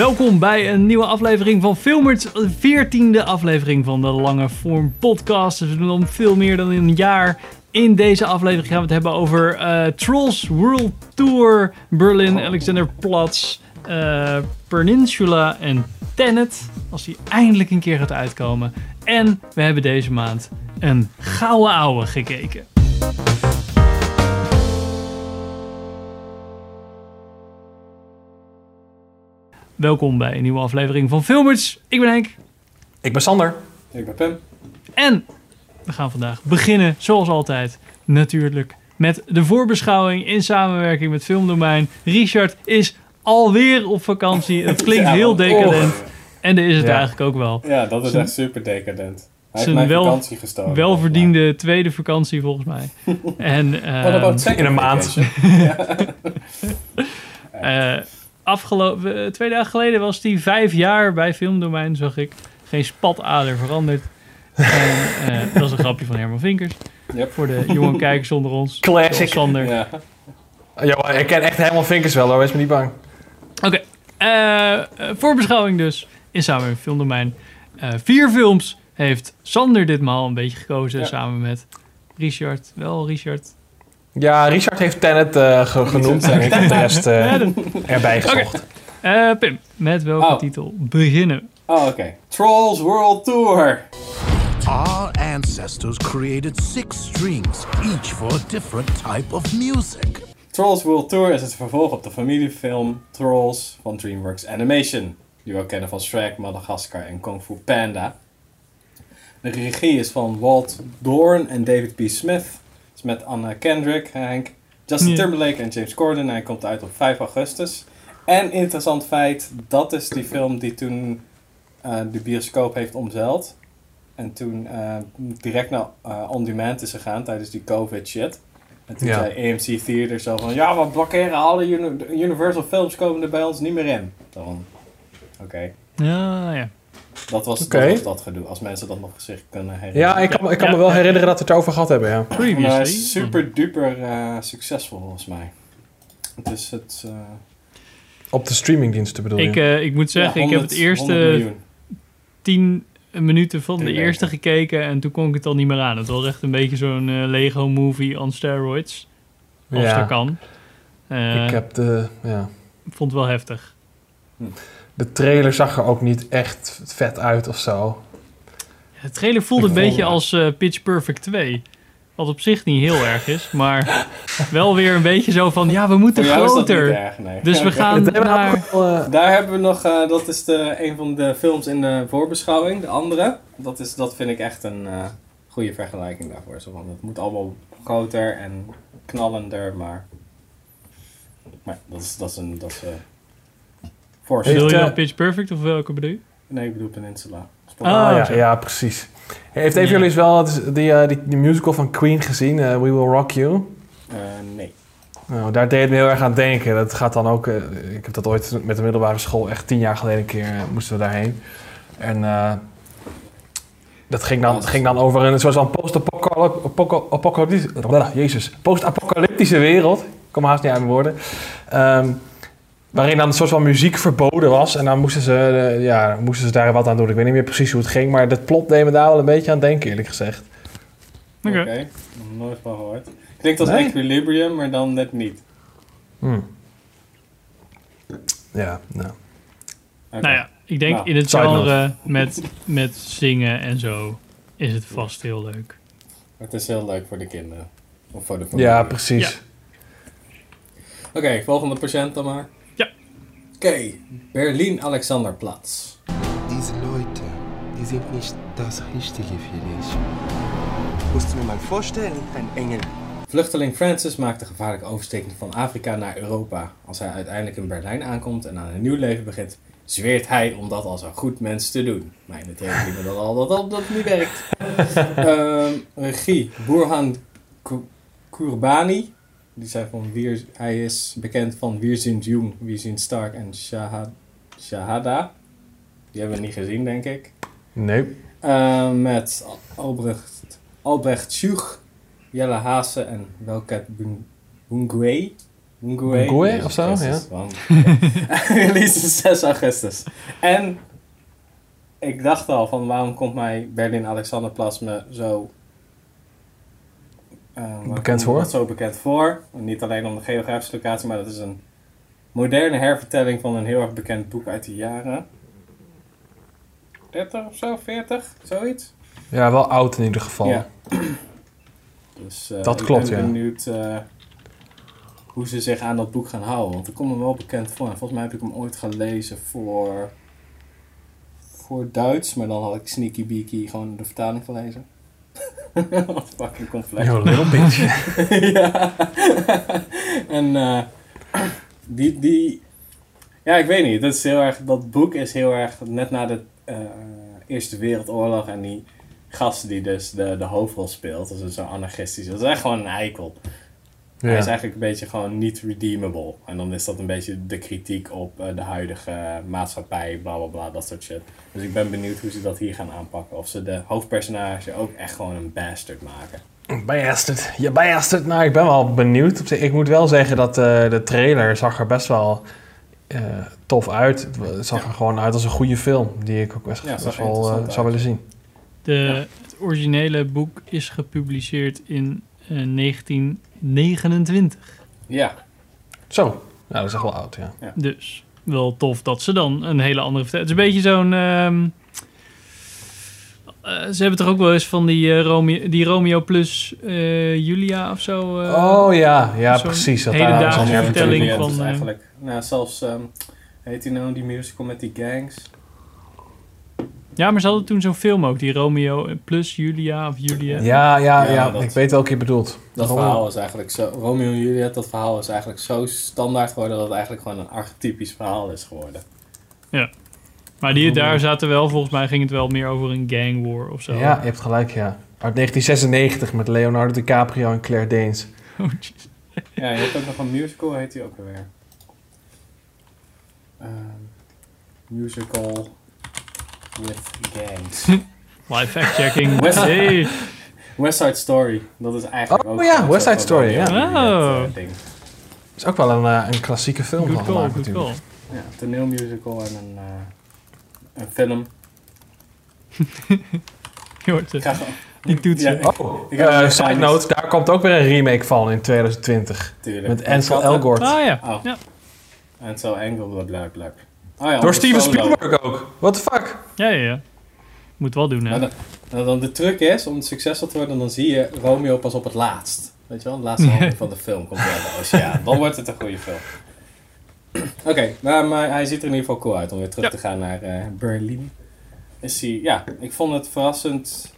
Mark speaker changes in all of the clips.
Speaker 1: Welkom bij een nieuwe aflevering van Filmers, de veertiende aflevering van de Lange Form podcast. Dus we doen al veel meer dan een jaar. In deze aflevering gaan we het hebben over eh, Trolls World Tour, Berlin, Alexanderplatz, eh Peninsula en Tenet. Als die eindelijk een keer gaat uitkomen. En we hebben deze maand een gouden ouwe gekeken. Welkom bij een nieuwe aflevering van Filmers. Ik ben Henk.
Speaker 2: Ik ben Sander.
Speaker 3: Ik ben Pim.
Speaker 1: En we gaan vandaag beginnen, zoals altijd, natuurlijk met de voorbeschouwing in samenwerking met Filmdomein. Richard is alweer op vakantie. Het klinkt
Speaker 3: Ja,
Speaker 1: heel decadent. En dat is het
Speaker 2: Ja.
Speaker 1: eigenlijk ook wel.
Speaker 3: Ja, dat is
Speaker 1: Zijn-
Speaker 3: echt super decadent. Hij heeft
Speaker 1: zijn
Speaker 3: mijn
Speaker 1: wel-
Speaker 3: vakantie gestolen.
Speaker 1: Welverdiende tweede vakantie volgens mij. En eh,
Speaker 3: second
Speaker 2: in een maand.
Speaker 3: vacation?
Speaker 1: eh, afgelopen eh, twee dagen geleden was hij vijf jaar bij Filmdomein, zag ik. Geen spatader veranderd. En, eh, dat is een grapje van Herman Vinkers.
Speaker 3: Yep.
Speaker 1: Voor de jonge kijkers onder ons.
Speaker 2: Classic.
Speaker 1: Sander.
Speaker 3: Ja.
Speaker 2: Ja, ik ken echt helemaal vinkers wel hoor, wees me niet bang.
Speaker 1: Oké, eh, eh, voorbeschouwing dus. In samenwerking met Filmdomein. Eh vier films heeft Sander ditmaal een beetje gekozen.
Speaker 3: Ja.
Speaker 1: Samen met Richard. Wel, Richard.
Speaker 2: Ja, Richard heeft Tenet eh, ge- genoemd en ik heb de rest eh, erbij gezocht.
Speaker 1: Eh, Pim, met welke
Speaker 3: Oh.
Speaker 1: titel beginnen?
Speaker 3: Oh, oké. Trolls World Tour.
Speaker 4: Our ancestors created six strings, each for a different type of music.
Speaker 3: Trolls World Tour is het vervolg op de familiefilm Trolls van DreamWorks Animation. Die we ook kennen van Shrek, Madagascar en Kung Fu Panda. De regie is van Walt Doorn en David P. Smith. Is met Anna Kendrick, Hank, Justin. Timberlake en James Corden. Hij komt uit op 5 augustus. En interessant feit, dat is die film die toen eh, de bioscoop heeft omzeild. En toen eh, direct naar eh, On Demand is gegaan tijdens die COVID shit. En toen
Speaker 2: Ja.
Speaker 3: zei AMC Theater zo van... Ja, we blokkeren alle uni- Universal films komen er bij ons niet meer in. Van... Oké.
Speaker 1: Ja, ja.
Speaker 3: Dat was,
Speaker 2: Oké.
Speaker 3: dat was dat gedoe. Als mensen dat nog zich kunnen herinneren.
Speaker 2: Ja, ik kan, me- ik kan
Speaker 1: Ja.
Speaker 2: me wel herinneren dat we het erover gehad hebben, ja.
Speaker 1: Previously.
Speaker 3: is super duper eh, succesvol volgens mij. Dus het... eh,
Speaker 2: Op de streamingdiensten bedoel je?
Speaker 1: Ik, eh, ik moet zeggen,
Speaker 3: ja,
Speaker 1: ik heb het
Speaker 3: 100 100
Speaker 1: eerste tien minuten van de eerste gekeken en toen kon ik het al niet meer aan. Het was echt een beetje zo'n eh, Lego movie on steroids. Als
Speaker 2: Ja.
Speaker 1: dat kan. Eh,
Speaker 2: ik heb de... Ja.
Speaker 1: vond het wel heftig.
Speaker 2: De trailer zag er ook niet echt vet uit of zo.
Speaker 1: De trailer voelde een
Speaker 3: Ik
Speaker 1: beetje als eh, Pitch Perfect 2. Wat op zich niet heel erg is, maar wel weer een beetje zo van, ja, we moeten
Speaker 3: Voor jou is dat niet
Speaker 1: groter.
Speaker 3: erg, nee.
Speaker 1: Dus we gaan naar...
Speaker 2: eh,
Speaker 3: Daar hebben we nog, eh, dat is de, een van de films in de voorbeschouwing, de andere. Dat, is, dat vind ik echt een eh, goede vergelijking daarvoor. Zo van, het moet allemaal groter en knallender, maar... Maar dat is, dat is een... Dat is, force.
Speaker 2: Heeft,
Speaker 1: Bedoel je
Speaker 2: eh,
Speaker 1: dan Pitch Perfect of welke bedoel je?
Speaker 3: Nee, ik bedoel Peninsula.
Speaker 1: Ah,
Speaker 2: ja, ja, precies. Heeft een van jullie eens wel die, eh, die, die musical van Queen gezien, eh, We Will Rock You?
Speaker 3: Eh, nee.
Speaker 2: Nou, daar deed het me heel erg aan denken. Dat gaat dan ook... ik heb dat ooit met de middelbare school, echt tien jaar geleden een keer, moesten we daarheen. En eh, dat ging dan, ging dan over een soort van post-apocalyptische... Jezus. Post-apocalyptische wereld. Ik kom haast niet uit mijn woorden. Ehm, waarin dan een soort van muziek verboden was. En dan moesten ze, eh, ja, moesten ze daar wat aan doen. Ik weet niet meer precies hoe het ging. Maar dat plot deed me daar wel een beetje aan denken, eerlijk gezegd.
Speaker 1: Oké.
Speaker 3: Oké, nog nooit van gehoord. Klinkt als
Speaker 2: Nee?
Speaker 3: Equilibrium, maar dan net niet.
Speaker 2: Hm. Ja, nou.
Speaker 1: Nou ja, ik denk
Speaker 3: Nou,
Speaker 1: in het genre met, met zingen en zo is het vast heel leuk.
Speaker 3: Het is heel leuk voor de kinderen. Of voor de familie.
Speaker 2: Ja, precies.
Speaker 3: Oké, volgende patiënt dan maar.
Speaker 1: Ja.
Speaker 3: Oké, Berlin Alexanderplatz.
Speaker 5: Diese Leute, die sind nicht das Richtige für dich. Musst du mir mal vorstellen, ein Engel.
Speaker 3: Vluchteling Francis maakt de gevaarlijke oversteking van Afrika naar Europa. Als hij uiteindelijk in Berlijn aankomt en aan een nieuw leven begint, zweert hij om dat als een goed mens te doen. Maar in de theorie dat al dat, dat, dat niet werkt. Ehm, regie, Burhan Ku- Kurbani. Die zijn van Wier, hij is bekend van Wir sind Jung, Wir sind Stark en Shahad, Shahada. Die hebben we niet gezien, denk ik.
Speaker 2: Nee.
Speaker 3: Eh, met Albrecht, Albrecht Schuch, Jelle Haase en Welket Bun- Bungwe. Mungue
Speaker 2: of zo,
Speaker 3: Augustus, want- Release 6 augustus. En ik dacht al van waarom komt mij Berlin Alexanderplatz me zo eh,
Speaker 2: Bekend voor?
Speaker 3: dat zo bekend voor. En niet alleen om de geografische locatie, maar dat is een moderne hervertelling van een heel erg bekend boek uit de jaren 30 of zo, 40, zoiets.
Speaker 2: Ja, wel oud in ieder geval.
Speaker 3: Ja. Dus, eh,
Speaker 2: Dat
Speaker 3: ik
Speaker 2: klopt,
Speaker 3: ben
Speaker 2: ja.
Speaker 3: benieuwd eh, hoe ze zich aan dat boek gaan houden. Want ik kom me wel bekend voor. En volgens mij heb ik hem ooit gelezen voor, voor Duits. Maar dan had ik Sneaky Beaky gewoon de vertaling gelezen. Wat fucking complex.
Speaker 2: Yo, little bitch.
Speaker 3: ja. en eh, die, die... Ja, ik weet niet. Dat, is heel erg, dat boek is heel erg net na de eh, Eerste Wereldoorlog. En die gast die dus de, de hoofdrol speelt. Dat is zo anarchistisch. Dat is echt gewoon een eikel. Ja. Hij is eigenlijk een beetje gewoon niet redeemable. En dan is dat een beetje de kritiek op eh, de huidige maatschappij, bla bla bla, dat soort shit. Dus ik ben benieuwd hoe ze dat hier gaan aanpakken. Of ze de hoofdpersonage ook echt gewoon een bastard maken.
Speaker 2: Bastard. Je ja, bastard. Nou, ik ben wel benieuwd. Ik moet wel zeggen dat eh, de trailer zag er best wel eh, tof uit. Het zag er gewoon uit als een goede film. Die ik ook best, wel zou willen zien.
Speaker 1: De, het originele boek is gepubliceerd in 19... 29.
Speaker 3: Ja.
Speaker 2: Zo. Nou, dat is echt wel oud, ja.
Speaker 1: Dus wel tof dat ze dan een hele andere... Het is een beetje zo'n... Ehm, eh, ze hebben toch ook wel eens van die, eh, Romeo, die Romeo plus eh, Julia of zo?
Speaker 2: oh ja, ja precies. Dat
Speaker 1: hedendaagse vertelling van...
Speaker 3: Eigenlijk. Nou, zelfs... Um, heet die nou die musical met die gangs?
Speaker 1: Ja, maar ze hadden toen zo'n film ook, die Romeo plus Julia of Julia.
Speaker 2: Ja, ja, ja.
Speaker 3: Ja, dat-
Speaker 2: ik weet welke je bedoelt.
Speaker 3: Dat
Speaker 2: Romeo.
Speaker 3: verhaal is eigenlijk zo, Romeo en Juliet, dat verhaal is eigenlijk zo standaard geworden dat het eigenlijk gewoon een archetypisch verhaal is geworden.
Speaker 1: Maar die, daar zaten wel, volgens mij ging het wel meer over een gang war of zo.
Speaker 2: Ja, je hebt gelijk, ja. Uit 1996 met Leonardo DiCaprio en Claire Danes.
Speaker 1: Oh.
Speaker 3: Ja, je hebt ook nog een musical, heet die ook alweer? Ehm, musical with gangs.
Speaker 1: Live fact-checking.
Speaker 3: West-
Speaker 1: Hey.
Speaker 3: West Side Story, dat is eigenlijk
Speaker 2: Oh
Speaker 3: ook...
Speaker 2: ja, West Side Story, ja.
Speaker 1: Oh.
Speaker 3: Eh,
Speaker 2: is ook wel een, eh, een klassieke film
Speaker 1: Good
Speaker 2: van
Speaker 1: call,
Speaker 2: gemaakt natuurlijk.
Speaker 1: call.
Speaker 3: Ja, toneelmusical en een, eh, een film.
Speaker 1: Je hoort
Speaker 3: Ik
Speaker 1: het. Die toetsen.
Speaker 3: Ja,
Speaker 2: Oh, eh, side note, daar komt ook weer een remake van in 2020.
Speaker 3: Tuurlijk.
Speaker 2: Met Ansel. Elgort.
Speaker 1: Ah ja.
Speaker 3: Oh.
Speaker 1: Ja.
Speaker 3: Zo Engel, bla bla bla. Oh ja,
Speaker 2: Door Steven
Speaker 3: solo.
Speaker 2: Spielberg ook. What the fuck?
Speaker 1: Ja, ja, ja. Moet wel doen, hè.
Speaker 3: Maar dan, nou, dan de truc is, om succesvol te worden, dan zie je Romeo pas op het laatst. Weet je wel, de laatste halve van de film komt uit de oceaan. Dan wordt het een goede film. Oké, maar, maar hij ziet er in ieder geval cool uit om weer terug
Speaker 1: Ja.
Speaker 3: te gaan naar eh, Berlin. Is hij, ja, ik vond het verrassend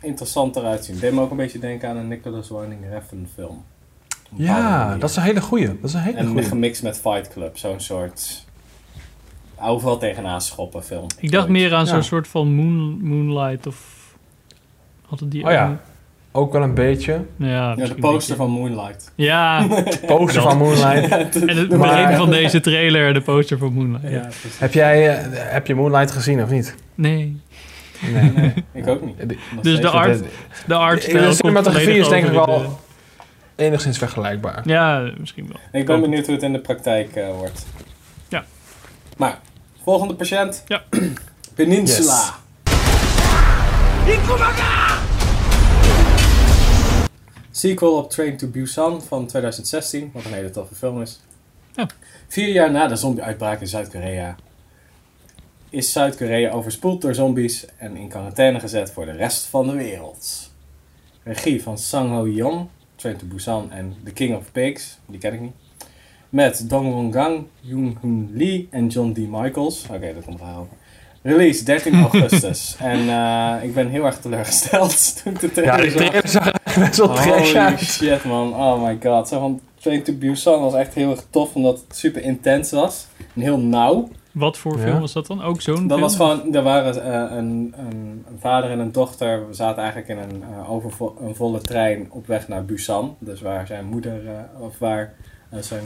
Speaker 3: interessant eruit zien. Deed me ook een beetje denken aan een Nicholas Winding Refn film.
Speaker 2: Ja, dat is een hele goeie. Dat is een hele
Speaker 3: En
Speaker 2: goeie.
Speaker 3: gemixt met Fight Club, zo'n soort overal tegenaan schoppen film.
Speaker 1: Ik dacht meer aan
Speaker 2: Ja.
Speaker 1: zo'n soort van moon, Moonlight of... Hadden die
Speaker 2: Oh ja.
Speaker 1: ook-
Speaker 2: Ook wel een beetje.
Speaker 1: Ja,
Speaker 3: Ja, de poster van Moonlight.
Speaker 1: Ja,
Speaker 2: Poster van Moonlight.
Speaker 1: en het
Speaker 2: Maar-
Speaker 1: begin van deze trailer, de poster van Moonlight.
Speaker 3: Ja.
Speaker 2: Heb jij eh, heb je Moonlight gezien of niet?
Speaker 1: Nee.
Speaker 2: Nee.
Speaker 3: Nee, ik ook niet.
Speaker 2: De-
Speaker 1: Dus de art, de art
Speaker 2: De cinematografie is denk ik wel enigszins vergelijkbaar.
Speaker 1: Ja, misschien wel.
Speaker 3: Ik ben benieuwd hoe het in de praktijk eh, wordt.
Speaker 1: Ja.
Speaker 3: Maar, volgende patiënt.
Speaker 1: Ja.
Speaker 3: Peninsula. Sequel op Train to Busan van 2016, wat een hele toffe film is.
Speaker 1: Ja.
Speaker 3: Vier jaar na de zombie-uitbraak in Zuid-Korea is Zuid-Korea overspoeld door zombies en in quarantaine gezet voor de rest van de wereld. Regie van Sang Ho-yeon, Train to Busan en The King of Pigs, die ken ik niet. Met Dong Won-gang, Yoon Hoon Lee en John D. Michaels. Oké, dat komt wel over. Release 13 augustus. en eh, ik ben heel erg teleurgesteld toen ik de
Speaker 2: Ja,
Speaker 3: trailer
Speaker 2: de
Speaker 3: zag.
Speaker 2: trailer zag er echt best wel trash
Speaker 3: Holy
Speaker 2: uit.
Speaker 3: shit man, oh my god. Zo van Train to Busan was echt heel erg tof omdat het super intens was. En heel nauw.
Speaker 1: Wat voor
Speaker 2: Ja.
Speaker 1: film was dat dan? Ook zo'n
Speaker 3: Dat was gewoon, er waren eh, een, een, een vader en een dochter. We zaten eigenlijk in een, eh, overvo- een volle trein op weg naar Busan. Dus waar zijn moeder, of waar zijn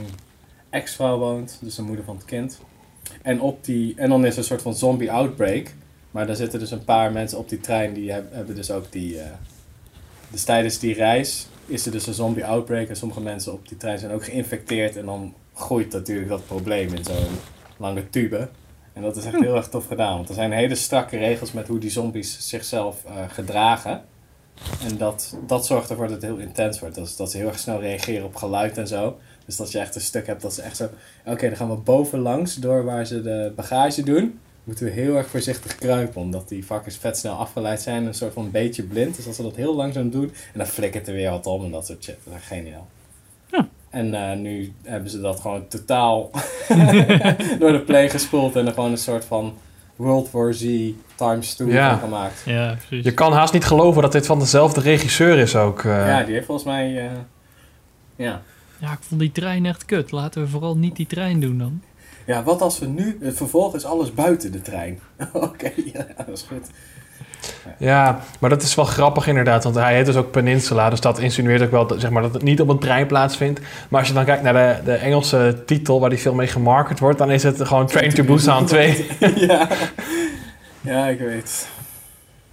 Speaker 3: ex-vrouw woont. Dus de moeder van het kind. En, op die, en dan is er een soort van zombie outbreak. Maar daar zitten dus een paar mensen op die trein die heb- hebben dus ook die... eh, dus tijdens die reis is er dus een zombie outbreak en sommige mensen op die trein zijn ook geïnfecteerd. En dan groeit natuurlijk dat probleem in zo'n lange tube. En dat is echt heel erg tof gedaan. Want er zijn hele strakke regels met hoe die zombies zichzelf eh, gedragen. En dat, dat zorgt ervoor dat het heel intens wordt. Dat ze heel erg snel reageren op geluid en zo. Dus dat je echt een stuk hebt dat ze echt zo... Oké, dan gaan we bovenlangs door waar ze de bagage doen. Moeten we heel erg voorzichtig kruipen. Omdat die vakkers vet snel afgeleid zijn. Een soort van beetje blind. Dus als ze dat heel langzaam doen. En dan flikkert er weer wat om en dat soort shit. Dat is geniaal.
Speaker 1: Ja.
Speaker 3: En eh, nu hebben ze dat gewoon totaal door de play gespoeld. En er gewoon een soort van World War Z times 2
Speaker 2: Ja.
Speaker 3: van gemaakt.
Speaker 1: Ja, precies.
Speaker 2: Je kan haast niet geloven dat dit van dezelfde regisseur is ook. eh.
Speaker 3: Ja, die heeft volgens mij... eh, ja.
Speaker 1: Ja, ik vond die trein echt kut. Laten we vooral niet die trein doen dan.
Speaker 3: Ja, wat als we nu... Het vervolg is alles buiten de trein. Oké, ja, dat is goed.
Speaker 2: Ja, maar dat is wel grappig inderdaad, want hij heet dus ook Peninsula, dus dat insinueert ook wel dat, zeg maar, dat het niet op een trein plaatsvindt. Maar als je dan kijkt naar de, de Engelse titel waar die film mee gemarket wordt, dan is het gewoon Train to Busan 2.
Speaker 3: ja. ja, ik weet.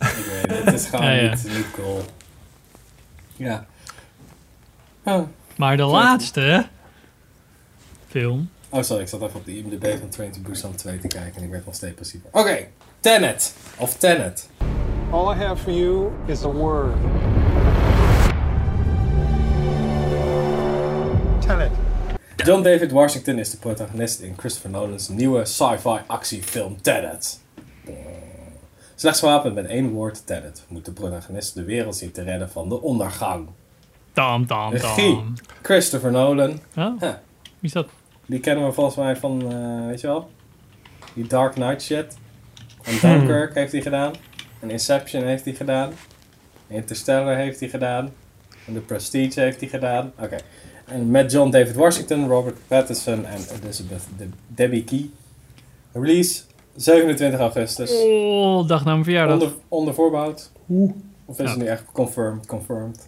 Speaker 3: Ik weet, het is gewoon
Speaker 1: Ja, ja.
Speaker 3: Niet, niet cool. Ja. Oh.
Speaker 1: Maar de laatste film.
Speaker 3: oh, sorry, ik zat even op de IMDb van Train to Busan 2 te kijken en ik werd nog steeds passiever. Oké, Tenet. Of Tenet.
Speaker 6: All I have for you is a word. Tenet.
Speaker 3: John David Washington is de protagonist in Christopher Nolan's nieuwe sci-fi actiefilm Tenet. Slechts gewapend met één woord Tenet moet de protagonist de wereld zien te redden van de ondergang.
Speaker 1: Tam, tam, tam.
Speaker 3: Christopher Nolan,
Speaker 1: Oh,
Speaker 3: Huh.
Speaker 1: wie is dat?
Speaker 3: die kennen we volgens mij van, eh, weet je wel, die Dark Knight shit. En Dunkirk heeft hij gedaan. En Inception heeft hij gedaan. Interstellar heeft hij gedaan. En The Prestige heeft hij gedaan. Oké. En met John David Washington, Robert Pattinson en Elizabeth De Debbie Key. Release 27 augustus.
Speaker 1: Oh, dag na mijn verjaardag.
Speaker 3: Onder, onder voorbehoud. Of is
Speaker 1: Ja.
Speaker 3: het nu echt confirmed? confirmed?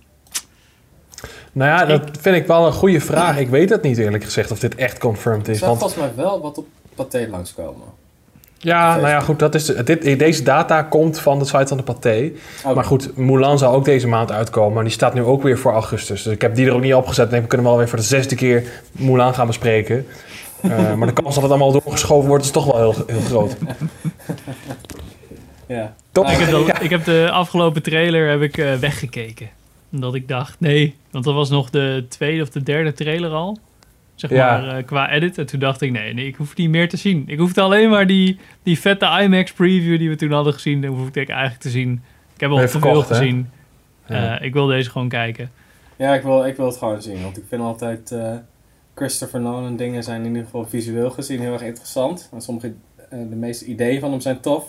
Speaker 2: Nou ja, dat vind ik wel een goede vraag. Ik weet het niet eerlijk gezegd of dit echt confirmed
Speaker 3: Er
Speaker 2: is.
Speaker 3: zou
Speaker 2: Want
Speaker 3: volgens mij wel wat op Pathé langskomen.
Speaker 2: ja, nou ja, goed, dat is, dit, deze data komt van de site van de Pathé.
Speaker 3: Oké.
Speaker 2: Maar goed, Mulan zou ook deze maand uitkomen. Maar die staat nu ook weer voor augustus. Dus ik heb die er ook niet opgezet. Ik denk, we kunnen wel weer voor de zesde keer Mulan gaan bespreken. Eh, maar de kans dat het allemaal doorgeschoven wordt, is toch wel heel, heel groot.
Speaker 3: Ja.
Speaker 2: Toch?
Speaker 1: Ik heb, de, ik heb de afgelopen trailer heb ik, eh, weggekeken. Omdat ik dacht, nee. Want dat was nog de tweede of de derde trailer al. Zeg
Speaker 2: Ja.
Speaker 1: maar eh, qua edit. En toen dacht ik, nee, nee, ik hoef niet meer te zien. Ik hoefde alleen maar die, die vette IMAX preview die we toen hadden gezien. Dat hoefde ik eigenlijk te zien. Ik heb al te veel gezien.
Speaker 2: Ja.
Speaker 1: Eh, ik wil deze gewoon kijken.
Speaker 3: Ja, ik wil, ik wil het gewoon zien. Want ik vind altijd eh, Christopher Nolan dingen zijn in ieder geval visueel gezien heel erg interessant. En sommige, eh, de meeste ideeën van hem zijn tof.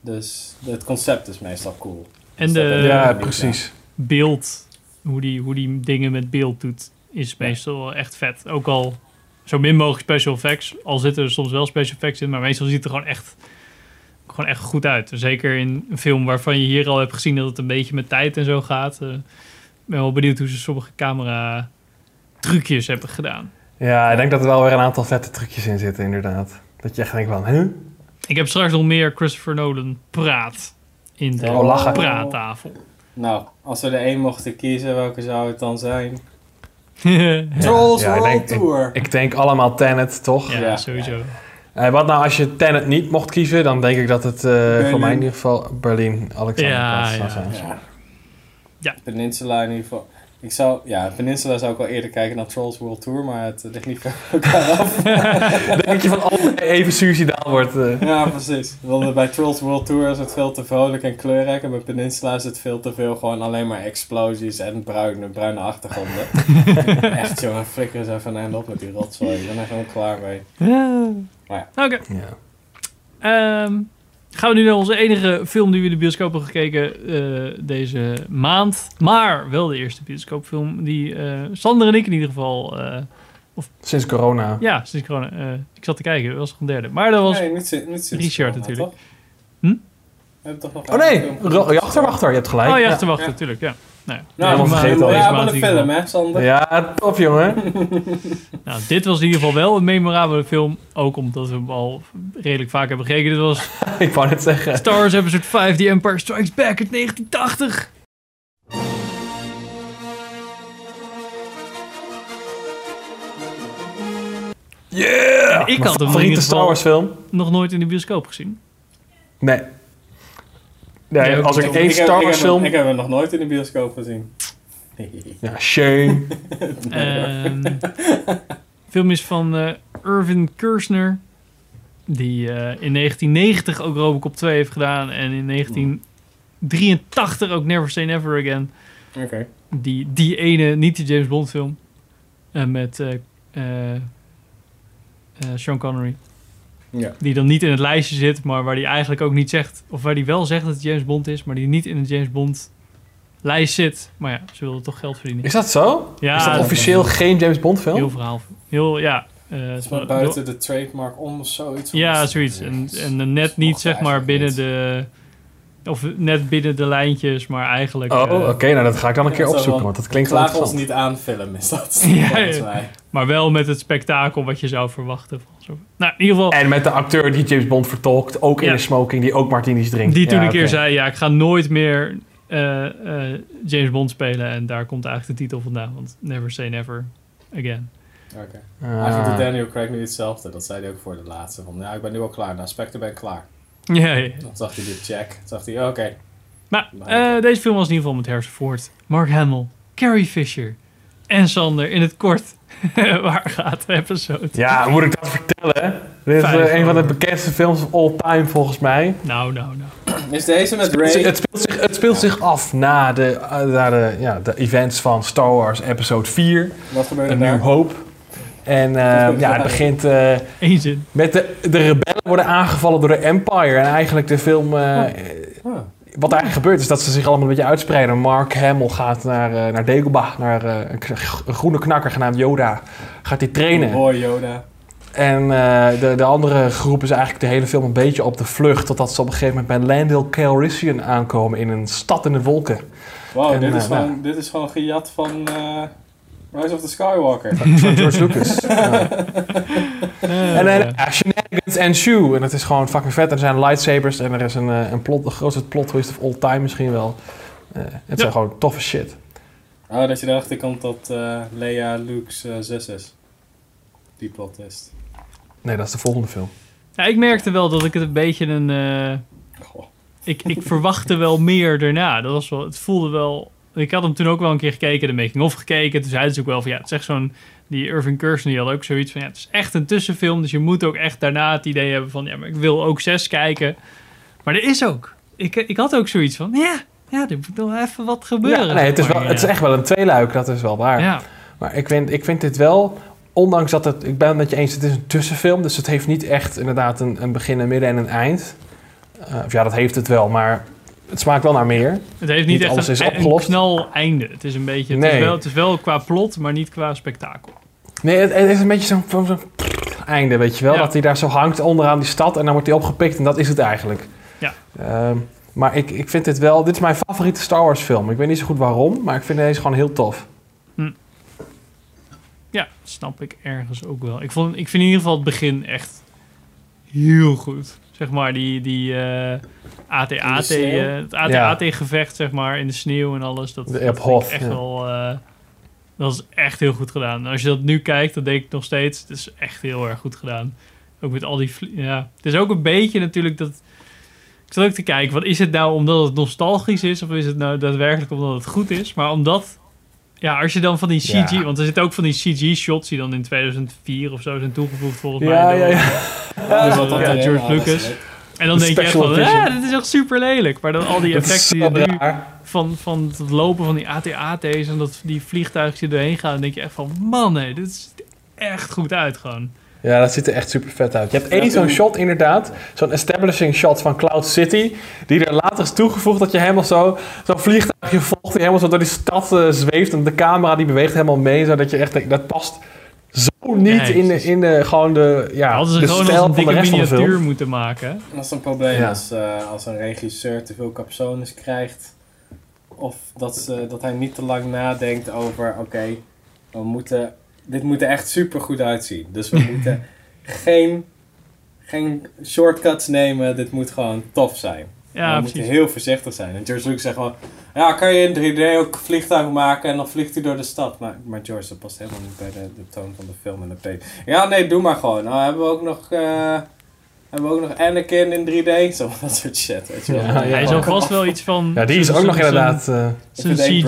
Speaker 3: Dus het concept is meestal cool.
Speaker 1: En
Speaker 3: Dus
Speaker 1: de
Speaker 2: ja, precies.
Speaker 1: Beeld, hoe die, hoe die dingen met beeld doet, is meestal echt vet. Ook al zo min mogelijk special effects. Al zitten er soms wel special effects in, maar meestal ziet het er gewoon echt, gewoon echt goed uit. Zeker in een film waarvan je hier al hebt gezien dat het een beetje met tijd en zo gaat. Eh, Ik ben wel benieuwd hoe ze sommige camera trucjes hebben gedaan.
Speaker 2: Ja, ik denk dat er wel weer een aantal vette trucjes in zitten, inderdaad. Dat je echt denkt van, huh?
Speaker 1: Ik heb straks nog meer Christopher Nolan praat in de
Speaker 2: Oh,
Speaker 1: praattafel.
Speaker 3: Nou, als we er één mochten kiezen, welke zou het dan zijn? Trolls
Speaker 2: Ja, ik
Speaker 3: World
Speaker 2: denk-
Speaker 3: Tour!
Speaker 2: Ik denk allemaal Tenet, toch?
Speaker 1: ja,
Speaker 3: Ja.
Speaker 1: sowieso.
Speaker 2: Eh, wat nou als je Tenet niet mocht kiezen, dan denk ik dat het eh, voor mij in ieder geval Berlin, Alexander
Speaker 1: Ja,
Speaker 2: zou
Speaker 1: ja.
Speaker 2: zijn.
Speaker 3: Ja.
Speaker 1: Ja.
Speaker 3: Peninsula in ieder geval. Ik zou, ja, Peninsula zou ik wel eerder kijken dan Trolls World Tour, maar het ligt niet ver van elkaar af.
Speaker 2: denk je van allebei even suicidaal wordt. eh.
Speaker 3: Ja, precies. Want bij Trolls World Tour is het veel te vrolijk en kleurrijk. En bij Peninsula is het veel te veel gewoon alleen maar explosies en bruine, bruine achtergronden. echt jongen, flikker eens even een eind op met die rotzooi. Ik ben er gewoon klaar mee. Maar
Speaker 1: Oké.
Speaker 2: Ja.
Speaker 1: Ehm, gaan we nu naar onze enige film die we in de bioscoop hebben gekeken eh, deze maand. Maar wel de eerste bioscoopfilm die eh, Sander en ik in ieder geval... eh,
Speaker 2: Sinds corona.
Speaker 1: ja, sinds corona. eh, ik zat te kijken, dat was nog een derde. Maar dat was...
Speaker 3: Nee, niet, niet sinds
Speaker 1: Richard
Speaker 3: corona,
Speaker 1: natuurlijk.
Speaker 3: toch?
Speaker 1: Hm?
Speaker 3: Toch nog
Speaker 2: Oh nee,
Speaker 3: een film
Speaker 2: Ro- Jachter, wachter, je hebt gelijk.
Speaker 1: oh ja,
Speaker 2: ja.
Speaker 1: te wachten,
Speaker 3: Ja.
Speaker 1: natuurlijk. Ja. Nee.
Speaker 3: Nou,
Speaker 2: helemaal vergeten.
Speaker 3: Ja,
Speaker 1: een
Speaker 3: film, hè, Sander?
Speaker 2: Ja, tof, jongen.
Speaker 1: nou, dit was in ieder geval wel een memorabele film. Ook omdat we hem al redelijk vaak hebben gekeken. Dit was...
Speaker 2: Ik wou het zeggen.
Speaker 1: Stars Episode 5, The Empire Strikes Back uit 1980.
Speaker 2: Yeah!
Speaker 1: Ik had een in
Speaker 2: Star Wars film.
Speaker 1: nog nooit in de bioscoop gezien.
Speaker 2: Nee. Nee,
Speaker 1: Ja,
Speaker 2: als ik één Star
Speaker 3: ik
Speaker 2: Wars film...
Speaker 3: Ik heb hem nog nooit in de bioscoop gezien.
Speaker 2: Ja, shame.
Speaker 1: Ehm, de film is van eh, Irvin Kershner. Die eh, in 1990 ook Robocop 2 heeft gedaan. En in 1983 ook Never Say Never Again.
Speaker 3: Oké.
Speaker 1: Die, die ene, niet de James Bond film. eh, met eh, eh, eh, Sean Connery.
Speaker 3: Ja.
Speaker 1: Die dan niet in het lijstje zit, maar waar die eigenlijk ook niet zegt... Of waar die wel zegt dat het James Bond is, maar die niet in de James Bond lijst zit. Maar ja, ze wilden toch geld verdienen.
Speaker 2: Is dat zo?
Speaker 1: Ja,
Speaker 2: is dat
Speaker 1: dat-
Speaker 2: officieel geen James Bond film?
Speaker 1: Heel verhaal. Heel, ja. eh,
Speaker 3: Het is maar buiten de trademark om of zoiets.
Speaker 1: Ja, zoiets. En, en net niet, zeg maar, binnen de... Of net binnen de lijntjes, maar eigenlijk...
Speaker 2: Oh,
Speaker 1: eh,
Speaker 2: oké. nou, dat ga ik dan een keer opzoeken, want dat klinkt wel
Speaker 3: ons niet aan film, is dat.
Speaker 1: Ja,
Speaker 3: volgens
Speaker 1: ja.
Speaker 3: mij.
Speaker 1: Maar wel met het spektakel wat je zou verwachten. Nou, in ieder geval...
Speaker 2: En met de acteur die James Bond vertolkt, ook in een smoking, die ook martinis drinkt.
Speaker 1: Die toen
Speaker 2: Ja,
Speaker 1: een keer zei, ja, ik ga nooit meer eh, eh, James Bond spelen. En daar komt eigenlijk de titel vandaan. Want never say never again.
Speaker 3: Oké.
Speaker 2: Ah.
Speaker 3: Eigenlijk doet Daniel Craig nu hetzelfde. Dat zei hij ook voor de laatste. Van, ja, ik ben nu al klaar. Na Spectre ben ik klaar.
Speaker 1: Ja.
Speaker 3: Dan zag hij dit check. Toen zag hij, oké.
Speaker 1: Maar eh, deze film was in ieder geval met Harrison Ford, Mark Hamill, Carrie Fisher en Sander in het kort. Waar gaat de episode?
Speaker 2: Ja, moet ik dat vertellen? Dit is eh, een van de bekendste films of all time, volgens mij.
Speaker 1: Nou, nou, nou.
Speaker 3: Is deze met
Speaker 2: Het,
Speaker 3: Ray?
Speaker 2: het, speelt, zich, het speelt zich af na de, eh, na de, ja, de events van Star Wars Episode 4,
Speaker 3: Wat gebeurde
Speaker 2: A
Speaker 3: daar?
Speaker 2: New Hope. En eh, ja, het begint eh, met de, de rebellen worden aangevallen door de Empire. En eigenlijk de film... eh,
Speaker 3: Ah.
Speaker 2: Wat eigenlijk gebeurt is dat ze zich allemaal een beetje uitspreiden. Mark Hamill gaat naar, eh, naar Dagobah, naar eh, een, een groene knakker genaamd Yoda. Gaat hij trainen.
Speaker 3: Boy Yoda.
Speaker 2: En eh, de, de andere groep is eigenlijk de hele film een beetje op de vlucht. Totdat ze op een gegeven moment bij Landale Calrissian aankomen in een stad in de wolken.
Speaker 3: Wow, dit, is gewoon,
Speaker 2: nou.
Speaker 3: dit is gewoon gejat van eh, Rise of the Skywalker.
Speaker 2: Van George Lucas. Ja. En dan shenanigans and shoe. En het is gewoon fucking vet. Er zijn lightsabers en er is een, eh, een plot, de grootste plot twist of all time misschien wel. Eh, het zijn gewoon toffe shit.
Speaker 3: Oh, dat je erachter komt dat eh Leia Luke's zus is. Die plot twist.
Speaker 2: Nee, dat is de volgende film.
Speaker 1: Ja, ik merkte wel dat ik het een beetje een... eh, ik, ik verwachtte wel meer daarna. Dat was wel, het voelde wel... Ik had hem toen ook wel een keer gekeken, de making-of gekeken. Toen zeiden ze ook wel van, ja, het is echt zo'n... Die Irving Kershner die had ook zoiets van, ja, het is echt een tussenfilm. Dus je moet ook echt daarna het idee hebben van, ja, maar ik wil ook zes kijken. Maar er is ook. Ik, ik had ook zoiets van, ja, ja, er moet nog even wat gebeuren.
Speaker 2: Ja, nee, het is, wel, het is echt wel een tweeluik, dat is wel waar.
Speaker 1: Ja,
Speaker 2: Maar ik vind, ik vind dit wel, ondanks dat het, ik ben het met je eens, het is een tussenfilm. Dus het heeft niet echt inderdaad een, een begin, een midden en een eind. Eh, of ja, dat heeft het wel, maar het smaakt wel naar meer.
Speaker 1: het heeft niet,
Speaker 2: Niet
Speaker 1: echt
Speaker 2: alles
Speaker 1: een,
Speaker 2: is
Speaker 1: een knal einde. Het is een beetje, het,
Speaker 2: Nee.
Speaker 1: is wel, het is wel qua plot, maar niet qua spektakel.
Speaker 2: Nee, het, het is een beetje zo'n einde, weet je wel.
Speaker 1: Ja.
Speaker 2: Dat hij daar zo hangt onderaan die stad en dan wordt hij opgepikt en dat is het eigenlijk.
Speaker 1: Ja.
Speaker 2: Ehm, maar ik, ik vind dit wel, dit is mijn favoriete Star Wars film. Ik weet niet zo goed waarom, maar ik vind deze gewoon heel tof.
Speaker 1: Ja, snap ik ergens ook wel. Ik, vond, ik vind in ieder geval het begin echt heel goed. Zeg maar, die, die eh AT-AT,
Speaker 3: sneeuw?
Speaker 1: eh, het AT-AT-gevecht, zeg maar, in de sneeuw en alles. Dat,
Speaker 2: De-
Speaker 1: dat
Speaker 2: Hoth,
Speaker 1: echt
Speaker 2: ja.
Speaker 1: wel... eh, dat is echt heel goed gedaan. En als je dat nu kijkt, dan denk ik nog steeds... Het is echt heel erg goed gedaan. Ook met al die... Ja. Het is ook een beetje natuurlijk dat... Ik zat ook te kijken, wat is het nou omdat het nostalgisch is? Of is het nou daadwerkelijk omdat het goed is? Maar omdat... Ja, als je dan van die CG...
Speaker 2: Ja.
Speaker 1: Want er zitten ook van die CG-shots die dan in 2004 of zo zijn toegevoegd volgens
Speaker 2: Ja,
Speaker 1: mij.
Speaker 2: ja,
Speaker 1: door,
Speaker 2: ja.
Speaker 3: Dus dat
Speaker 1: ja,
Speaker 3: erin,
Speaker 1: George
Speaker 3: is
Speaker 1: Lucas. En dan
Speaker 2: De
Speaker 1: denk je echt van, ah, dit is echt super lelijk. Maar dan al die
Speaker 2: is
Speaker 1: effecten die nu van, van het lopen van die AT-AT's en dat die vliegtuigen die er doorheen gaan, dan denk je echt van, man, nee, dit ziet er echt goed uit gewoon.
Speaker 2: Ja, dat ziet er echt super vet uit. Je hebt één zo'n shot inderdaad, zo'n establishing shot van Cloud City, die er later is toegevoegd dat je helemaal zo, zo'n vliegtuigje volgt die helemaal zo door die stad eh, zweeft en de camera die beweegt helemaal mee, zodat je echt denkt, dat past zo niet
Speaker 1: Nee,
Speaker 2: in, de, in de, gewoon de, ja,
Speaker 1: Hadden ze
Speaker 2: de
Speaker 1: gewoon
Speaker 2: stijl
Speaker 1: als een
Speaker 2: van de
Speaker 1: dikke
Speaker 2: rest van de film.
Speaker 1: moeten maken.
Speaker 3: Dat is een probleem
Speaker 2: Ja.
Speaker 3: als, eh, als een regisseur te veel capsones krijgt. Of dat, ze, dat hij niet te lang nadenkt over, oké, we moeten, dit moet er echt super goed uitzien. Dus we moeten geen, geen shortcuts nemen, dit moet gewoon tof zijn.
Speaker 1: Ja,
Speaker 3: we moeten heel voorzichtig zijn. En George Lucas zegt gewoon... Ja, kan je in 3D ook vliegtuigen maken en dan vliegt hij door de stad. Maar, maar George, dat past helemaal niet bij de, de toon van de film en de P. Ja, nee, doe maar gewoon. Nou, hebben we ook nog... eh, hebben we ook nog Anakin in 3D? Zo, dat soort shit, weet je wel.
Speaker 2: Ja, ja.
Speaker 1: Hij zal vast wel iets van...
Speaker 2: Ja, die is ook nog inderdaad... eh,
Speaker 3: fix it.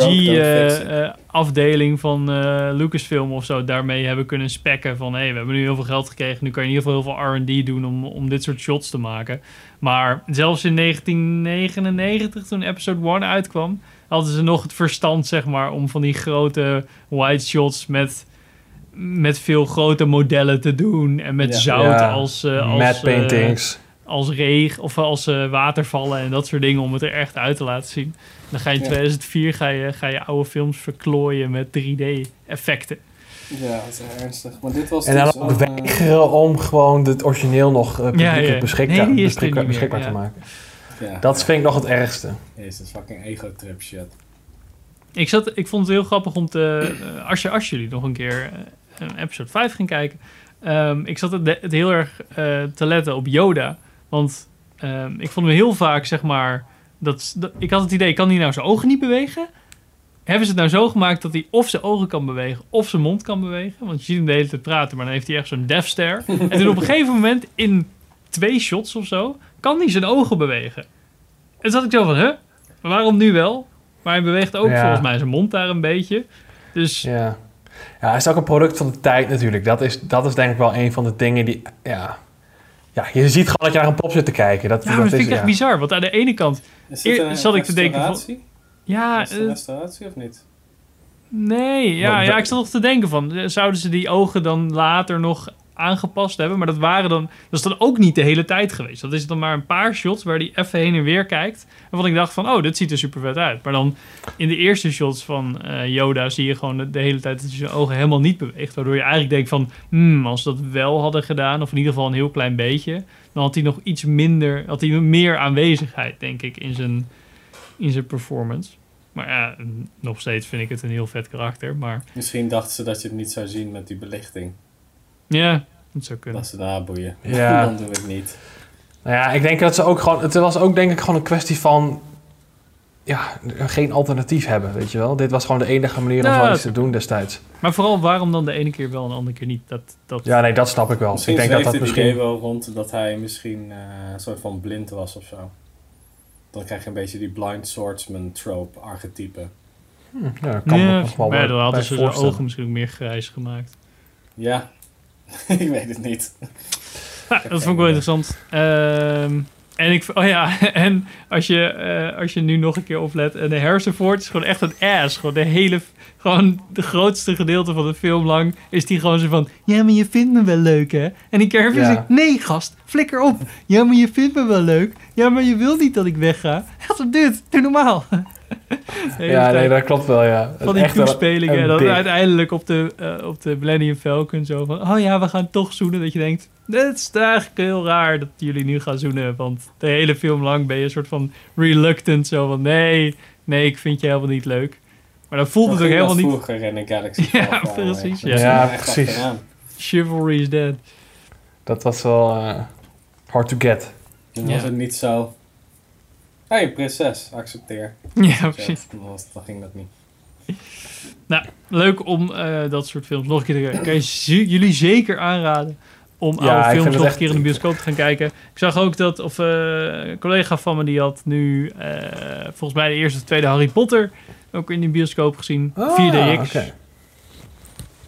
Speaker 1: CG-afdeling van eh, Lucasfilm of zo daarmee hebben kunnen spekken van... hé, hey, we hebben nu heel veel geld gekregen, nu kan je in ieder geval heel veel R&D doen om, om dit soort shots te maken. Maar zelfs in 1999, toen episode 1 uitkwam, hadden ze nog het verstand, zeg maar, om van die grote wide shots met, met veel grote modellen te doen. En met
Speaker 3: Ja.
Speaker 1: zout
Speaker 2: ja,
Speaker 1: als, eh, als,
Speaker 2: matte
Speaker 1: eh,
Speaker 2: paintings.
Speaker 1: als regen of als eh, watervallen en dat soort dingen om het er echt uit te laten zien. Dan ga je in
Speaker 3: Ja.
Speaker 1: 2004 ga je, ga je oude films verklooien met 3D-effecten.
Speaker 3: Ja, dat is ernstig. Maar dit was
Speaker 2: En dan
Speaker 3: dus
Speaker 2: ook
Speaker 3: eh,
Speaker 2: weigeren om gewoon het origineel nog
Speaker 1: Ja, ja.
Speaker 2: beschikbaar,
Speaker 1: Nee, is
Speaker 2: beschikbaar,
Speaker 1: ja.
Speaker 2: te maken.
Speaker 3: ja,
Speaker 2: Dat
Speaker 3: ja.
Speaker 2: vind ik nog het ergste.
Speaker 3: Jezus, fucking ego-trip shit.
Speaker 1: Ik, zat, ik vond het heel grappig om te... als, je, als jullie nog een keer eh, episode 5 gaan kijken... ehm, ik zat het, het heel erg eh, te letten op Yoda. Want ehm, ik vond hem heel vaak, zeg maar... Dat, dat, ik had het idee, kan hij nou zijn ogen niet bewegen? Hebben ze het nou zo gemaakt dat hij of zijn ogen kan bewegen... of zijn mond kan bewegen? Want je ziet hem de hele tijd praten, maar dan heeft hij echt zo'n death stare. en toen op een gegeven moment, in twee shots of zo... kan hij zijn ogen bewegen. En toen zat ik zo van, huh? Maar waarom nu wel? Maar hij beweegt ook
Speaker 2: Ja.
Speaker 1: volgens mij zijn mond daar een beetje. Dus
Speaker 2: Ja. Ja, het is ook een product van de tijd natuurlijk. Dat is, dat is denk ik wel een van de dingen die... Ja, ja je ziet gewoon dat je naar een pop zit te kijken. Dat,
Speaker 1: ja, maar dat vind
Speaker 2: is,
Speaker 1: ik echt
Speaker 2: ja.
Speaker 1: bizar. Want aan de ene kant...
Speaker 3: Is
Speaker 1: Eer-
Speaker 3: een
Speaker 1: zat ik te denken van-? Ja,
Speaker 3: Is het een
Speaker 1: eh,
Speaker 3: restauratie of niet?
Speaker 1: nee. Ja, ja, ik zat nog te denken van... eh, Zouden ze die ogen dan later nog aangepast hebben? Maar dat waren dan... Dat is dan ook niet de hele tijd geweest. Dat is dan maar een paar shots waar hij even heen en weer kijkt. En wat ik dacht van... Oh, dit ziet er super vet uit. Maar dan in de eerste shots van eh, Yoda... zie je gewoon de, hele tijd dat hij zijn ogen helemaal niet beweegt. Waardoor je eigenlijk denkt van... Hmm, als ze dat wel hadden gedaan... Of in ieder geval een heel klein beetje... Dan had hij nog iets minder... Had hij meer aanwezigheid, denk ik, in zijn, in zijn performance. Maar ja, nog steeds vind ik het een heel vet karakter. Maar
Speaker 3: Misschien dachten ze dat je het niet zou zien met die belichting.
Speaker 1: Ja, het zou kunnen.
Speaker 3: Dat ze daar boeien.
Speaker 2: Ja.
Speaker 3: Dan we het niet.
Speaker 2: Nou ja, ik denk dat ze ook gewoon... Het was ook denk ik gewoon een kwestie van... Ja, geen alternatief hebben, weet je wel. Dit was gewoon de enige manier om
Speaker 1: Ja,
Speaker 2: zoiets
Speaker 1: dat-
Speaker 2: te doen destijds.
Speaker 1: Maar vooral waarom dan de ene keer wel en de andere keer niet? Dat, dat...
Speaker 2: Ja, nee, dat snap ik wel.
Speaker 3: Misschien
Speaker 2: ik denk dat dat
Speaker 3: het idee
Speaker 2: misschien...
Speaker 3: wel rond dat hij misschien eh, een soort van blind was of zo. Dan krijg je een beetje die blind swordsman trope archetype.
Speaker 2: Hm, ja, dat kan
Speaker 1: Ja,
Speaker 2: me nog wel
Speaker 1: dan hadden
Speaker 2: bij
Speaker 1: ze zijn
Speaker 2: voorstellen.
Speaker 1: ogen misschien ook meer grijs gemaakt.
Speaker 3: Ja, ik weet het niet.
Speaker 1: Dat vond ik wel interessant. Ehm, en ik, oh ja, en als je, eh, als je nu nog een keer oplet, en de Harrison is gewoon echt een ass. Gewoon de hele, gewoon de grootste gedeelte van de film lang is die gewoon zo van, ja, maar je vindt me wel leuk, hè? En die Carrie
Speaker 2: Ja.
Speaker 1: zegt, nee, gast, flikker op. Ja, maar je vindt me wel leuk. Ja, maar je wil niet dat ik wegga. Wat een dit, doe normaal. De
Speaker 2: Ja, nee, dat klopt wel, ja. Het
Speaker 1: van
Speaker 2: is
Speaker 1: die toespelingen. En dan
Speaker 2: ding.
Speaker 1: uiteindelijk op de, eh, op de Millennium Falcon zo van... Oh ja, we gaan toch zoenen. Dat je denkt, het is eigenlijk heel raar dat jullie nu gaan zoenen. Want de hele film lang ben je een soort van reluctant. Zo van, nee, nee, ik vind je helemaal niet leuk. Maar dan voelt het ook helemaal
Speaker 3: dat
Speaker 1: niet...
Speaker 3: vroeger in een Galaxy
Speaker 1: Ja,
Speaker 3: Away.
Speaker 1: precies,
Speaker 3: Dat
Speaker 1: ja.
Speaker 2: Ja, precies.
Speaker 1: Chivalry is dead.
Speaker 2: Dat was wel eh, hard to get.
Speaker 3: Dan
Speaker 1: Ja.
Speaker 3: was het niet zo... Hé, hey, prinses, accepteer.
Speaker 1: Ja, precies.
Speaker 3: Dan, was, dan ging dat niet.
Speaker 1: Nou, leuk om eh, dat soort films nog een keer te kijken. Kan je jullie zeker aanraden om
Speaker 2: Ja,
Speaker 1: oude films nog een keer in de bioscoop te gaan kijken. Ik zag ook dat, of eh, een collega van me die had nu eh, volgens mij de eerste of tweede Harry Potter ook in de bioscoop gezien.
Speaker 2: Ah,
Speaker 1: 4DX.
Speaker 2: oké.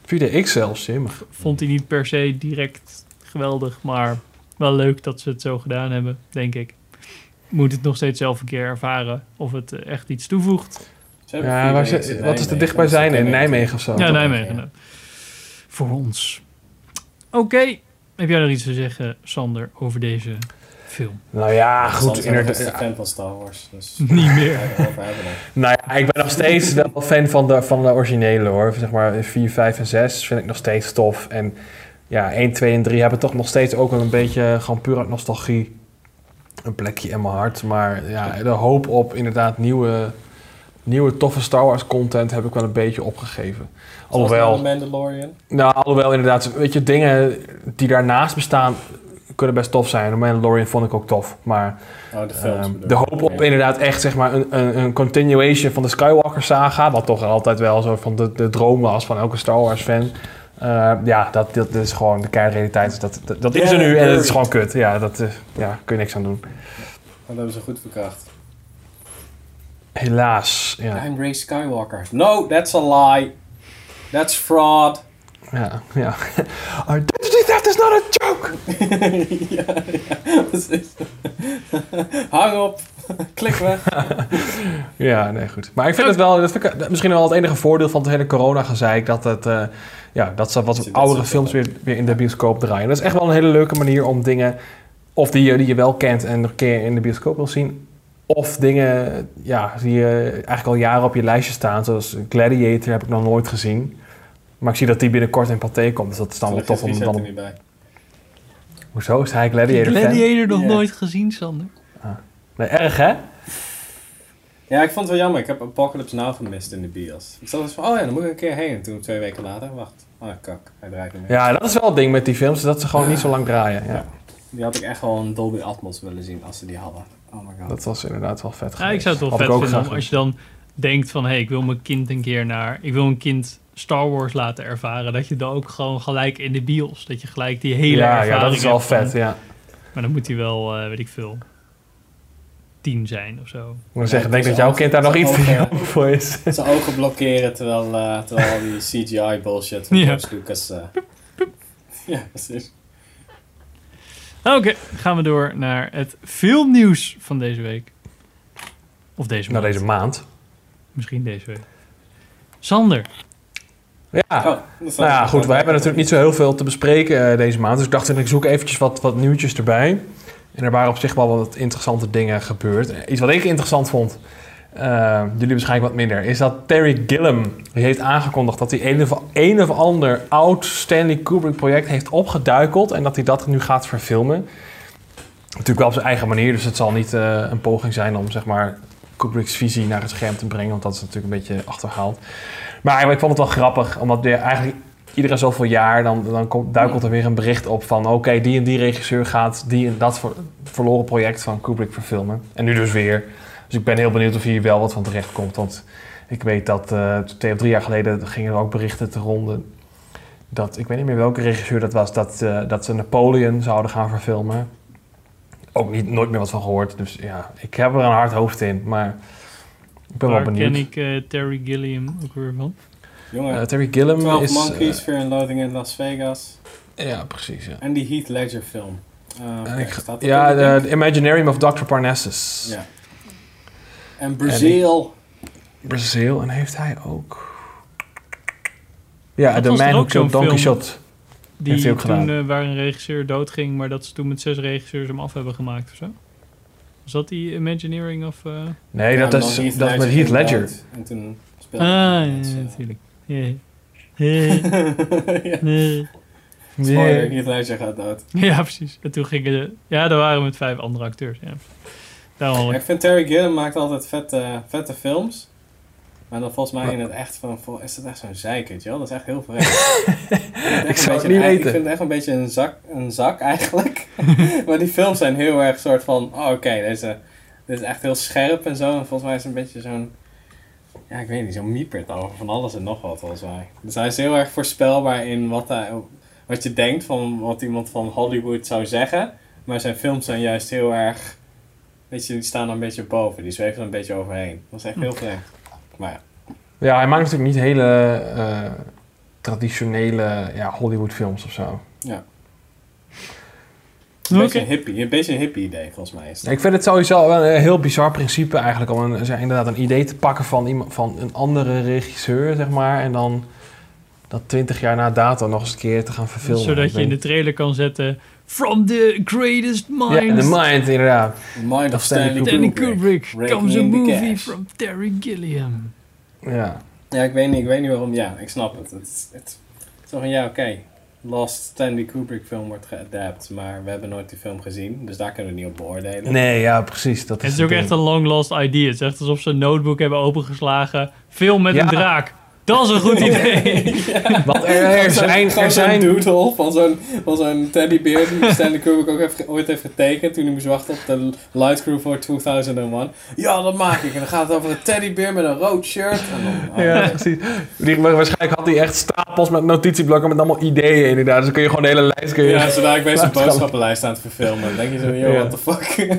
Speaker 2: 4DX zelfs, jemig.
Speaker 1: Vond hij niet per se direct geweldig, maar wel leuk dat ze het zo gedaan hebben, denk ik. Moet het nog steeds zelf een keer ervaren of het eh, echt iets toevoegt.
Speaker 3: Ze hebben
Speaker 2: Ja, waar ze- wat is er dichtbij zijn? In Nijmegen of zo?
Speaker 1: Ja,
Speaker 2: toch?
Speaker 1: Nijmegen.
Speaker 3: ja.
Speaker 1: Voor ons. Oké, heb jij nog iets te zeggen, Sander, over deze film?
Speaker 2: Nou ja,
Speaker 3: Goed, ik ben fan van Star Wars. Dus
Speaker 1: Niet meer.
Speaker 2: Nou ja, ik ben nog steeds wel fan van de, van de originele hoor. Zeg maar 4, 5 en 6 vind ik nog steeds tof. En ja, 1, 2 en 3 hebben toch nog steeds ook wel een beetje, gewoon puur uit nostalgie, een plekje in mijn hart. Maar ja, de hoop op inderdaad nieuwe, nieuwe toffe Star Wars content heb ik wel een beetje opgegeven. Alhoewel,
Speaker 3: Mandalorian.
Speaker 2: nou, alhoewel inderdaad, weet je, dingen die daarnaast bestaan kunnen best tof zijn. De Mandalorian vond ik ook tof. Maar
Speaker 3: Oh, de films.
Speaker 2: ehm, de hoop op inderdaad echt zeg maar een, een, een continuation van de Skywalker saga. Wat toch altijd wel zo van de, de droom was van elke Star Wars fan. Eh, ja, dat, dat is gewoon de keiharde realiteit. Dat, dat, dat is er nu en het is gewoon kut. Ja, dat eh, ja, kun je niks aan doen.
Speaker 3: Dat hebben ze goed verkracht.
Speaker 2: Helaas. Ja,
Speaker 3: I'm Ray Skywalker. No, that's a lie. That's fraud.
Speaker 2: ja, ja. Identity theft is not a joke!
Speaker 3: ja, ja, precies. Hang op. Klik weg.
Speaker 2: Ja, nee, goed. Maar ik vind het wel, dat vind ik misschien wel het enige voordeel van het hele corona-gezeik, dat, het, eh, ja, dat ze wat oudere films weer, weer in de bioscoop draaien. Dat is echt wel een hele leuke manier om dingen, of die, je- die je wel kent en nog een keer in de bioscoop wil zien, of dingen ja, die je eigenlijk al jaren op je lijstje staan, zoals Gladiator heb ik nog nooit gezien. Maar ik zie dat die binnenkort in Pathé komt, dus dat is dan wel tof om
Speaker 3: er
Speaker 2: dan...
Speaker 3: niet bij.
Speaker 2: Hoezo is hij Gladiator fan?
Speaker 1: Gladiator nog nooit gezien, Sander.
Speaker 2: Nee, erg hè?
Speaker 3: Ja, ik vond het wel jammer. Ik heb Apocalypse Now gemist in de bios. Ik zat dus van, oh ja, dan moet ik een keer heen. En toen twee weken later, wacht. Oh, kak. Hij draait niet meer.
Speaker 2: Ja, dat is wel het ding met die films, dat ze gewoon niet zo lang draaien. Ja.
Speaker 3: Die had ik echt wel een Dolby Atmos willen zien als ze die hadden. Oh my god.
Speaker 2: Dat was inderdaad wel vet
Speaker 1: Ja,
Speaker 2: geweest.
Speaker 1: ik zou het wel
Speaker 2: Had
Speaker 1: vet vinden
Speaker 2: graag
Speaker 1: als je dan denkt van... hé, hey, ik wil mijn kind een keer naar... ik wil een kind Star Wars laten ervaren... dat je dan ook gewoon gelijk in de bios... dat je gelijk die hele
Speaker 2: ja,
Speaker 1: ervaring
Speaker 2: ja, dat is wel
Speaker 1: van-
Speaker 2: vet, ja.
Speaker 1: Maar dan moet hij wel, eh, weet ik veel... tien zijn of zo.
Speaker 2: Ik moet zeggen, denk dat jouw kind daar nog iets voor is.
Speaker 3: Zijn ogen blokkeren terwijl, eh, terwijl al die CGI bullshit van
Speaker 1: Ja.
Speaker 3: George Lucas... eh, ja, precies.
Speaker 1: Oké, gaan we door naar het filmnieuws van deze week. Of deze
Speaker 2: Nou,
Speaker 1: maand.
Speaker 2: deze maand.
Speaker 1: Misschien deze week. Sander.
Speaker 2: Ja,
Speaker 3: Oh,
Speaker 2: nou ja, goed. We hebben natuurlijk niet zo heel veel te bespreken eh, deze maand. Dus ik dacht, ik zoek eventjes wat, wat nieuwtjes erbij. En er waren op zich wel wat interessante dingen gebeurd. Iets wat ik interessant vond, eh, jullie waarschijnlijk wat minder, is dat Terry Gilliam heeft aangekondigd dat hij een of, een of ander oud Stanley Kubrick project heeft opgeduikeld en dat hij dat nu gaat verfilmen. Natuurlijk wel op zijn eigen manier, dus het zal niet eh, een poging zijn om zeg maar Kubrick's visie naar het scherm te brengen, want dat is natuurlijk een beetje achterhaald. Maar ik vond het wel grappig, omdat weer eigenlijk iedere zoveel jaar dan, dan komt, duikelt er weer een bericht op van oké, die en die regisseur gaat die en dat ver- verloren project van Kubrick verfilmen. En nu dus weer. Dus ik ben heel benieuwd of hier wel wat van terecht komt. Want ik weet dat eh, twee of drie jaar geleden gingen er ook berichten te ronden. Dat, ik weet niet meer welke regisseur dat was, dat, eh, dat ze Napoleon zouden gaan verfilmen. Ook niet, nooit meer wat van gehoord. Dus ja, ik heb er een hard hoofd in. Maar ik ben
Speaker 1: Waar
Speaker 2: wel benieuwd.
Speaker 1: ken ik eh, Terry Gilliam ook weer van?
Speaker 3: Jongen,
Speaker 2: Eh, Terry Gilliam
Speaker 3: 12
Speaker 2: is...
Speaker 3: Monkeys,
Speaker 2: eh,
Speaker 3: Fear and Loathing in Las Vegas.
Speaker 2: ja, precies. Ja,
Speaker 3: En die Heath Ledger film. Eh,
Speaker 2: ik-
Speaker 3: staat
Speaker 2: ja
Speaker 3: de
Speaker 2: de, Imaginarium of Dr. Parnassus.
Speaker 3: Ja. En Brazil.
Speaker 2: Brazil. En heeft hij ook... Ja,
Speaker 1: Dat
Speaker 2: The
Speaker 1: was
Speaker 2: Man Who
Speaker 1: ook zo'n
Speaker 2: Killed Don. Quixote.
Speaker 1: Die
Speaker 2: Heeft hij ook
Speaker 1: toen
Speaker 2: gedaan.
Speaker 1: waar een regisseur doodging, maar dat ze toen met zes regisseurs hem af hebben gemaakt of zo? Was dat die Imagineering of... eh?
Speaker 2: Nee,
Speaker 3: Ja,
Speaker 2: dat is, dat met Heath Ledger.
Speaker 3: En toen speelde
Speaker 1: Ah, ja,
Speaker 3: hij
Speaker 1: Ja. ja. Nee.
Speaker 3: Spoiler, Heath Ledger gaat dood.
Speaker 1: Ja, precies. En toen gingen de... Ja, daar waren we met vijf andere acteurs. Ja. Daarom
Speaker 3: Ja, ik vind Terry Gilliam maakt altijd vette, vette films. Maar dan volgens mij in het echt van, is het echt zo'n zeikert, joh. Dat is echt heel vreemd.
Speaker 2: Ik zou het niet weten.
Speaker 3: Ik vind het echt een beetje een zak, een zak eigenlijk. maar die films zijn heel erg soort van, oh, oké, deze, dit is echt heel scherp en zo. En volgens mij is het een beetje zo'n, ja, ik weet niet, zo'n miepert over van alles en nog wat volgens mij. Dus hij is heel erg voorspelbaar in wat, hij, wat je denkt van wat iemand van Hollywood zou zeggen. Maar zijn films zijn juist heel erg, weet je, die staan er een beetje boven. Die zweven er een beetje overheen. Dat is echt heel vreemd. Maar ja.
Speaker 2: Ja, hij maakt natuurlijk niet hele eh, traditionele ja, Hollywood films of zo.
Speaker 3: Ja. Een beetje een hippie, een beetje een hippie idee volgens mij is.
Speaker 2: Ik vind het sowieso wel een heel bizar principe eigenlijk om een, zeg, inderdaad een idee te pakken van, iemand, van een andere regisseur, zeg maar. En dan dat twintig jaar na dato nog eens een keer te gaan verfilmen.
Speaker 1: Zodat je in de trailer kan zetten... From the greatest
Speaker 2: Ja,
Speaker 1: minds...
Speaker 2: de mind inderdaad.
Speaker 3: The Mind of
Speaker 2: Stanley
Speaker 3: Stanley
Speaker 1: Stanley
Speaker 3: Kubrick.
Speaker 1: Comes a
Speaker 3: the
Speaker 1: movie
Speaker 3: cash.
Speaker 1: from Terry Gilliam.
Speaker 2: Ja.
Speaker 3: Ja, ik weet niet, ik weet niet waarom. Ja, ik snap het. Het is het, is zo van, ja, oké. Lost Stanley Kubrick film wordt geadapt, maar we hebben nooit die film gezien. Dus daar kunnen we niet op beoordelen.
Speaker 2: Nee, ja, precies. Dat is
Speaker 1: Het is ook
Speaker 2: ding.
Speaker 1: echt een long lost idea. Het is echt alsof ze een notebook hebben opengeslagen. Film met
Speaker 2: Ja.
Speaker 1: een draak. Dat is een goed idee.
Speaker 2: Want er, er zijn...
Speaker 3: Gewoon
Speaker 2: Er
Speaker 3: zo'n
Speaker 2: zijn
Speaker 3: doodle van zo'n, van zo'n teddybeer die Stanley Kubrick ook heeft, ooit heeft getekend toen hij moest wachten op de Light Crew voor 2001. Ja, dat maak ik. En dan gaat het over een teddybeer met een rood shirt. En dan, oh,
Speaker 2: Ja,
Speaker 3: nee.
Speaker 2: precies. Die, waarschijnlijk had hij echt stapels met notitieblokken met allemaal ideeën inderdaad. Dus dan kun je gewoon de hele lijst... Kun je,
Speaker 3: Ja, zodra ik bij zijn
Speaker 2: gaan.
Speaker 3: boodschappenlijst aan het verfilmen. Dan denk je zo, yo,
Speaker 2: Ja.
Speaker 3: what the fuck.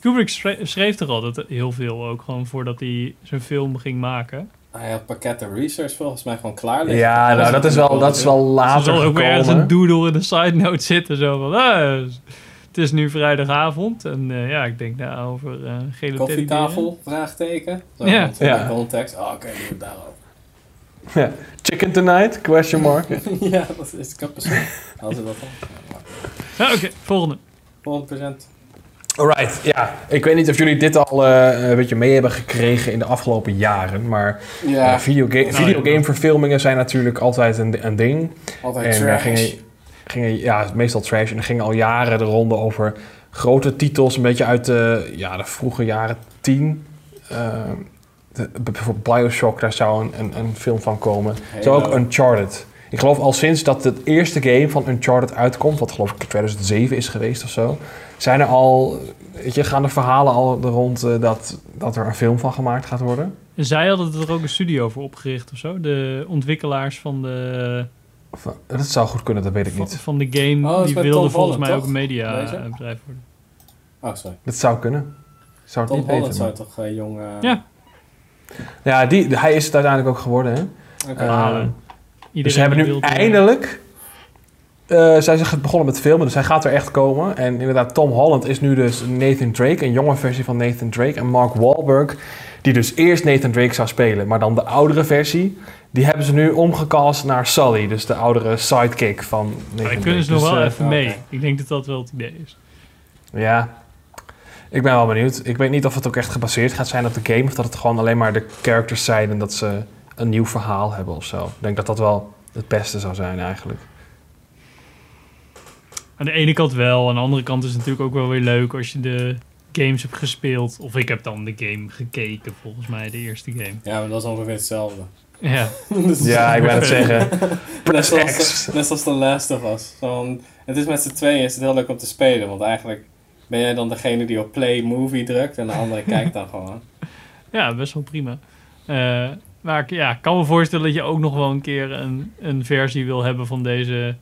Speaker 1: Kubrick schre- schreef toch altijd heel veel ook gewoon voordat hij zijn film ging maken.
Speaker 3: Hij had pakketten research volgens mij gewoon klaar liggen.
Speaker 2: ja, nou, dat is wel, dat is wel
Speaker 1: Er
Speaker 2: later
Speaker 1: zal ook weer ergens een doodle in de side note zitten. Zo van, ah, het is nu vrijdagavond. En eh, ja, ik denk nou over eh gele.
Speaker 3: Koffietafel, vraagteken. Zo,
Speaker 1: Ja.
Speaker 3: in
Speaker 2: Ja.
Speaker 3: de context. Oh, oké, het daarover.
Speaker 2: Ja. Chicken tonight? Question mark.
Speaker 3: ja, dat is kappershoek. Als ze dat dan.
Speaker 1: Ja, oké, volgende.
Speaker 3: 100%.
Speaker 2: Alright, ja. Ik weet niet of jullie dit al eh, een beetje mee hebben gekregen in de afgelopen jaren. Maar
Speaker 3: Ja,
Speaker 2: eh, videoga- videogameverfilmingen zijn natuurlijk altijd een, een ding.
Speaker 3: altijd
Speaker 2: En daar
Speaker 3: trash.
Speaker 2: gingen, gingen, ja, meestal trash. En er gingen al jaren de ronde over grote titels, een beetje uit de, ja, de vroege jaren tien. Eh, de- bijvoorbeeld Bioshock, daar zou een, een, een film van komen. Zo ook
Speaker 3: Halo.
Speaker 2: Uncharted. Ik geloof al sinds dat het eerste game van Uncharted uitkomt, wat geloof ik 2007 is geweest of zo, zijn er al, weet je, gaan de verhalen al er rond eh, dat, dat er een film van gemaakt gaat worden.
Speaker 1: Zij hadden er ook een studio voor opgericht of zo. De ontwikkelaars van de,
Speaker 2: Of, eh, dat zou goed kunnen, dat weet ik
Speaker 1: van,
Speaker 2: niet.
Speaker 1: van de game,
Speaker 3: Oh,
Speaker 1: die wilden volgens mij
Speaker 3: toch?
Speaker 1: ook een mediabedrijf worden.
Speaker 3: Oh, sorry.
Speaker 2: Dat zou kunnen. Zou het
Speaker 3: Tom
Speaker 2: niet weten.
Speaker 3: Holland
Speaker 2: maar-
Speaker 3: zou toch eh, jong...
Speaker 1: Ja.
Speaker 2: Ja, die, hij is het uiteindelijk ook geworden. Hè?
Speaker 3: oké.
Speaker 2: Eh,
Speaker 1: Ah,
Speaker 2: dus
Speaker 1: Iedereen
Speaker 2: ze hebben nu eindelijk... eh zijn ze begonnen met filmen, dus hij gaat er echt komen. En inderdaad, Tom Holland is nu dus Nathan Drake, een jonge versie van Nathan Drake. En Mark Wahlberg, die dus eerst Nathan Drake zou spelen, maar dan de oudere versie... die hebben ze nu omgecast naar Sully, dus de oudere sidekick van Nathan
Speaker 1: Maar
Speaker 2: Drake.
Speaker 1: kunnen ze nog
Speaker 2: Dus,
Speaker 1: wel
Speaker 2: eh,
Speaker 1: even mee. Ik denk dat dat wel het idee is.
Speaker 2: Ja, ik ben wel benieuwd. Ik weet niet of het ook echt gebaseerd gaat zijn op de game... of dat het gewoon alleen maar de characters zijn... en dat ze een nieuw verhaal hebben of zo. Ik denk dat dat wel het beste zou zijn eigenlijk.
Speaker 1: Aan de ene kant wel. Aan de andere kant is het natuurlijk ook wel weer leuk als je de games hebt gespeeld. Of ik heb dan de game gekeken, volgens mij, de eerste game.
Speaker 3: Ja, maar dat is ongeveer hetzelfde.
Speaker 1: Ja,
Speaker 3: Dus-
Speaker 2: Ja, ik ben het zeggen.
Speaker 3: net, zoals, net zoals The Last of Us. Zo'n- het is met z'n tweeën is het heel leuk om te spelen. Want eigenlijk ben jij dan degene die op play movie drukt. En de andere kijkt dan gewoon.
Speaker 1: ja best wel prima. Eh, maar ik ja, ik kan me voorstellen dat je ook nog wel een keer een, een versie wil hebben van deze...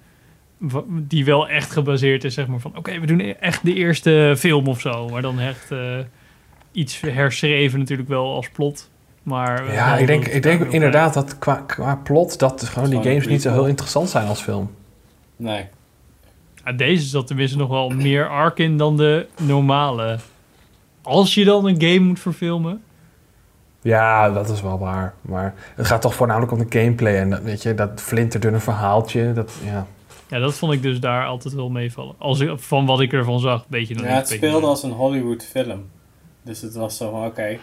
Speaker 1: Die wel echt gebaseerd is, zeg maar, van... Oké, we doen echt de eerste film of zo. Maar dan echt eh, iets herschreven natuurlijk wel als plot. Maar
Speaker 2: Ja, ik denk, ik denk inderdaad dat qua, qua plot... dat gewoon die games niet zo heel interessant zijn als film.
Speaker 3: Nee.
Speaker 1: Ja, deze zat tenminste nog wel meer arc in dan de normale. Als je dan een game moet verfilmen.
Speaker 2: Ja, dat is wel waar. Maar het gaat toch voornamelijk om de gameplay. En dat, weet je, dat flinterdunne verhaaltje. Dat, ja.
Speaker 1: Ja, dat vond ik dus daar altijd wel meevallen. Als ik, van wat ik ervan zag, een beetje. nog
Speaker 3: Ja, het speelde als een Hollywood film. Dus het was zo van, oké.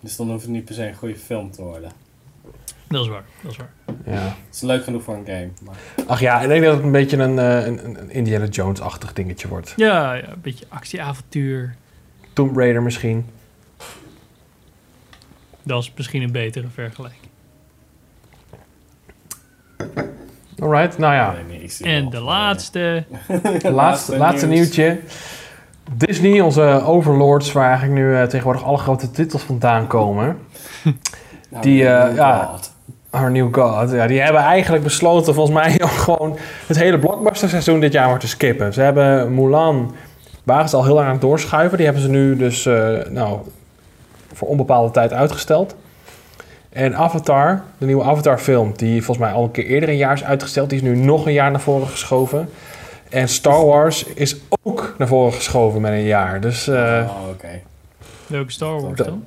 Speaker 3: Dus dan hoeft het niet per se een goede film te worden.
Speaker 1: Dat is waar, dat is waar.
Speaker 2: ja.
Speaker 3: Het is leuk genoeg voor een game. Maar
Speaker 2: Ach ja, ik denk dat het een beetje een, eh, een, een Indiana Jones-achtig dingetje wordt.
Speaker 1: Ja, ja, een beetje actieavontuur.
Speaker 2: Tomb Raider misschien.
Speaker 1: Dat is misschien een betere vergelijking.
Speaker 2: Alright, nou ja.
Speaker 3: nee, nee,
Speaker 1: En de
Speaker 3: van,
Speaker 1: laatste.
Speaker 2: Laatste, laatste, laatste nieuwtje. Disney, onze overlords, waar eigenlijk nu eh, tegenwoordig alle grote titels vandaan komen.
Speaker 3: Nou,
Speaker 2: die, eh,
Speaker 3: oh
Speaker 2: ja.
Speaker 3: God.
Speaker 2: Our New God. Ja, die hebben eigenlijk besloten, volgens mij, om gewoon het hele blockbuster seizoen dit jaar maar te skippen. Ze hebben Mulan, waren ze al heel lang aan het doorschuiven. Die hebben ze nu dus, eh, nou, voor onbepaalde tijd uitgesteld. En Avatar, de nieuwe Avatar film, die volgens mij al een keer eerder een jaar is uitgesteld. Die is nu nog een jaar naar voren geschoven. En Star Wars is ook naar voren geschoven met een jaar. Dus eh,
Speaker 3: oh, oké.
Speaker 1: Welke Star Wars dan?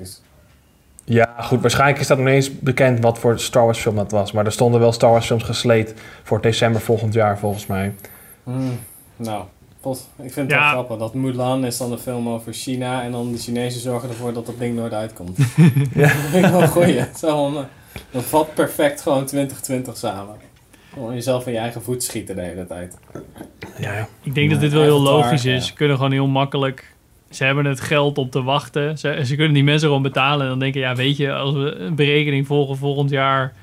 Speaker 2: ja, goed. Waarschijnlijk is dat nog niet eens bekend wat voor Star Wars film dat was. Maar er stonden wel Star Wars films gesleed voor december volgend jaar volgens mij.
Speaker 3: Hmm, nou, ik vind het
Speaker 1: Ja.
Speaker 3: wel grappig. Dat Mulan is dan een film over China. En dan de Chinezen zorgen ervoor dat dat ding nooit uitkomt.
Speaker 2: Ja.
Speaker 3: Dat vind ik wel goeie. Zo, eh, dat vat perfect gewoon 2020 samen. Gewoon jezelf in je eigen voet schieten de hele tijd.
Speaker 2: Ja, ja.
Speaker 1: Ik denk dat dit wel heel logisch is.
Speaker 3: ja.
Speaker 1: Ze kunnen gewoon heel makkelijk ze hebben het geld om te wachten. Ze, ze kunnen die mensen gewoon betalen. En dan denken, ja, weet je, als we een berekening volgen volgend jaar.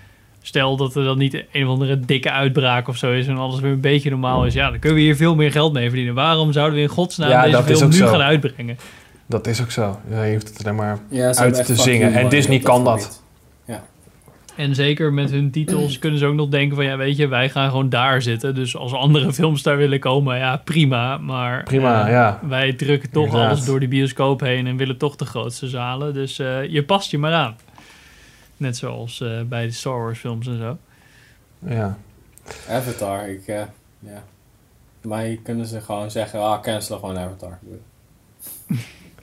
Speaker 1: Stel dat er dan niet een of andere dikke uitbraak of zo is. En alles weer een beetje normaal is. Ja, dan kunnen we hier veel meer geld mee verdienen. Waarom zouden we in godsnaam
Speaker 2: Ja,
Speaker 1: deze film nu
Speaker 2: zo.
Speaker 1: gaan uitbrengen?
Speaker 2: Dat is ook zo. Ja, je hoeft het alleen maar...
Speaker 3: Ja,
Speaker 2: Uit te zingen. En Disney kan dat.
Speaker 3: gebied.
Speaker 1: En zeker met hun titels kunnen ze ook nog denken van... Ja, weet je, wij gaan gewoon daar zitten. Dus als andere films daar willen komen, ja, prima. Maar
Speaker 2: Prima,
Speaker 1: eh,
Speaker 2: ja.
Speaker 1: wij drukken toch
Speaker 2: Inderdaad.
Speaker 1: alles door die bioscoop heen... en willen toch de grootste zalen. Dus eh, je past je maar aan. Net zoals eh, bij de Star Wars films en zo.
Speaker 2: Ja.
Speaker 3: Avatar, ik, eh, ja. Maar kunnen ze gewoon zeggen, ah, cancelen gewoon Avatar.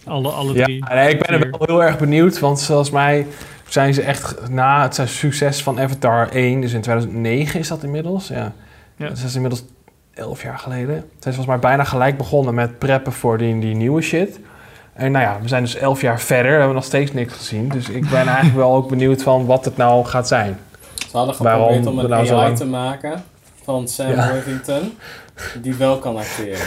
Speaker 1: Alle, alle
Speaker 2: Ja,
Speaker 1: drie.
Speaker 2: nee, ik ben er wel heel erg benieuwd, want volgens mij zijn ze echt na het succes van Avatar 1, dus in 2009 is dat inmiddels, ja.
Speaker 1: Ja.
Speaker 2: Dat is inmiddels 11 jaar geleden. Zijn ze volgens mij bijna gelijk begonnen met preppen voor die, die nieuwe shit. En nou ja, we zijn dus 11 jaar verder, we hebben nog steeds niks gezien. Dus ik ben eigenlijk wel ook benieuwd van wat het nou gaat zijn.
Speaker 3: Ze hadden
Speaker 2: Waarom
Speaker 3: geprobeerd om een
Speaker 2: nou zo
Speaker 3: AI
Speaker 2: lang-
Speaker 3: te maken van Sam
Speaker 2: Ja.
Speaker 3: Worthington, die wel kan acteren.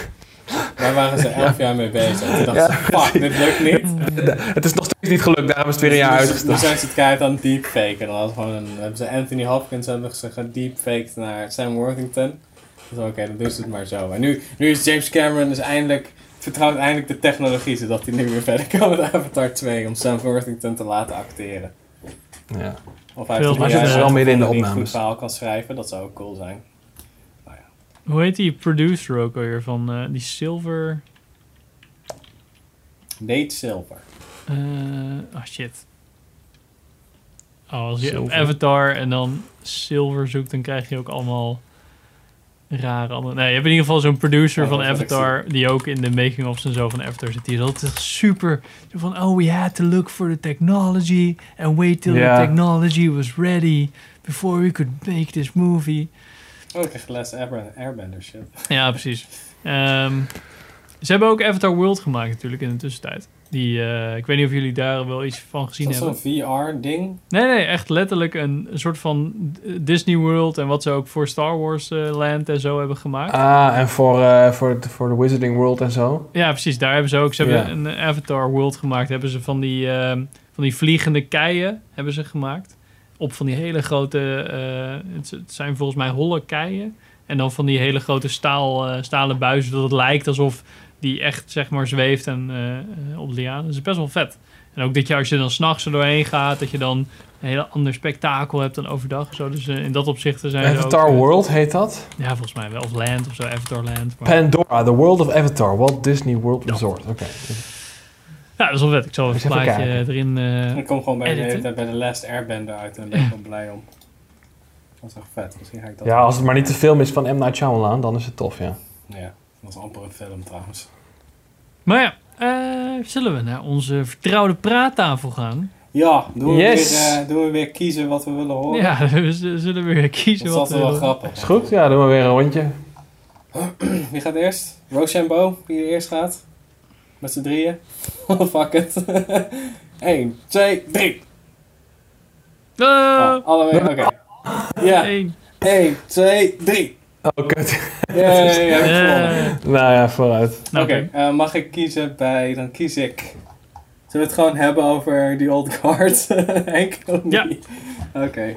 Speaker 3: Daar waren ze elf jaar mee bezig. Toen dachten
Speaker 2: Ja,
Speaker 3: ze, fuck, dit lukt niet.
Speaker 2: Het is nog steeds niet gelukt, daarom is het weer een jaar
Speaker 3: Dus-
Speaker 2: uitgesteld.
Speaker 3: Zijn ze het keihard aan deepfaken. En dan gewoon een, hebben ze Anthony Hopkins hebben ze gedeepfaked naar Sam Worthington. Dus oké, dan doen ze het maar zo. En nu, nu is James Cameron dus eindelijk, vertrouwt eindelijk de technologie, zodat hij nu weer verder kan met Avatar 2 om Sam Worthington te laten acteren.
Speaker 2: Ja.
Speaker 3: Of hij
Speaker 1: Veel
Speaker 3: heeft
Speaker 1: zijn
Speaker 2: wel midden in de
Speaker 3: die een goed
Speaker 2: opnames.
Speaker 3: verhaal kan schrijven, dat zou ook cool zijn.
Speaker 1: Hoe heet die producer ook alweer van eh, die Silver...
Speaker 3: Nate Silver.
Speaker 1: eh oh shit. Oh, als je
Speaker 2: Silver.
Speaker 1: Avatar en dan Silver zoekt, dan krijg je ook allemaal rare andere... Nee, je hebt in ieder geval zo'n producer
Speaker 3: Oh,
Speaker 1: van Avatar... die ook in de making-ofs en zo van Avatar zit. Die is altijd echt super... Van, oh, we had to look for the technology... and wait till the technology was ready... before we could make this movie.
Speaker 3: Ik krijg les Air- Airbender shit.
Speaker 1: Ja, precies. Ehm, ze hebben ook Avatar World gemaakt natuurlijk in de tussentijd. Die, eh, ik weet niet of jullie daar wel iets van gezien
Speaker 3: Is dat
Speaker 1: hebben.
Speaker 3: zo'n VR-ding?
Speaker 1: Nee, nee, echt letterlijk een, een soort van Disney World en wat ze ook voor Star Wars eh, Land en zo hebben gemaakt.
Speaker 2: Ah, en voor, eh, voor, de- voor de Wizarding World en zo.
Speaker 1: Ja, precies. Daar hebben ze ook. Ze hebben een Avatar World gemaakt. Hebben ze van die, ehm, van die vliegende keien hebben ze gemaakt. Op van die hele grote. eh, het, het zijn volgens mij holle keien. En dan van die hele grote staal, eh, stalen buizen. Dat het lijkt alsof die echt zeg maar zweeft en, eh, eh, op de lianen. Dat is best wel vet. En ook dat je als je dan s'nachts er doorheen gaat. Dat je dan een heel ander spektakel hebt dan overdag. Zo. Dus eh, in dat opzicht zijn ze
Speaker 2: Avatar
Speaker 1: ook,
Speaker 2: World heet dat.
Speaker 1: Ja, volgens mij wel. Of Land of zo. Avatar Land. Maar...
Speaker 2: Pandora, The World of Avatar, Walt Disney World Resort. Oké.
Speaker 1: Ja, dat is wel vet. Ik zal even een plaatje
Speaker 2: kijken.
Speaker 1: erin... eh,
Speaker 3: Ik kom gewoon bij de,
Speaker 1: Editen.
Speaker 3: bij de Last Airbender uit en daar ben ik wel blij om. Dat is echt vet. Misschien ga ik dat
Speaker 2: Ja, als het maar niet te veel is van M. Night Shyamalan, dan is het tof, ja.
Speaker 3: Ja, dat was amper een film trouwens.
Speaker 1: Maar ja, eh, zullen we naar onze vertrouwde praattafel gaan?
Speaker 3: Ja, doen we,
Speaker 2: Yes.
Speaker 3: weer, eh, doen we weer kiezen wat we willen horen?
Speaker 1: Ja, we zullen weer kiezen
Speaker 3: dat is
Speaker 1: wat we
Speaker 3: altijd wel
Speaker 1: willen.
Speaker 3: grappig.
Speaker 2: Is goed? Ja, doen we weer een rondje.
Speaker 3: Wie gaat eerst? Rochambeau, wie er eerst gaat? Met z'n drieën? Fuck it. 1, 2, 3.
Speaker 1: Ah,
Speaker 3: Oh, allebei, oké. Ja,
Speaker 1: één.
Speaker 3: 1, 2, 3.
Speaker 2: Oh, kut.
Speaker 3: Ja, ja,
Speaker 2: nou ja, vooruit.
Speaker 1: nou,
Speaker 3: Oké, eh, mag ik kiezen bij, dan kies ik. Zullen we het gewoon hebben over die old guard? Henk?
Speaker 1: Ja.
Speaker 3: Oké.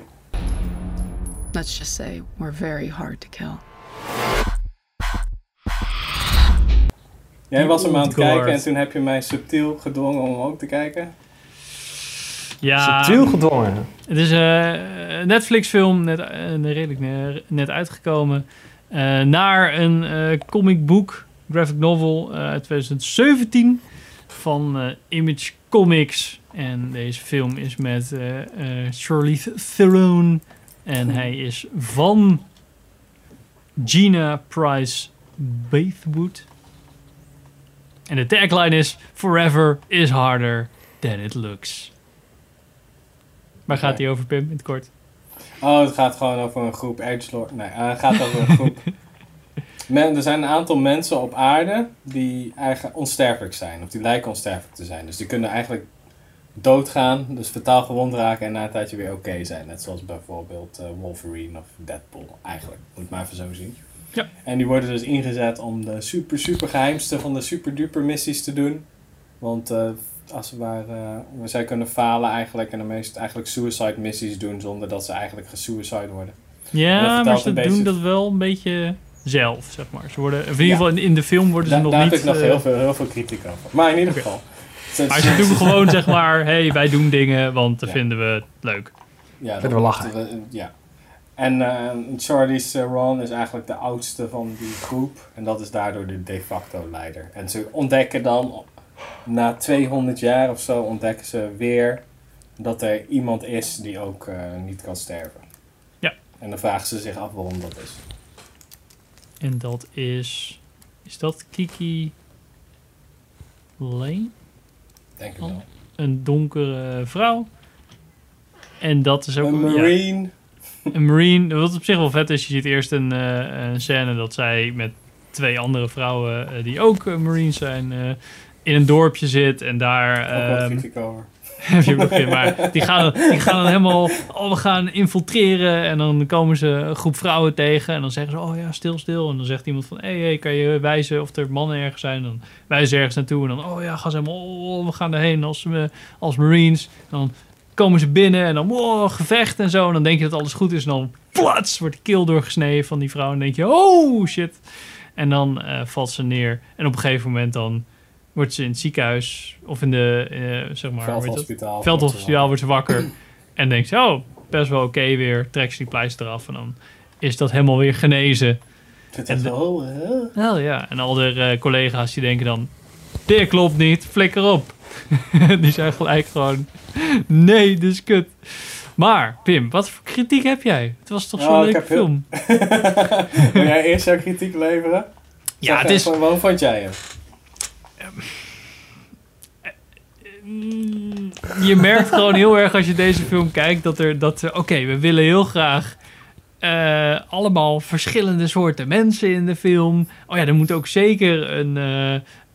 Speaker 7: Let's just say we're very hard to kill.
Speaker 3: Jij was hem aan het kijken en toen heb je mij subtiel gedwongen om ook te kijken.
Speaker 1: Ja,
Speaker 2: Subtiel gedwongen.
Speaker 1: het is eh, een Netflix-film, net, eh, redelijk ne- net uitgekomen. eh, naar een eh comic book, graphic novel eh, uit 2017 van eh, Image Comics. En deze film is met eh eh Charlize Theron. En hij is van Gina Price Bathwood. En de tagline is Forever is harder than it looks. Waar gaat hij over, Pim, in het kort?
Speaker 3: Oh, het gaat gewoon over een groep edgelord. Nee, eh, het gaat over een groep. Men, er zijn een aantal mensen op aarde die eigenlijk onsterfelijk zijn. Of die lijken onsterfelijk te zijn. Dus die kunnen eigenlijk doodgaan, dus fataal gewond raken en na een tijdje weer oké zijn. Net zoals bijvoorbeeld eh, Wolverine of Deadpool. Eigenlijk, moet maar even zo zien.
Speaker 1: Ja.
Speaker 3: En die worden dus ingezet om de super, super geheimste van de super duper missies te doen. Want eh, als we, waar, eh, we zij kunnen falen eigenlijk en de meest eigenlijk suicide missies doen zonder dat ze eigenlijk gesuicide worden. Dat
Speaker 1: Ja, maar ze
Speaker 3: beetje-
Speaker 1: doen dat wel een beetje zelf, zeg maar. Ze worden, in ieder geval in, in de film worden ze
Speaker 3: Da-
Speaker 1: nog
Speaker 3: daar
Speaker 1: niet...
Speaker 3: heb ik nog
Speaker 1: eh,
Speaker 3: heel, veel, heel veel kritiek over. Maar in ieder geval. Ze-
Speaker 1: Maar ze doen gewoon, zeg maar, hey, wij doen dingen, want dat
Speaker 3: Ja.
Speaker 1: vinden we leuk.
Speaker 3: Ja,
Speaker 2: Vinden we lachen.
Speaker 3: ja. En eh Charlie's Ron is eigenlijk de oudste van die groep. En dat is daardoor de de facto leider. En ze ontdekken dan, na 200 jaar of zo, ontdekken ze weer dat er iemand is die ook eh, niet kan sterven.
Speaker 1: Ja.
Speaker 3: En dan vragen ze zich af waarom dat is.
Speaker 1: En dat is... Is dat Kiki Lane?
Speaker 3: Denk ik wel.
Speaker 1: Een donkere vrouw. En dat is ook...
Speaker 3: Een
Speaker 1: ja,
Speaker 3: marine.
Speaker 1: een marine. Wat op zich wel vet is, je ziet eerst een, eh, een scène dat zij met twee andere vrouwen eh, die ook marines zijn... in een dorpje zit en daar... Ehm, heb je ook nog in, maar die gaan, die gaan dan helemaal, oh we gaan infiltreren en dan komen ze een groep vrouwen tegen en dan zeggen ze, oh ja, stil, stil. En dan zegt iemand van, hé, hey, hey, kan je wijzen of er mannen ergens zijn? Dan wijzen ze ergens naartoe en dan, oh ja, gaan ze helemaal, oh, we gaan erheen als, eh, als marines. En dan komen ze binnen en dan, wow, gevecht en zo. En dan denk je dat alles goed is en dan, plats, wordt de keel doorgesneden van die vrouw. En dan denk je, oh shit. En dan eh, valt ze neer en op een gegeven moment dan wordt ze in het ziekenhuis of in de, eh, zeg maar, dat?
Speaker 3: Veldhospitaal.
Speaker 1: veldhospitaal wordt ze wakker. En denkt ze, oh, best wel oké weer. Trekt ze die pleister af en dan is dat helemaal weer genezen.
Speaker 3: Het
Speaker 1: En
Speaker 3: wel, hè?
Speaker 1: Nou ja, en al de eh, collega's die denken dan, dit klopt niet, flikker op. die zijn gelijk gewoon, nee, dit is kut. Maar, Pim, wat voor kritiek heb jij? Het was toch zo'n
Speaker 3: Oh, ik
Speaker 1: leuke film?
Speaker 3: Wil jij eerst jouw kritiek leveren?
Speaker 1: Ja,
Speaker 3: Zeg
Speaker 1: het is...
Speaker 3: even, Waarom vond jij?
Speaker 1: Mm, je merkt gewoon heel erg als je deze film kijkt dat er dat oké, we willen heel graag eh, allemaal verschillende soorten mensen in de film. Oh ja, er moet ook zeker een uh,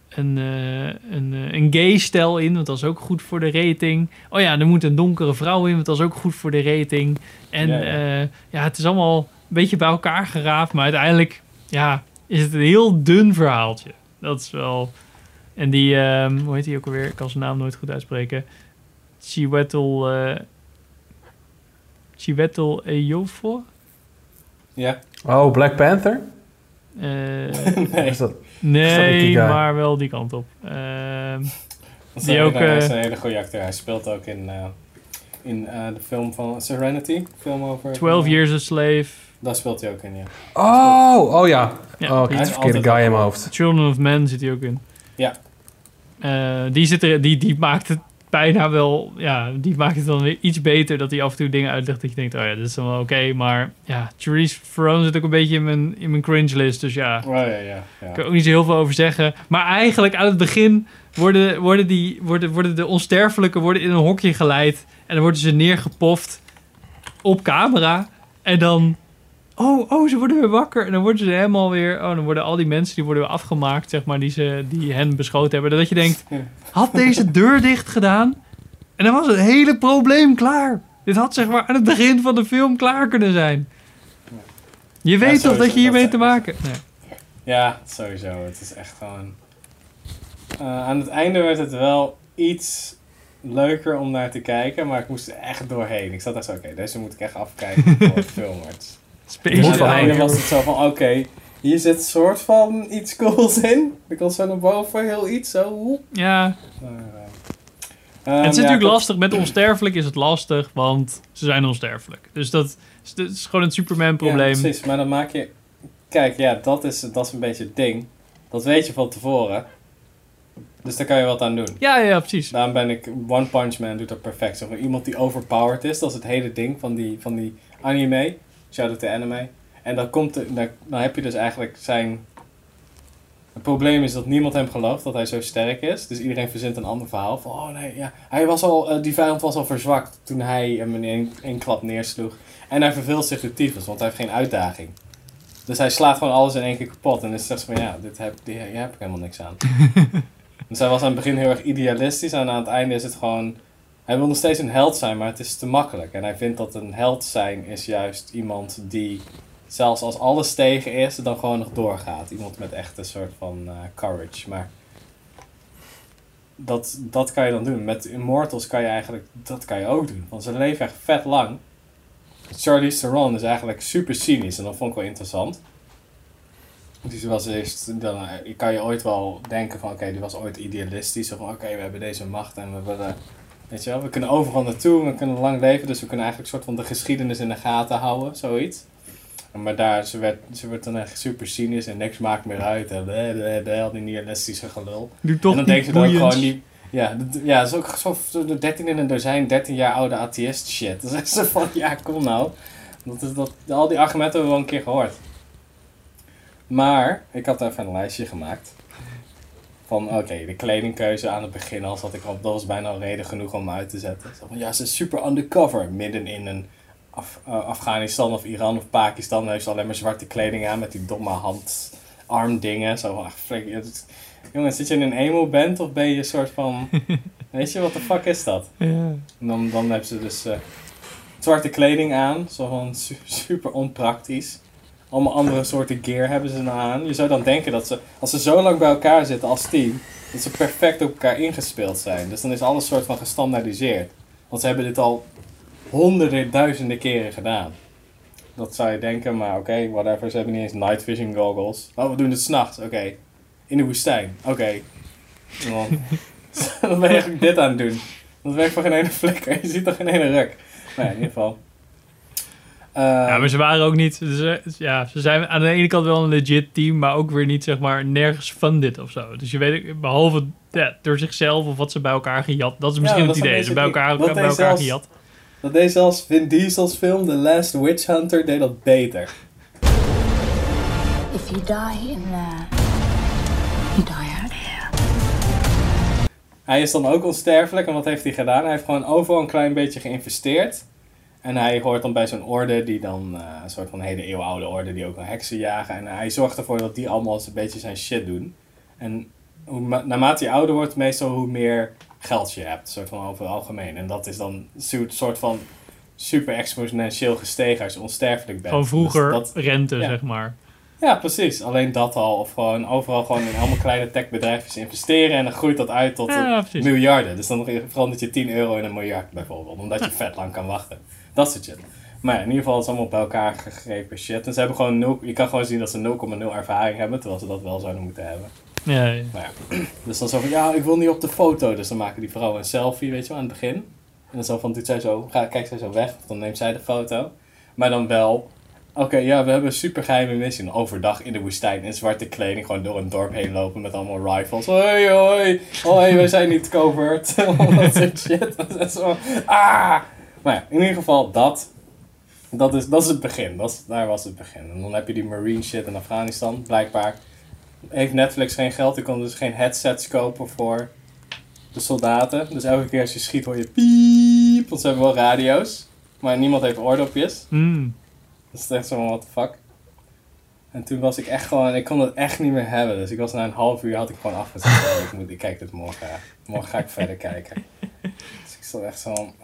Speaker 1: een, uh, een, een gay stel in, want dat is ook goed voor de rating. Oh ja, er moet een donkere vrouw in, want dat is ook goed voor de rating. En
Speaker 3: Ja,
Speaker 1: ja, het is allemaal een beetje bij elkaar geraapt, maar uiteindelijk ja, is het een heel dun verhaaltje. Dat is wel. En die, um, hoe heet die ook alweer? Ik kan zijn naam nooit goed uitspreken. Chiwetel. Uh, Chiwetel Ejiofor?
Speaker 3: Ja.
Speaker 2: Oh, Black Panther?
Speaker 1: Uh,
Speaker 3: nee.
Speaker 2: Is dat,
Speaker 1: nee, maar wel die kant op. Uh,
Speaker 3: Dat is
Speaker 1: die
Speaker 3: een,
Speaker 1: ook,
Speaker 3: hij is
Speaker 1: eh,
Speaker 3: een hele goede acteur. Hij speelt ook in, uh, in uh, de film van Serenity. Film over...
Speaker 1: 12 Years a Slave.
Speaker 3: Daar speelt hij ook in, ja.
Speaker 2: Oh, oh ja.
Speaker 1: Ja,
Speaker 2: oh, ik
Speaker 3: hij
Speaker 2: heb
Speaker 3: is
Speaker 2: de verkeerde guy in
Speaker 3: ook-
Speaker 2: mijn hoofd.
Speaker 1: Children of Men zit hij ook in.
Speaker 3: Ja.
Speaker 1: Uh, die, zit er, die, die maakt het bijna wel... Ja, die maakt het dan weer iets beter... dat hij af en toe dingen uitlegt dat je denkt... oh ja, dit is dan wel oké. maar ja, Charlize Theron zit ook een beetje in mijn, in mijn cringe list. Dus ja,
Speaker 3: Oh ja, ja. ja.
Speaker 1: ik kan ook niet zo heel veel over zeggen. Maar eigenlijk aan het begin worden, worden, die, worden, worden de onsterfelijken worden in een hokje geleid. En dan worden ze neergepoft op camera. En dan... Oh, oh, ze worden weer wakker. En dan worden ze helemaal weer... Oh, dan worden al die mensen die worden weer afgemaakt, zeg maar, die, ze, die hen beschoten hebben. Dat je denkt, had deze deur dicht gedaan? En dan was het hele probleem klaar. Dit had zeg maar aan het begin van de film klaar kunnen zijn. Je weet toch dat je hiermee te maken... Nee.
Speaker 3: Ja, sowieso. Het is echt gewoon... Uh, aan het einde werd het wel iets leuker om naar te kijken, maar ik moest er echt doorheen. Ik zat echt zo, oké, deze moet ik echt afkijken voor het film wordt.
Speaker 1: Space
Speaker 2: moet van
Speaker 3: einde was het zo van, oké, hier zit een soort van iets cools in. Ik was zo naar boven, heel iets, zo.
Speaker 1: Ja,
Speaker 3: Maar, uh,
Speaker 1: het is
Speaker 3: ja,
Speaker 1: natuurlijk lastig. Met onsterfelijk is het lastig, want ze zijn onsterfelijk. Dus dat is, dat is gewoon een Superman-probleem.
Speaker 3: Ja, precies, maar dan maak je... Kijk, ja, dat is, dat is een beetje het ding. Dat weet je van tevoren. Dus daar kan je wat aan doen.
Speaker 1: Ja, ja, precies.
Speaker 3: Daarom ben ik... One Punch Man doet dat perfect. Zeg maar, iemand die overpowered is. Dat is het hele ding van die, van die anime. Shout-out to anime. En dan, komt de, dan, dan heb je dus eigenlijk zijn... Het probleem is dat niemand hem gelooft dat hij zo sterk is. Dus iedereen verzint een ander verhaal. Van, oh nee, ja. Hij was al, eh, die vijand was al verzwakt toen hij hem in één, één klap neersloeg. En hij verveelt zich de tyfus, want hij heeft geen uitdaging. Dus hij slaat gewoon alles in één keer kapot. En dan is het van, ja, dit heb, die, hier heb ik helemaal niks aan. dus hij was aan het begin heel erg idealistisch. En aan het einde is het gewoon... Hij wil nog steeds een held zijn, maar het is te makkelijk. En hij vindt dat een held zijn is juist iemand die... Zelfs als alles tegen is, dan gewoon nog doorgaat. Iemand met echt een soort van eh, courage. Maar dat, dat kan je dan doen. Met Immortals kan je eigenlijk, dat kan je ook doen. Want ze leven echt vet lang. Charlize Theron is eigenlijk super cynisch en dat vond ik wel interessant. Die was eerst, dan eh, kan je ooit wel denken van oké, die was ooit idealistisch. Of oké, we hebben deze macht en we willen, weet je wel, we kunnen overal naartoe, we kunnen lang leven. Dus we kunnen eigenlijk een soort van de geschiedenis in de gaten houden, zoiets. Maar daar, ze werd, ze werd dan echt super cynisch en niks maakt meer uit. En bleh, al die nihilistische gelul. En dan denken ze dan gewoon niet... Ja, dat- ja, dat is ook zo de 13 in een dozijn, 13 jaar oude atheïst shit. Is echt zo van, ja, kom nou. Dat is dat, al die argumenten hebben we wel een keer gehoord. Maar, ik had even een lijstje gemaakt. Van, oké, de kledingkeuze aan het begin al zat ik op. Dat was bijna al reden genoeg om me uit te zetten. Zo van, ja, ze is super undercover. Midden in een Af- eh, Afghanistan of Iran of Pakistan. Dan heeft ze alleen maar zwarte kleding aan met die domme handarmdingen. Zo van, ach, flik, het- Jongens, zit je in een emo-band of ben je een soort van... weet je, wat de fuck is dat?
Speaker 1: Ja.
Speaker 3: En dan, dan hebben ze dus eh, zwarte kleding aan. Zo van su- super onpraktisch. Allemaal andere soorten gear hebben ze dan aan. Je zou dan denken dat ze, als ze zo lang bij elkaar zitten als team, dat ze perfect op elkaar ingespeeld zijn. Dus dan is alles soort van gestandaardiseerd. Want ze hebben dit al honderden, duizenden keren gedaan. Dat zou je denken, maar oké, whatever. Ze hebben niet eens night vision goggles. Oh, we doen het s'nachts. Oké. In de woestijn. Oké. En Dan, ben je eigenlijk dit aan het doen. Dat werkt voor geen ene flikker. Je ziet toch geen ene ruk. Nou ja, in ieder geval. Eh,
Speaker 1: Ja, maar ze waren ook niet... Ze, ja, ze zijn aan de ene kant wel een legit team, maar ook weer niet, zeg maar, nergens funded of zo. Dus je weet, behalve ja, door zichzelf of wat ze bij elkaar gejat. Dat is misschien
Speaker 3: dat
Speaker 1: het idee. Ze bij elkaar, bij elkaar
Speaker 3: zelfs-
Speaker 1: gejat.
Speaker 3: Dat deed zelfs Vin Diesel's film The Last Witch Hunter deed dat beter.
Speaker 8: If you die in there, you die out here.
Speaker 3: Hij is dan ook onsterfelijk en wat heeft hij gedaan? Hij heeft gewoon overal een klein beetje geïnvesteerd. En hij hoort dan bij zo'n orde die dan, eh, een soort van hele eeuwenoude orde, die ook wel heksen jagen. En hij zorgt ervoor dat die allemaal een beetje zijn shit doen. En hoe, ma- naarmate je ouder wordt, meestal hoe meer geld je hebt, soort van over het algemeen. En dat is dan een soort van super exponentieel gestegen als je onsterfelijk bent.
Speaker 1: Gewoon vroeger
Speaker 3: Dus dat-
Speaker 1: rente,
Speaker 3: ja.
Speaker 1: zeg maar.
Speaker 3: ja, precies. Alleen dat al. Of gewoon overal gewoon in allemaal kleine techbedrijfjes investeren. En dan groeit dat uit tot
Speaker 1: Ja,
Speaker 3: miljarden. Dus dan verandert je 10 euro in een miljard bijvoorbeeld. Omdat je vet lang kan wachten. Dat soort shit. Maar ja, in ieder geval is het allemaal bij elkaar gegrepen shit. En ze hebben gewoon 0, je kan gewoon zien dat ze 0,0 ervaring hebben. Terwijl ze dat wel zouden moeten hebben.
Speaker 1: Ja, ja.
Speaker 3: Nou ja. Dus dan zo van, ja, ik wil niet op de foto. Dus dan maken die vrouwen een selfie, weet je wel, aan het begin. En dan zo van, doet zij zo, ga, kijkt zij zo weg. Of dan neemt zij de foto. Maar dan wel, oké, ja, we hebben een super geheime missie. Overdag in de woestijn in zwarte kleding. Gewoon door een dorp heen lopen met allemaal rifles. Hoi, hoi, hoi, we zijn niet covert. dat soort shit. Dat is zo, ah. Maar ja, in ieder geval dat. Dat is, dat is het begin. Dat is, daar was het begin. En dan heb je die marine shit in Afghanistan. Blijkbaar heeft Netflix geen geld. Je kon dus geen headsets kopen voor de soldaten. Dus elke keer als je schiet hoor je piep. Want ze hebben wel radio's. Maar niemand heeft oordopjes.
Speaker 1: Hmm.
Speaker 3: Dat is echt zo van, what the fuck. En toen was ik echt gewoon, ik kon het echt niet meer hebben. Dus ik was na een half uur, had ik gewoon afgezet. Ik, moet, ik kijk dit morgen. Morgen ga ik verder kijken. Dus ik zat echt zo van.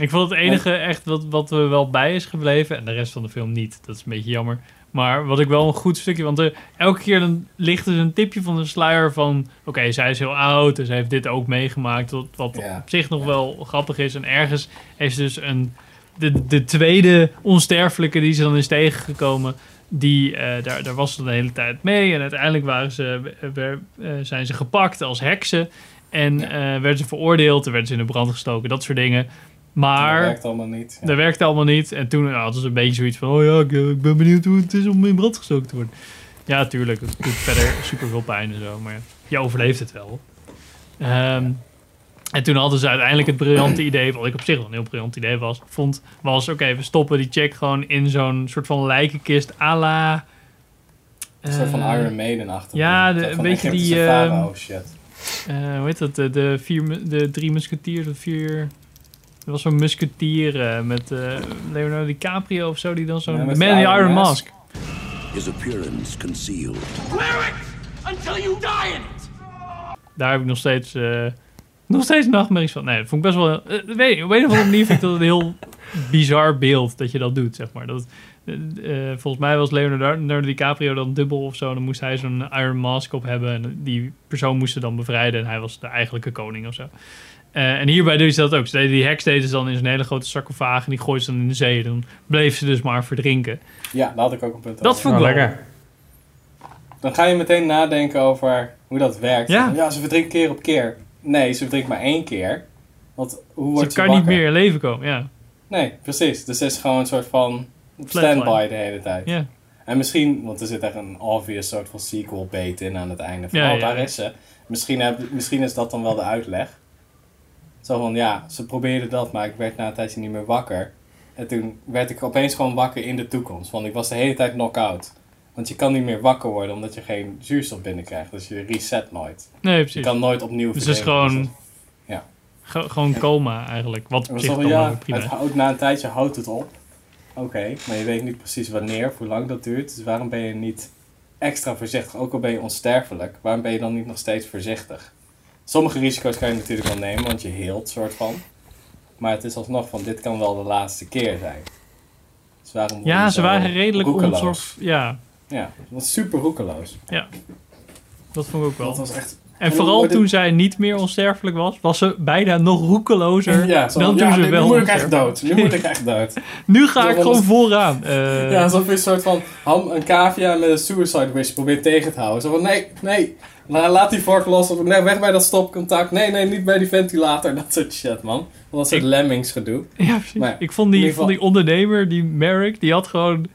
Speaker 1: Ik vond het enige echt wat, wat er wel bij is gebleven, en de rest van de film niet. Dat is een beetje jammer. Maar wat ik wel een goed stukje, want er, elke keer dan ligt er een tipje van de sluier van... Oké, zij is heel oud en ze heeft dit ook meegemaakt. Wat, wat
Speaker 3: Ja.
Speaker 1: op zich nog wel grappig is. En ergens ze dus een, de, de tweede onsterfelijke die ze dan is tegengekomen... Die, eh, daar, daar was ze de hele tijd mee. En uiteindelijk waren ze, eh, zijn ze gepakt als heksen. En eh, werden ze veroordeeld. Er werden ze in de brand gestoken. Dat soort dingen. Maar...
Speaker 3: dat werkt allemaal niet. Ja.
Speaker 1: Dat werkte allemaal niet. En toen hadden ze een beetje zoiets van... Oh ja, ik, ik ben benieuwd hoe het is om in brand gestoken te worden. Ja, tuurlijk. Het doet verder super veel pijn en zo. Maar je overleeft het wel. Ehm, en toen hadden ze uiteindelijk het briljante idee... Wat ik op zich wel een heel briljant idee was, vond... Was, oké, we stoppen die check gewoon in zo'n soort van lijkenkist à la...
Speaker 3: Een soort van
Speaker 1: eh,
Speaker 3: Iron Maiden achter.
Speaker 1: ja, de- een beetje die, ehm,
Speaker 3: shit.
Speaker 1: eh, hoe heet dat? De, de, vier, de drie musketiers of vier... Er was zo'n musketier eh, met eh, Leonardo DiCaprio of zo, die dan zo'n...
Speaker 3: Ja,
Speaker 1: Man in
Speaker 3: Iron
Speaker 1: Iron
Speaker 3: Mask.
Speaker 1: Mask.
Speaker 4: His appearance concealed.
Speaker 1: Daar heb ik nog steeds, eh, nog steeds nachtmerries van. Nee, dat vond ik best wel... eh, weet, op een of andere manier vind ik dat een heel bizar beeld dat je dat doet, zeg maar. Dat, volgens mij was Leonardo DiCaprio dan dubbel of zo. Dan moest hij zo'n Iron Mask op hebben. En die persoon moest ze dan bevrijden. En hij was de eigenlijke koning of zo. Eh, en hierbij doen ze dat ook. Ze deden die heks deden ze dan in zo'n hele grote sarcofaag. En die gooiden ze dan in de zee. Dan bleef ze dus maar verdrinken.
Speaker 3: Ja, daar had ik ook een punt
Speaker 1: Dat
Speaker 3: over.
Speaker 1: vond ik
Speaker 2: Nou,
Speaker 1: wel.
Speaker 2: lekker.
Speaker 3: Dan ga je meteen nadenken over hoe dat werkt.
Speaker 1: Ja.
Speaker 3: Ja, ze verdrinkt keer op keer. Nee, ze verdrinkt maar één keer. Want hoe wordt
Speaker 1: Ze
Speaker 3: ze
Speaker 1: kan niet meer in leven komen. Ja.
Speaker 3: Nee, precies. Dus het is gewoon een soort van standby de hele tijd.
Speaker 1: Ja.
Speaker 3: En misschien, want er zit echt een obvious soort van sequel bait in aan het einde. Van,
Speaker 1: Ja,
Speaker 3: oh,
Speaker 1: ja,
Speaker 3: daar
Speaker 1: ja.
Speaker 3: is ze. Misschien, heb, misschien is dat dan wel de uitleg. Zo van, ja, ze probeerde dat, maar ik werd na een tijdje niet meer wakker. En toen werd ik opeens gewoon wakker in de toekomst. Want ik was de hele tijd knock-out. Want je kan niet meer wakker worden omdat je geen zuurstof binnenkrijgt. Dus je reset nooit.
Speaker 1: Nee,
Speaker 3: Je
Speaker 1: precies.
Speaker 3: kan nooit opnieuw
Speaker 1: Dus het is gewoon,
Speaker 3: Dus dat-
Speaker 1: ge- gewoon coma eigenlijk. Wat op zich dan
Speaker 3: ja,
Speaker 1: prima
Speaker 3: het houdt, na een tijdje houdt het op. Oké, maar je weet niet precies wanneer of hoe lang dat duurt. Dus waarom ben je niet extra voorzichtig? Ook al ben je onsterfelijk, waarom ben je dan niet nog steeds voorzichtig? Sommige risico's kan je natuurlijk wel nemen, want je heelt soort van. Maar het is alsnog van, dit kan wel de laatste keer zijn. Dus waarom
Speaker 1: Ja, ze waren redelijk
Speaker 3: roekeloos?
Speaker 1: onzorg. Ja,
Speaker 3: Ja, het was super roekeloos.
Speaker 1: Dat vond ik ook wel.
Speaker 3: Dat was echt...
Speaker 1: En vooral toen zij niet meer onsterfelijk was, was ze bijna nog roekelozer
Speaker 3: Ja, zo,
Speaker 1: dan
Speaker 3: van,
Speaker 1: toen
Speaker 3: ja,
Speaker 1: ze
Speaker 3: nu
Speaker 1: wel
Speaker 3: moet ik echt dood. Nu moet ik echt dood.
Speaker 1: Nu ga
Speaker 3: Zo
Speaker 1: ik gewoon vooraan. Eh,
Speaker 3: Ja, alsof je een soort van ham, een cavia met een suicide wish probeert tegen te houden. Zo van, nee, nee, la- laat die vork los. Of, nee, weg bij dat stopcontact. Nee, nee, niet bij die ventilator. Dat soort shit, man. Dat soort
Speaker 1: Ik-
Speaker 3: lemmings gedoe.
Speaker 1: Ja, precies.
Speaker 3: Maar
Speaker 1: ik vond die, vond die ondernemer, die Merrick, die had gewoon...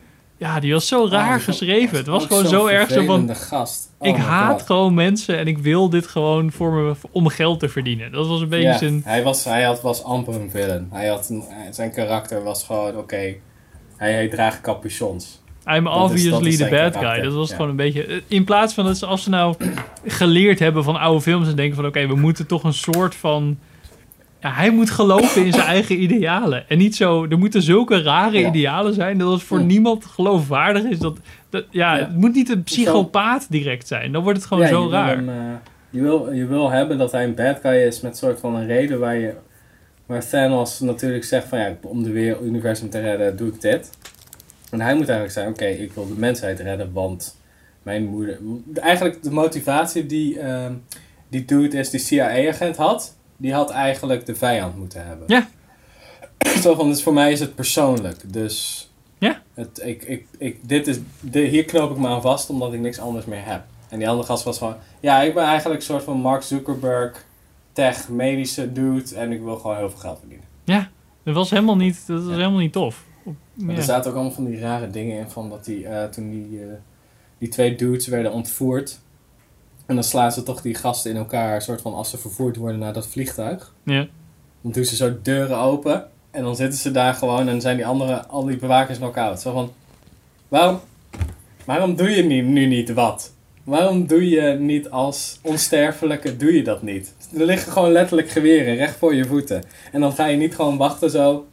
Speaker 1: Ja, die was zo raar geschreven. Het was gewoon zo erg zo van...
Speaker 3: gast. Oh
Speaker 1: ik haat
Speaker 3: God.
Speaker 1: gewoon mensen en ik wil dit gewoon voor me, om geld te verdienen. Dat was een beetje
Speaker 3: Ja,
Speaker 1: zijn...
Speaker 3: hij, was, hij had, was amper een villain. Hij had een- zijn karakter was gewoon, oké, hij, hij draagt capuchons.
Speaker 1: I'm obviously
Speaker 3: is
Speaker 1: the bad
Speaker 3: karakter,
Speaker 1: guy. Dat was
Speaker 3: ja.
Speaker 1: gewoon een beetje... In plaats van dat ze als ze nou geleerd hebben van oude films en denken van... Oké, we moeten toch een soort van... Ja, hij moet geloven in zijn eigen idealen. En niet zo... Er moeten zulke rare
Speaker 3: Ja.
Speaker 1: idealen zijn... dat het voor
Speaker 3: Ja.
Speaker 1: niemand geloofwaardig is. Dat, dat, ja, het moet niet een psychopaat direct zijn. Dan wordt het gewoon zo
Speaker 3: je wil
Speaker 1: raar.
Speaker 3: hem, eh, je, wil, je wil hebben dat hij een bad guy is met soort van een reden waar je... Waar Thanos natuurlijk zegt van ja, om de wereld, universum te redden doe ik dit. En hij moet eigenlijk zeggen, oké, ik wil de mensheid redden, want mijn moeder... Eigenlijk de motivatie die ehm, die dude is, die CIA-agent had, die had eigenlijk de vijand moeten hebben.
Speaker 1: Ja.
Speaker 3: Zo van, dus voor mij is het persoonlijk, dus...
Speaker 1: Ja.
Speaker 3: Het, ik, ik, ik, dit is, de, hier knoop ik me aan vast, omdat ik niks anders meer heb. En die andere gast was gewoon... Ja, ik ben eigenlijk een soort van Mark Zuckerberg, tech, medische dude. En ik wil gewoon heel veel geld verdienen.
Speaker 1: Dat was helemaal niet, dat was helemaal niet tof. Ja.
Speaker 3: er zaten ook allemaal van die rare dingen in. Van dat die, eh, toen die, eh, die twee dudes werden ontvoerd. En dan slaan ze toch die gasten in elkaar. soort van als ze vervoerd worden naar dat vliegtuig.
Speaker 1: Ja.
Speaker 3: Dan doen ze zo deuren open. En dan zitten ze daar gewoon. En zijn die andere, al die bewakers knock-out. Zo van... Waarom, waarom doe je nu, nu niet wat? Waarom doe je niet als onsterfelijke, doe je dat niet? Er liggen gewoon letterlijk geweren recht voor je voeten. En dan ga je niet gewoon wachten zo...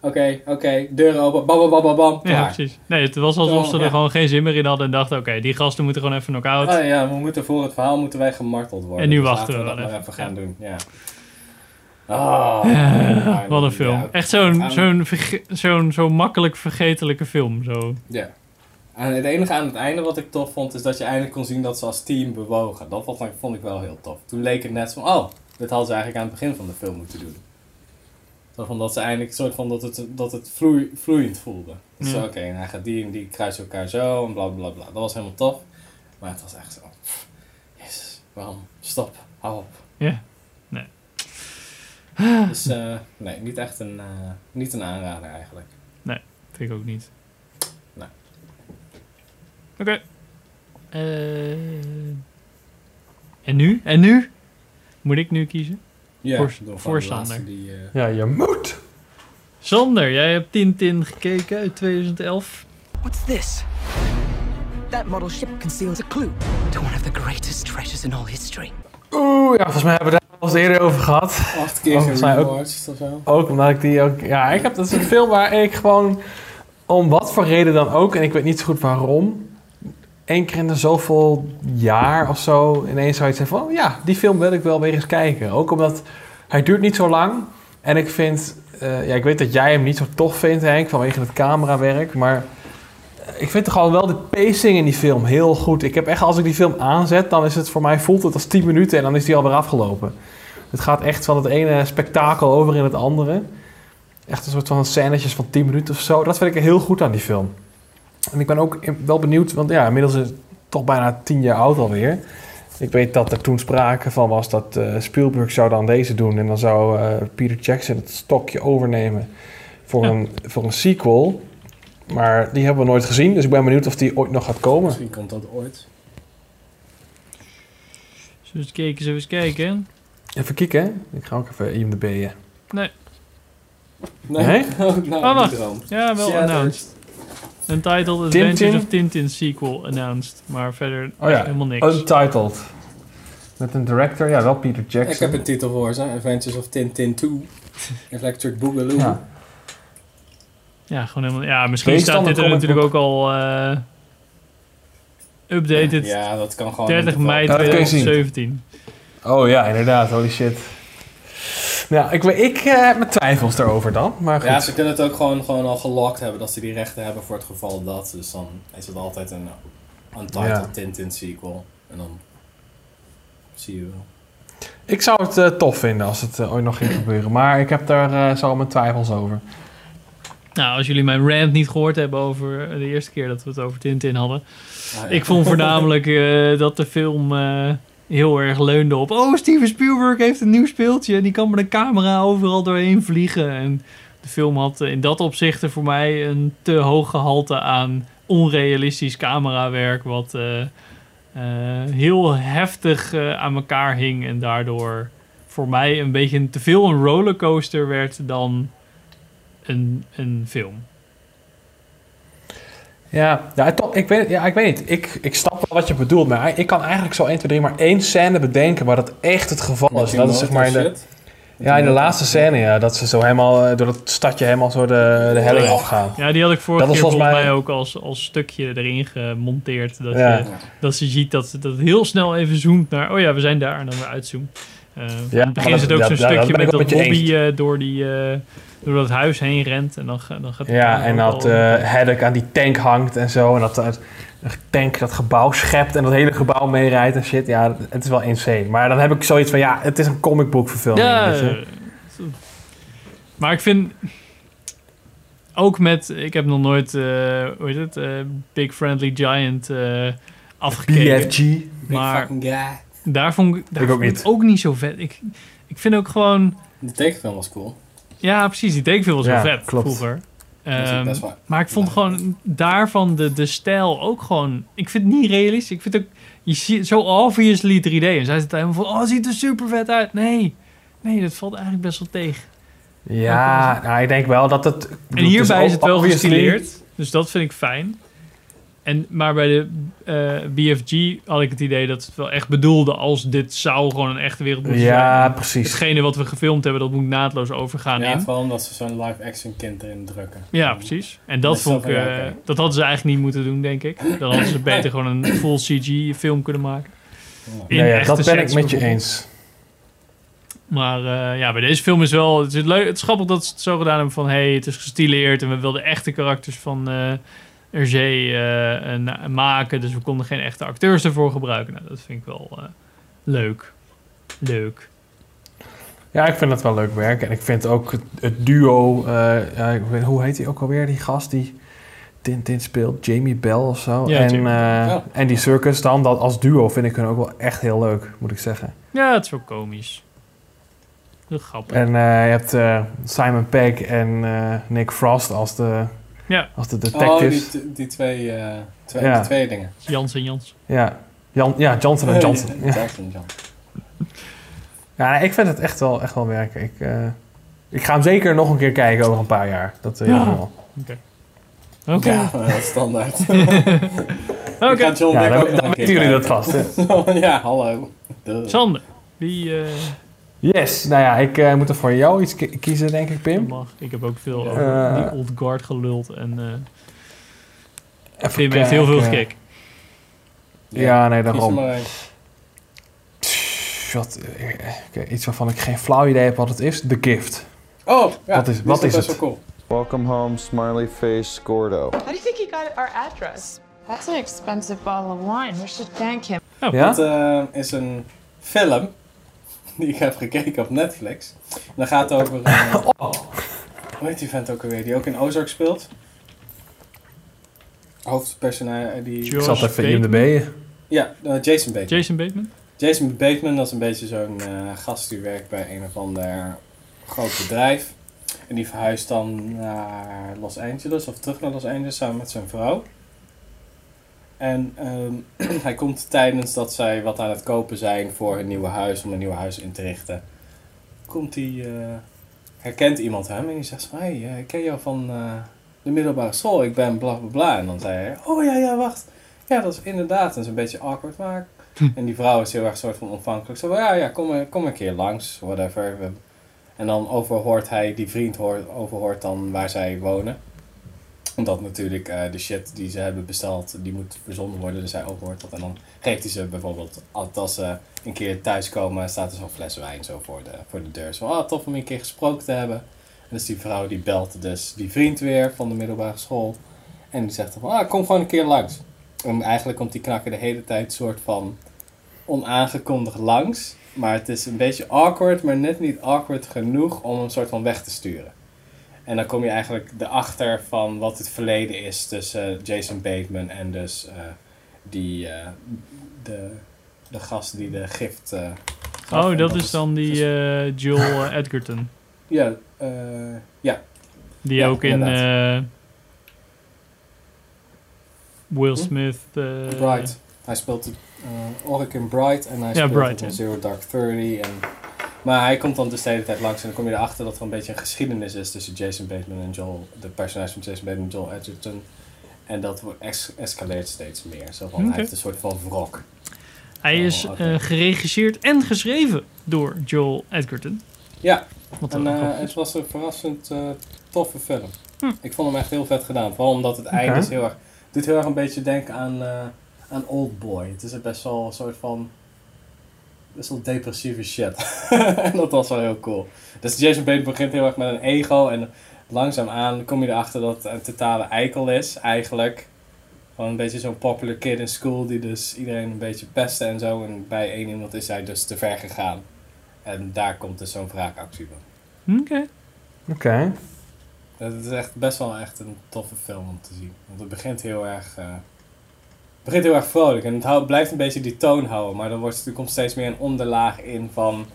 Speaker 3: Oké, oké, deuren open, bam, bam, bam, bam, bam,
Speaker 1: Ja, precies. Nee, het was alsof ze er
Speaker 3: ja.
Speaker 1: gewoon geen zin meer in hadden en dachten... Oké, die gasten moeten gewoon even knock-out.
Speaker 3: Oh ja, we moeten voor het verhaal moeten wij gemarteld worden.
Speaker 1: En nu
Speaker 3: Dus
Speaker 1: wachten we
Speaker 3: dat
Speaker 1: wel
Speaker 3: maar
Speaker 1: even.
Speaker 3: even gaan doen, ja. Oh,
Speaker 1: Eh, wat een film.
Speaker 3: Ja,
Speaker 1: Echt zo'n zo'n verge- zo'n zo makkelijk vergetelijke film. Zo.
Speaker 3: Ja. En het enige aan het einde wat ik tof vond, is dat je eindelijk kon zien dat ze als team bewogen. Dat vond ik, vond ik wel heel tof. Toen leek het net van, oh, dit hadden ze eigenlijk aan het begin van de film moeten doen. Zo van dat ze eindelijk soort van dat het, dat het vloei, vloeiend voelde. Dus
Speaker 1: Ja.
Speaker 3: oké, en hij gaat die en die kruisen elkaar zo en bla bla bla. Dat was helemaal tof. Maar het was echt zo, jezus, waarom? Stop, hou op.
Speaker 1: Ja. Nee.
Speaker 3: Dus eh, nee, niet echt een, eh, niet een aanrader eigenlijk.
Speaker 1: Vind ik ook niet.
Speaker 3: Nee.
Speaker 1: Oké. Eh, en nu? En nu? Moet ik nu kiezen?
Speaker 3: Ja,
Speaker 1: Voor-
Speaker 3: door
Speaker 1: voor
Speaker 3: van de laatste
Speaker 1: Sander.
Speaker 3: Die, eh,
Speaker 2: Ja, je moet.
Speaker 1: Sander, jij hebt Tintin gekeken uit 2011.
Speaker 9: What's this? That model ship conceals a clue to one of the greatest treasures in all history.
Speaker 2: Oeh, ja, volgens mij hebben we daar al eens eerder over gehad.
Speaker 3: acht keer
Speaker 2: Oh, mij ook-
Speaker 3: gerewatcht of zo.
Speaker 2: Ook omdat ik die ook... Ja, ik heb, dat is een film waar ik gewoon... Om wat voor reden dan ook, en ik weet niet zo goed waarom... Eén keer in de zoveel jaar of zo... ineens zou je zeggen van... Ja, die film wil ik wel weer eens kijken. Ook omdat hij duurt niet zo lang. En ik vind... eh, ja, ik weet dat jij hem niet zo tof vindt, Henk... vanwege het camerawerk. Maar ik vind toch gewoon wel de pacing in die film heel goed. Ik heb echt, als ik die film aanzet, dan is het voor mij voelt het als 10 minuten en dan is die alweer afgelopen. Het gaat echt van het ene spektakel over in het andere. Echt een soort van scènetjes van 10 minuten of zo. Dat vind ik heel goed aan die film. En ik ben ook wel benieuwd, want ja, inmiddels is het toch bijna 10 jaar oud alweer. Ik weet dat er toen sprake van was dat eh, Spielberg zou dan deze doen. En dan zou eh, Peter Jackson het stokje overnemen voor,
Speaker 1: Ja.
Speaker 2: een, voor een sequel. Maar die hebben we nooit gezien. Dus ik ben benieuwd of die ooit nog gaat komen.
Speaker 3: Misschien komt dat ooit.
Speaker 1: Zullen we eens kijken, zullen we eens kijken?
Speaker 2: Even kijken. hè. Ik ga ook even IMDb'en.
Speaker 1: Nee.
Speaker 3: Nee?
Speaker 2: Nee?
Speaker 3: Oh, nou,
Speaker 1: Oh, wacht. Ja, wel announced. Untitled
Speaker 2: Tintin?
Speaker 1: Adventures of Tintin sequel announced. Maar verder
Speaker 2: Oh ja,
Speaker 1: helemaal niks.
Speaker 2: Untitled. Met een director, ja, wel Peter Jackson.
Speaker 3: Ik heb een titel voor ze. Adventures of Tintin 2. Electric Boogaloo.
Speaker 2: Ja.
Speaker 1: Ja, gewoon helemaal... Ja, misschien staat dit er natuurlijk ook al... eh updated
Speaker 3: Ja, dat kan gewoon...
Speaker 1: 30
Speaker 3: in de
Speaker 1: mei
Speaker 2: Ja, dat kun je zien.
Speaker 1: 2017.
Speaker 2: Oh ja, inderdaad. Holy shit. Nou, ik, ik eh, heb mijn twijfels daarover dan. Maar goed.
Speaker 3: Ja, ze kunnen het ook gewoon, gewoon al gelokt hebben dat ze die rechten hebben voor het geval dat. Dus dan is het altijd een Untitled
Speaker 2: Ja.
Speaker 3: Tintin sequel. En dan zie je wel.
Speaker 2: Ik zou het eh, tof vinden als het eh, ooit nog ging gebeuren. Maar ik heb daar eh, zo mijn twijfels over.
Speaker 1: Nou, als jullie mijn rant niet gehoord hebben over de eerste keer dat we het over Tintin hadden.
Speaker 3: Ah, ja.
Speaker 1: Ik vond voornamelijk eh, dat de film eh, heel erg leunde op... Oh, Steven Spielberg heeft een nieuw speeltje en die kan met een camera overal doorheen vliegen. En de film had in dat opzicht voor mij een te hoog gehalte aan onrealistisch camerawerk... wat eh, eh, heel heftig eh, aan elkaar hing en daardoor voor mij een beetje te veel een rollercoaster werd dan een, een film.
Speaker 2: Ja, ja, toch, ik, weet, ja ik weet niet. Ik, ik snap wel wat je bedoelt. Maar ik kan eigenlijk zo 1, 2, 3 maar één scène bedenken waar dat echt het geval is. Dat is zeg maar in de, ja, in de laatste scène. Ja, dat ze zo helemaal eh, door het stadje helemaal zo de, de helling afgaan.
Speaker 1: Ja, die had ik vorige
Speaker 2: Dat
Speaker 1: keer
Speaker 2: volgens
Speaker 1: volgens mij
Speaker 2: mij-
Speaker 1: ook als, als stukje erin gemonteerd. Dat,
Speaker 2: Ja.
Speaker 1: je, dat ze ziet dat, dat het heel snel even zoomt naar... Oh ja, we zijn daar. En dan weer uitzoomt. Eh
Speaker 2: Ja,
Speaker 1: in het begin
Speaker 2: dat-
Speaker 1: zit ook zo'n stukje met dat Bobby eh, door, die, eh, door dat huis heen rent. En dan, dan gaat
Speaker 2: Ja, en dat eh Haddock aan die tank hangt en zo. En dat een tank dat gebouw schept en dat hele gebouw meerijdt en shit. Ja, het is wel insane. Maar dan heb ik zoiets van, ja, het is een comic book verfilming.
Speaker 1: Ja, maar ik vind ook met, ik heb nog nooit, eh, hoe heet het, eh, Big Friendly Giant eh afgekeken.
Speaker 2: BFG.
Speaker 3: Big
Speaker 1: Maar
Speaker 3: fucking guy.
Speaker 1: Daar vond ik, daar
Speaker 2: Ik ook
Speaker 1: vond ik
Speaker 2: niet.
Speaker 1: het ook niet zo vet. Ik, ik vind ook gewoon,
Speaker 3: De tekenfilm was cool.
Speaker 1: ja precies, die tekenfilm was
Speaker 2: Ja,
Speaker 1: wel vet
Speaker 2: klopt.
Speaker 1: vroeger. Ehm, maar ik vond gewoon daarvan de, de stijl ook gewoon, ik vind het niet realistisch. Ik vind ook, je ziet zo obviously 3D. En zij zit helemaal van, oh ziet er super vet uit. Nee, nee, dat valt eigenlijk best wel tegen.
Speaker 2: Ja, nou, ik denk wel dat het...
Speaker 1: En hierbij is het wel gestileerd. Dus dat vind ik fijn. En, maar bij de eh, BFG had ik het idee dat het wel echt bedoelde als dit zou gewoon een echte wereld moeten
Speaker 2: Ja,
Speaker 1: zijn.
Speaker 2: precies.
Speaker 1: Hetgene wat we gefilmd hebben, dat moet naadloos overgaan
Speaker 3: Ja,
Speaker 1: in.
Speaker 3: vooral omdat ze zo'n live-action kind erin drukken.
Speaker 1: Ja, precies. En dat vond ik, eh, dat hadden ze eigenlijk niet moeten doen, denk ik. Dan hadden ze beter gewoon een full CG film kunnen maken.
Speaker 2: Ja, ja,
Speaker 1: echte
Speaker 2: dat ben ik met je eens.
Speaker 1: Maar eh, ja, bij deze film is wel... Het is, leuk, het is grappig dat ze het zo gedaan hebben van... hey, het is gestileerd en we wilden echte karakters van RG eh, maken. Dus we konden geen echte acteurs ervoor gebruiken. Nou, dat vind ik wel eh, leuk. Leuk.
Speaker 2: Ja, ik vind dat wel leuk werk. En ik vind ook het, het duo... eh, ja, ik weet, hoe heet hij ook alweer, die gast die Tintin speelt? Jamie Bell of zo.
Speaker 1: Ja,
Speaker 2: en, eh,
Speaker 3: Ja.
Speaker 2: en die Circus dan, dat als duo vind ik hun ook wel echt heel leuk, moet ik zeggen.
Speaker 1: Ja, het is wel komisch. Heel grappig.
Speaker 2: En eh, je hebt eh, Simon Pegg en eh, Nick Frost als de,
Speaker 1: Ja,
Speaker 2: als de
Speaker 3: Oh,
Speaker 2: detectives.
Speaker 3: die, die twee, eh twee,
Speaker 2: Ja.
Speaker 3: die twee dingen.
Speaker 1: Jans en Jans.
Speaker 2: Ja. Jan, ja, Johnson en Johnson. Ja.
Speaker 3: Johnson.
Speaker 2: Ja, ik vind het echt wel, echt wel werken. Ik, eh, ik ga hem zeker nog een keer kijken over een paar jaar. Dat, eh,
Speaker 1: Ja.
Speaker 2: helemaal.
Speaker 1: Oké.
Speaker 3: Ja, dat is standaard.
Speaker 1: Oké.
Speaker 2: Ja, dan, dan weten jullie dat vast.
Speaker 3: Ja, hallo. Duh.
Speaker 1: Sander. Wie eh,
Speaker 2: Yes, nou ja, ik eh, moet er voor jou iets ki- kiezen, denk ik, Pim.
Speaker 1: mag? Ik heb ook veel
Speaker 3: Ja.
Speaker 1: over
Speaker 2: Eh,
Speaker 1: die Old Guard geluld. En eh
Speaker 2: Even
Speaker 1: Pim heeft heel veel gekeken.
Speaker 2: Ja, nee, daarom. Pff, Wat, eh, oké, iets waarvan ik geen flauw idee heb wat het is. The Gift.
Speaker 3: Oh, ja.
Speaker 2: Wat is- wat is
Speaker 3: best
Speaker 2: het?
Speaker 3: wel cool.
Speaker 10: Welcome home, smiley face, Gordo.
Speaker 11: How do you think he got our address? That's an expensive bottle of wine. We should thank him.
Speaker 3: Dat eh, is een film die ik heb gekeken op Netflix. En dat gaat over... eh, Hoe heet die vent ook alweer? Die ook in Ozark speelt? Hoofdpersonage die...
Speaker 2: Ik zat even in de beën.
Speaker 3: Ja, eh, Jason Bateman.
Speaker 1: Jason Bateman?
Speaker 3: Jason Bateman, dat is een beetje zo'n eh, gast die werkt bij een of ander groot bedrijf. En die verhuist dan naar Los Angeles of terug naar Los Angeles samen met zijn vrouw. En ehm, hij komt tijdens dat zij wat aan het kopen zijn voor hun nieuwe huis, om een nieuw huis in te richten. Komt hij, eh, herkent iemand hem en die zegt van, hé, hey, eh, ik ken jou van eh, de middelbare school, ik ben bla bla bla. En dan zei hij, oh ja, ja, wacht. Ja, dat is inderdaad, dat is een beetje awkward, maar... En die vrouw is heel erg soort van ontvankelijk. Zo van, ja, ja, kom, een- kom een keer langs, whatever. En dan overhoort hij, die vriend hoort, overhoort dan waar zij wonen. Omdat natuurlijk eh, de shit die ze hebben besteld, die moet verzonden worden. Dus hij overhoort dat. En dan geeft hij ze bijvoorbeeld, als ze een keer thuiskomen, staat er zo'n fles wijn zo voor de, voor de deur. Zo, ah, tof om een keer gesproken te hebben. En dus die vrouw die belt dus die vriend weer van de middelbare school. En die zegt van, ah, kom gewoon een keer langs. En eigenlijk komt die knakker de hele tijd soort van onaangekondigd langs. Maar het is een beetje awkward, maar net niet awkward genoeg om hem soort van weg te sturen. En dan kom je eigenlijk erachter van wat het verleden is tussen Jason Bateman en dus eh, die, eh, de, de gast die de gift gaf.
Speaker 1: Oh, dat is dan die eh, Joel Edgerton.
Speaker 3: Ja, ja.
Speaker 1: Die
Speaker 3: Ja,
Speaker 1: ook in
Speaker 3: inderdaad.
Speaker 1: eh, Will
Speaker 3: Hm?
Speaker 1: Smith...
Speaker 3: Bright. Hij speelt uh, Oric in Bright en hij
Speaker 1: Ja,
Speaker 3: speelt
Speaker 1: Bright,
Speaker 3: in. Zero Dark Thirty. En, maar hij komt dan dus de hele tijd langs en dan kom je erachter dat er een beetje een geschiedenis is tussen Jason Bateman en Joel, de personage van Jason Bateman en Joel Edgerton. En dat wordt es escaleert steeds meer. Zo van. Hij heeft een soort van wrok.
Speaker 1: Hij is eh, geregisseerd en geschreven door Joel Edgerton.
Speaker 3: Ja,
Speaker 1: Wat
Speaker 3: en eh, het was een verrassend eh, toffe film.
Speaker 1: Hm.
Speaker 3: Ik vond hem echt heel vet gedaan. Vooral omdat het einde is heel erg, doet heel erg een beetje denken aan, aan Oldboy. Het is best wel een soort van best wel depressieve shit. en dat was wel heel cool. Dus Jason Bateman begint heel erg met een ego en langzaamaan kom je erachter dat het een totale eikel is eigenlijk. Gewoon een beetje zo'n popular kid in school die dus iedereen een beetje pestte en zo. En bij één iemand is hij dus te ver gegaan. En daar komt dus zo'n wraakactie van.
Speaker 1: Oké.
Speaker 2: Oké.
Speaker 3: Het is echt best wel echt een toffe film om te zien. Want het begint heel erg, eh, begint heel erg vrolijk. En het houdt, blijft een beetje die toon houden. Maar dan wordt, er komt steeds meer een onderlaag in van...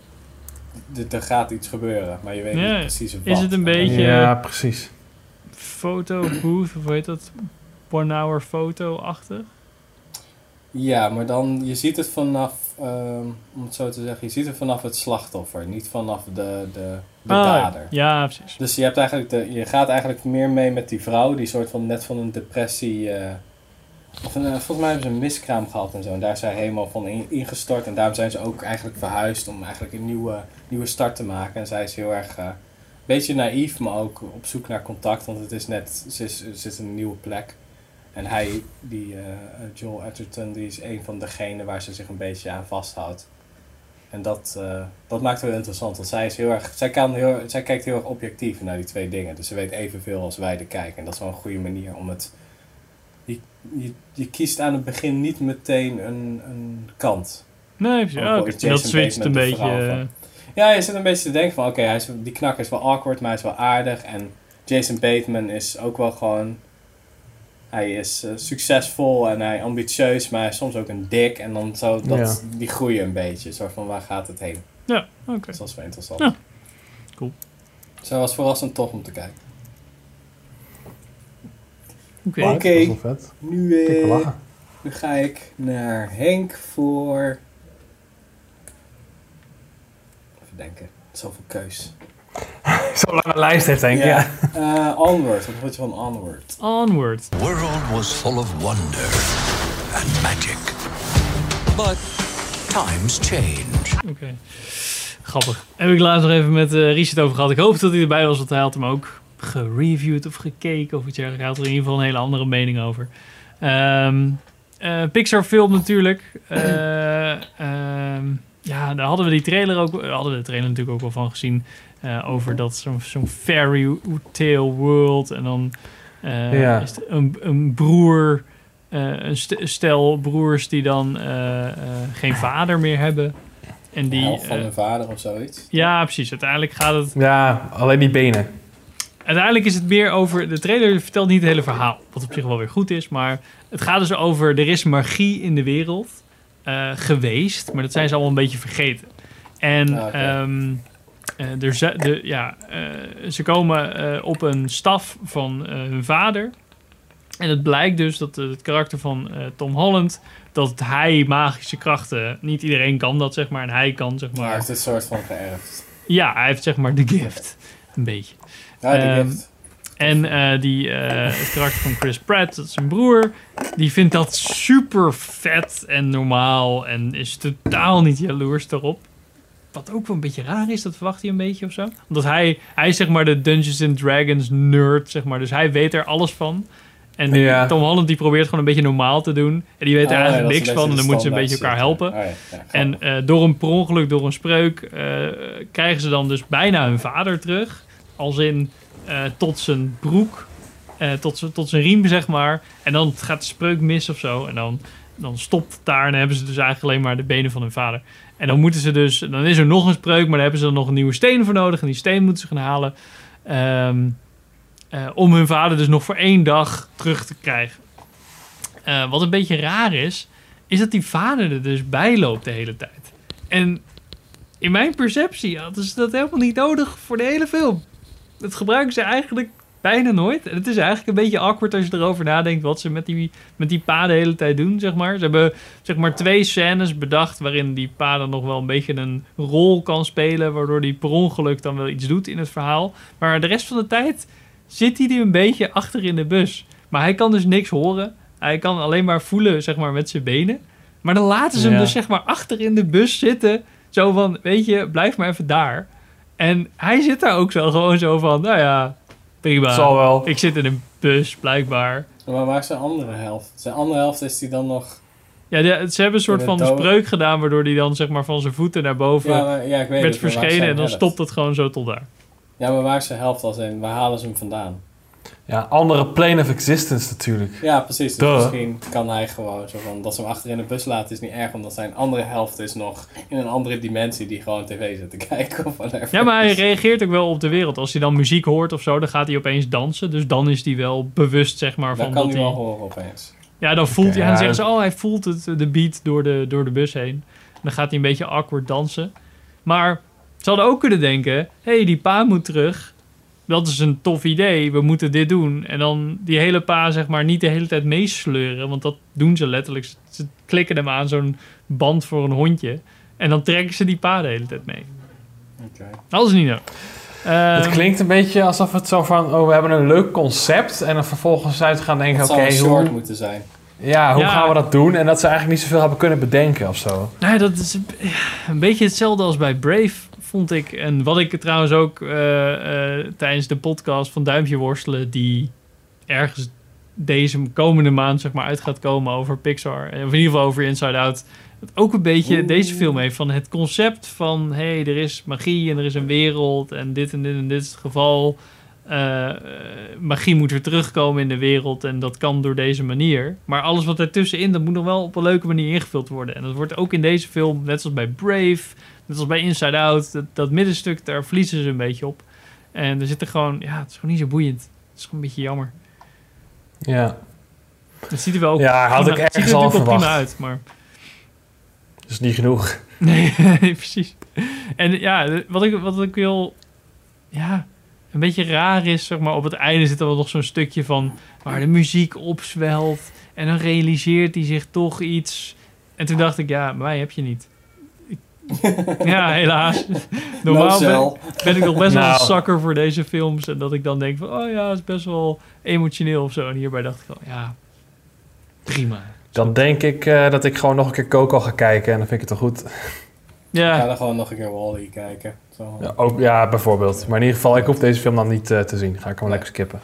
Speaker 3: Er gaat iets gebeuren, maar je weet
Speaker 1: Ja,
Speaker 3: niet precies wat.
Speaker 1: Is het een beetje
Speaker 2: Ja, precies.
Speaker 1: foto booth, of hoe heet dat? One hour foto-achtig?
Speaker 3: Ja, maar dan, je ziet het vanaf, ehm, om het zo te zeggen, je ziet het vanaf het slachtoffer, niet vanaf de, de, de
Speaker 1: Ah,
Speaker 3: dader.
Speaker 1: Ja, precies.
Speaker 3: Dus je, hebt eigenlijk de, je gaat eigenlijk meer mee met die vrouw, die soort van net van een depressie. eh, volgens mij hebben ze een miskraam gehad en zo. En daar is zij helemaal van in- ingestort. En daarom zijn ze ook eigenlijk verhuisd om eigenlijk een nieuwe, nieuwe start te maken. En zij is heel erg. eh, een beetje naïef, maar ook op zoek naar contact. Want het is net. Ze, is, een nieuwe plek. En hij, die eh, Joel Edgerton, die is een van degenen waar ze zich een beetje aan vasthoudt. En dat, eh, dat maakt het heel interessant. Want zij, is heel erg, zij, kan heel, zij kijkt heel erg objectief naar die twee dingen. Dus ze weet evenveel als wij de kijken. En dat is wel een goede manier om het... Je, je, kiest aan het begin niet meteen een, een kant.
Speaker 1: Nee.
Speaker 3: Ook
Speaker 1: Oh, Dat switcht een beetje. eh,
Speaker 3: Ja, je zit een beetje te denken van... Oké, hij is die knakker is wel awkward, maar hij is wel aardig. En Jason Bateman is ook wel gewoon... Hij is eh, succesvol en hij ambitieus, maar hij is soms ook een dik. En dan zo, dat, die groeien een beetje. Een soort van, waar gaat het heen?
Speaker 1: Ja, oké.
Speaker 3: Dus dat is wel interessant.
Speaker 1: Ja. Cool.
Speaker 3: Hij was verrassend tof om te kijken.
Speaker 1: Oké.
Speaker 2: Wel vet.
Speaker 3: nu,
Speaker 2: Ik wil
Speaker 3: eh,
Speaker 2: lachen.
Speaker 3: nu ga ik naar Henk voor... Even denken, zoveel keus.
Speaker 2: Zo'n lange lijst heeft Henk, ja.
Speaker 3: Eh, onward, wat vond je van Onward?
Speaker 1: Onward.
Speaker 4: The world was full of wonder and magic. But times change.
Speaker 1: Oké. Grappig. Heb ik laatst nog even met eh Richard over gehad. Ik hoop dat hij erbij was, want hij had hem ook gereviewd of gekeken of iets dergelijks. Hij had er in ieder geval een hele andere mening over. Ehm, eh, Pixar film natuurlijk. Eh, ehm, ja, daar hadden we die trailer ook, daar hadden we de trailer natuurlijk ook wel van gezien. eh, over dat zo'n zo'n fairy tale world. En dan eh,
Speaker 2: Ja.
Speaker 1: is het een, een broer, eh, een st- stel broers die dan eh, eh, geen vader meer hebben. En die,
Speaker 3: van
Speaker 1: eh,
Speaker 3: hun vader of zoiets.
Speaker 1: ja, precies. Uiteindelijk gaat het
Speaker 2: Ja, alleen die benen.
Speaker 1: Uiteindelijk is het meer over. De trailer vertelt niet het hele verhaal. Wat op zich wel weer goed is. Maar het gaat dus over. Er is magie in de wereld eh, geweest. Maar dat zijn ze allemaal een beetje vergeten. En
Speaker 3: Ah,
Speaker 1: ehm, eh, er ze, de, ja, eh, ze komen op een staf van hun vader. En het blijkt dus dat het karakter van Tom Holland. dat hij magische krachten. niet iedereen kan dat zeg maar. En hij kan zeg
Speaker 3: Maar hij heeft het soort van geërfd.
Speaker 1: Ja, hij heeft zeg maar de gift. Een beetje.
Speaker 3: Ja,
Speaker 1: Ehm. En eh, die, het karakter van Chris Pratt, dat is zijn broer, die vindt dat super vet en normaal en is totaal niet jaloers erop. Wat ook wel een beetje raar is, dat verwacht hij een beetje of zo. Omdat hij, hij is zeg maar de Dungeons and Dragons nerd, zeg maar. Dus hij weet er alles van. En
Speaker 2: Ja.
Speaker 1: Tom Holland die probeert gewoon een beetje normaal te doen. En die weet er
Speaker 3: Oh,
Speaker 1: eigenlijk niks van. En dan moeten ze een beetje elkaar helpen.
Speaker 3: Oh, ja.
Speaker 1: En eh, door een per ongeluk, door een spreuk, krijgen ze dan dus bijna hun vader terug. Als in eh, tot zijn broek, eh, tot, tot zijn riem, zeg maar. En dan gaat de spreuk mis of zo. En dan, dan stopt het daar en dan hebben ze dus eigenlijk alleen maar de benen van hun vader. En dan moeten ze dus, dan is er nog een spreuk, maar daar hebben ze dan nog een nieuwe steen voor nodig. En die steen moeten ze gaan halen. ehm, eh, om hun vader dus nog voor één dag terug te krijgen. Wat een beetje raar is, is dat die vader er dus bij loopt de hele tijd. En in mijn perceptie hadden ze dat helemaal niet nodig voor de hele film. Dat gebruiken ze eigenlijk bijna nooit. En het is eigenlijk een beetje awkward als je erover nadenkt wat ze met die, met die pa de hele tijd doen, zeg maar. Ze hebben zeg maar twee scènes bedacht waarin die pa dan nog wel een beetje een rol kan spelen, waardoor die per ongeluk dan wel iets doet in het verhaal. Maar de rest van de tijd zit hij er een beetje achter in de bus. Maar hij kan dus niks horen. Hij kan alleen maar voelen, zeg maar, met zijn benen. Maar dan laten ze hem
Speaker 2: Ja.
Speaker 1: dus, zeg maar, achter in de bus zitten. Zo van, weet je, blijf maar even daar. En hij zit daar ook zo gewoon zo van, nou ja, prima.
Speaker 2: Zal wel.
Speaker 1: Ik zit in een bus, blijkbaar.
Speaker 3: Maar waar is zijn andere helft? Zijn andere helft is die dan nog...
Speaker 1: Ja, de- ze hebben een soort van
Speaker 3: dood.
Speaker 1: spreuk gedaan... waardoor hij dan zeg maar van zijn voeten naar boven
Speaker 3: Ja, maar- ja, ik weet
Speaker 1: werd
Speaker 3: het, maar waar is
Speaker 1: verschenen...
Speaker 3: zijn
Speaker 1: en dan
Speaker 3: helft?
Speaker 1: stopt het gewoon zo tot daar.
Speaker 3: Ja, maar waar is zijn helft als in? Waar halen ze hem vandaan?
Speaker 2: Ja, andere plane of existence natuurlijk.
Speaker 3: Ja, precies. Dus misschien kan hij gewoon zo van... Dat ze hem achter in de bus laten is niet erg... omdat zijn andere helft is nog in een andere dimensie... die gewoon tv zit te kijken of whatever.
Speaker 1: Ja, maar hij reageert ook wel op de wereld. Als hij dan muziek hoort of zo, dan gaat hij opeens dansen. Dus dan is hij wel bewust, zeg maar,
Speaker 3: Dan
Speaker 1: van
Speaker 3: kan
Speaker 1: dat
Speaker 3: hij wel
Speaker 1: hij...
Speaker 3: horen opeens.
Speaker 1: Ja, dan voelt hij... En dan
Speaker 2: ja,
Speaker 1: zeggen ze, oh, hij voelt het, de beat door de, door de bus heen. Dan gaat hij een beetje awkward dansen. Maar ze hadden ook kunnen denken... Hé, hey, die pa moet terug. Dat is een tof idee. We moeten dit doen. En dan die hele pa, zeg maar, niet de hele tijd meesleuren. Want dat doen ze letterlijk. Ze- Ze klikken hem aan zo'n band voor een hondje. En dan trekken ze die pa de hele tijd mee.
Speaker 3: Oké.
Speaker 1: Dat is niet nodig.
Speaker 2: het
Speaker 1: Ehm,
Speaker 2: klinkt een beetje alsof het zo van... Oh, we hebben een leuk concept. En dan vervolgens uit gaan denken... Oké,
Speaker 3: short
Speaker 2: hoe,
Speaker 3: moeten zijn.
Speaker 2: ja, hoe
Speaker 1: Ja.
Speaker 2: gaan we dat doen? En dat ze eigenlijk niet zoveel hebben kunnen bedenken of zo.
Speaker 1: Nou, dat is een beetje hetzelfde als bij Brave, vond ik. En wat ik trouwens ook eh, eh, tijdens de podcast van Duimpje Worstelen... die ergens deze komende maand zeg maar, uit gaat komen over Pixar... en of in ieder geval over Inside Out... het ook een beetje deze film heeft van het concept van... hé, hey, er is magie en er is een wereld en dit en dit en dit is het geval... Eh, magie moet weer terugkomen in de wereld en dat kan door deze manier. Maar alles wat ertussenin, dat moet nog wel op een leuke manier ingevuld worden. En dat wordt ook in deze film, net zoals bij Brave, net als bij Inside Out, dat, dat middenstuk, daar verliezen ze een beetje op. En er zit er gewoon, ja, het is gewoon niet zo boeiend. Het is gewoon een beetje jammer.
Speaker 2: Ja,
Speaker 1: Het ziet er wel ook
Speaker 2: Ja, had
Speaker 1: prima,
Speaker 2: ik
Speaker 1: er
Speaker 2: ergens al
Speaker 1: wel prima
Speaker 2: verwacht.
Speaker 1: uit, maar...
Speaker 2: dus niet genoeg.
Speaker 1: Nee, precies. En ja, wat ik, wat ik wil... Ja, een beetje raar is, zeg maar... Op het einde zit er wel nog zo'n stukje van... Waar de muziek opzwelt. En dan realiseert hij zich toch iets. En toen dacht ik, ja, mij heb je niet. Ja, helaas. Normaal ben, ik nog best wel
Speaker 2: Nou.
Speaker 1: een zakker voor deze films. En dat ik dan denk van... Oh ja, het is best wel emotioneel of zo. En hierbij dacht ik al, ja... Prima.
Speaker 2: Dan denk ik eh, dat ik gewoon nog een keer Coco ga kijken. En dan vind ik het wel goed.
Speaker 3: Ik ga
Speaker 1: Ja,
Speaker 3: dan gewoon nog een keer Wally kijken. Zo.
Speaker 2: Ja, ook, ja, bijvoorbeeld. Maar in ieder geval, ik hoef deze film dan niet eh, te zien. Ga ik gewoon lekker skippen.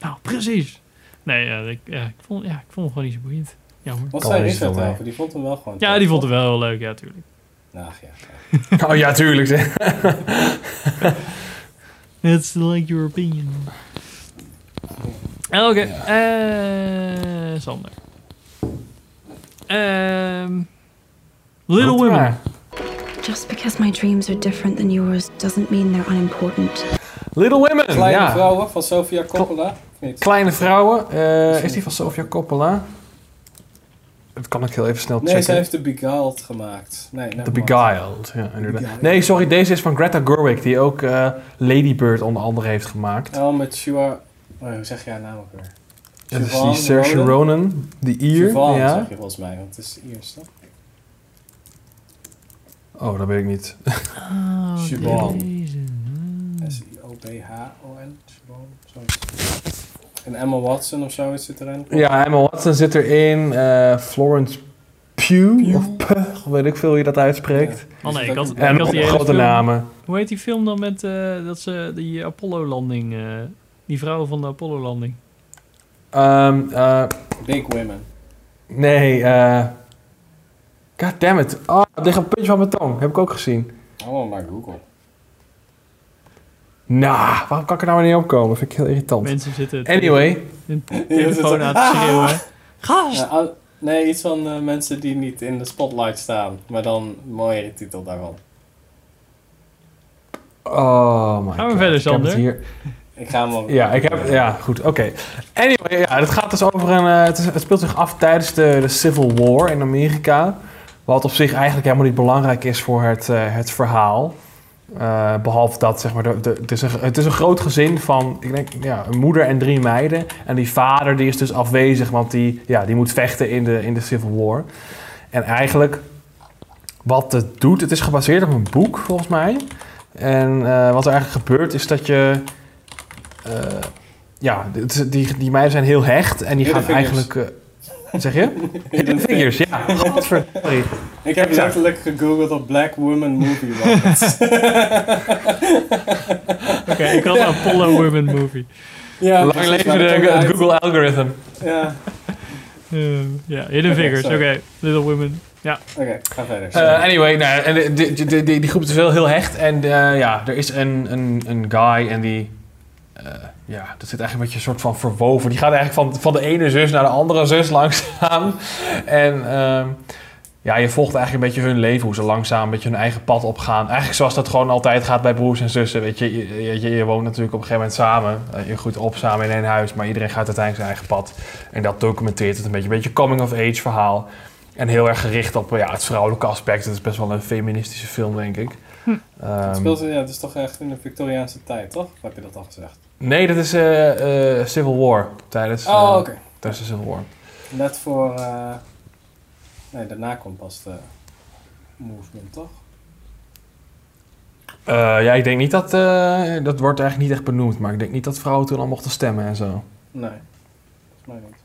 Speaker 1: nou, precies. Nee, ja, ik, ja, ik, vond, ja, ik vond hem gewoon niet zo boeiend. Jammer.
Speaker 3: Wat zei Richard
Speaker 2: zo mee.
Speaker 3: over? Die vond hem wel gewoon
Speaker 1: Ja, die vond het wel heel leuk, ja, tuurlijk.
Speaker 3: Ach ja.
Speaker 2: Oh ja, tuurlijk. zeg.
Speaker 1: It's like your opinion. Oké, eh, Sander. Ehm, Little Women.
Speaker 8: Just because my dreams are different than yours doesn't mean they're unimportant.
Speaker 2: Little Women.
Speaker 3: Kleine
Speaker 2: ja.
Speaker 3: vrouwen van Sofia Coppola.
Speaker 2: Kleine vrouwen. eh, is die van Sofia Coppola? Dat kan ik heel even snel
Speaker 3: Nee,
Speaker 2: checken.
Speaker 3: zij heeft de Beguiled gemaakt. Nee,
Speaker 2: The. Beguiled. Ja, inderdaad.
Speaker 3: Beguiled.
Speaker 2: Nee, sorry, deze is van Greta Gerwig, die ook eh, Lady Bird onder andere heeft gemaakt.
Speaker 3: Oh, met Shua... Oh, hoe zeg je haar naam ook weer?
Speaker 2: Dat is die Saoirse
Speaker 3: Ronan?
Speaker 2: Ronan, die Ier.
Speaker 3: Siobhan
Speaker 2: ja.
Speaker 3: zeg je volgens mij, want het is Iers, toch?
Speaker 2: Oh, dat weet ik niet.
Speaker 1: Oh,
Speaker 3: Siobhan. S-I-O-B-H-O-N. Siobhan, zoiets. En Emma Watson of zoiets zit erin.
Speaker 2: Ja, Emma Watson zit erin. eh, Florence Pugh, of weet ik veel hoe je dat uitspreekt.
Speaker 1: Oh nee, ik had,
Speaker 2: En
Speaker 1: ik had die hele
Speaker 2: grote
Speaker 1: film-
Speaker 2: namen.
Speaker 1: Hoe heet die film dan met eh, dat ze die Apollo-landing, eh, die vrouw van de Apollo-landing?
Speaker 2: Ehm, eh,
Speaker 3: Big Women.
Speaker 2: nee, eh... God damn it. Oh, het ligt het puntje van mijn tong. Heb ik ook gezien.
Speaker 3: Allemaal maar Google.
Speaker 2: Nou, waarom kan ik er nou niet opkomen? Vind ik heel irritant.
Speaker 1: Mensen zitten
Speaker 2: Anyway.
Speaker 1: hun telefoon aan te schreeuwen. Gast!
Speaker 3: Ja, nee, iets van eh, mensen die niet in de spotlight staan. Maar dan een mooiere titel daarvan.
Speaker 2: Oh my
Speaker 1: Gaan we
Speaker 2: god.
Speaker 1: verder,
Speaker 2: Ik het
Speaker 1: Sander?
Speaker 2: hier.
Speaker 3: Ik ga hem wel...
Speaker 2: Ja, ik heb, ja goed, oké. Anyway, ja, het gaat dus over een. eh, het, is, het speelt zich af tijdens de, de Civil War in Amerika. Wat op zich eigenlijk helemaal niet belangrijk is voor het, eh, het verhaal. Eh, behalve dat, zeg maar, de, de- het, is een, het is een groot gezin van, ik denk, ja, een moeder en drie meiden. En die vader die is dus afwezig, want die, ja, die moet vechten in de, in de Civil War. En eigenlijk, wat het doet, het is gebaseerd op een boek, volgens mij. En eh, wat er eigenlijk gebeurt, is dat je... eh, ja, die, die meiden zijn heel hecht en die gaan eigenlijk... zeg je? Hidden Figures, ja. Godver- Sorry.
Speaker 3: Ik heb
Speaker 2: Exact.
Speaker 3: letterlijk gegoogeld op Black Woman Movie Rockets.
Speaker 1: Oké, ik had een Apollo Women movie.
Speaker 3: Ja,
Speaker 2: Lang
Speaker 3: precies,
Speaker 2: leven de, het
Speaker 3: uit.
Speaker 2: Google algorithm.
Speaker 3: Ja,
Speaker 1: Eh, ja, Hidden Figures, oké. Little Women. Ja.
Speaker 3: oké, ga verder.
Speaker 2: Eh, anyway, nou, en die, die, die, die groep is wel heel hecht. En eh, ja, er is een, een, een guy en die... ja, dat zit eigenlijk een beetje een soort van verwoven. Die gaat eigenlijk van, van de ene zus naar de andere zus langzaam. En ehm, ja, je volgt eigenlijk een beetje hun leven. Hoe ze langzaam een beetje hun eigen pad opgaan. Eigenlijk zoals dat gewoon altijd gaat bij broers en zussen. Weet je, je, je, je woont natuurlijk op een gegeven moment samen. Eh, Je groeit op samen in één huis. Maar iedereen gaat uiteindelijk zijn eigen pad. En dat documenteert het een beetje. Een beetje coming-of-age verhaal. En heel erg gericht op ja, het vrouwelijke aspect. Het is best wel een feministische film, denk ik.
Speaker 1: Hm.
Speaker 2: Ehm,
Speaker 3: Het speelt, ja, het is toch echt in de Victoriaanse tijd, toch? Of heb je dat al gezegd?
Speaker 2: Nee, dat is eh, eh, Civil War. Tijdens,
Speaker 3: Oh,
Speaker 2: eh,
Speaker 3: oké.
Speaker 2: tijdens de Civil War.
Speaker 3: Net voor... Nee, daarna komt pas de movement, toch?
Speaker 2: Ja, ik denk niet dat... dat wordt eigenlijk niet echt benoemd. Maar ik denk niet dat vrouwen toen al mochten stemmen en zo.
Speaker 3: Nee, volgens mij niet.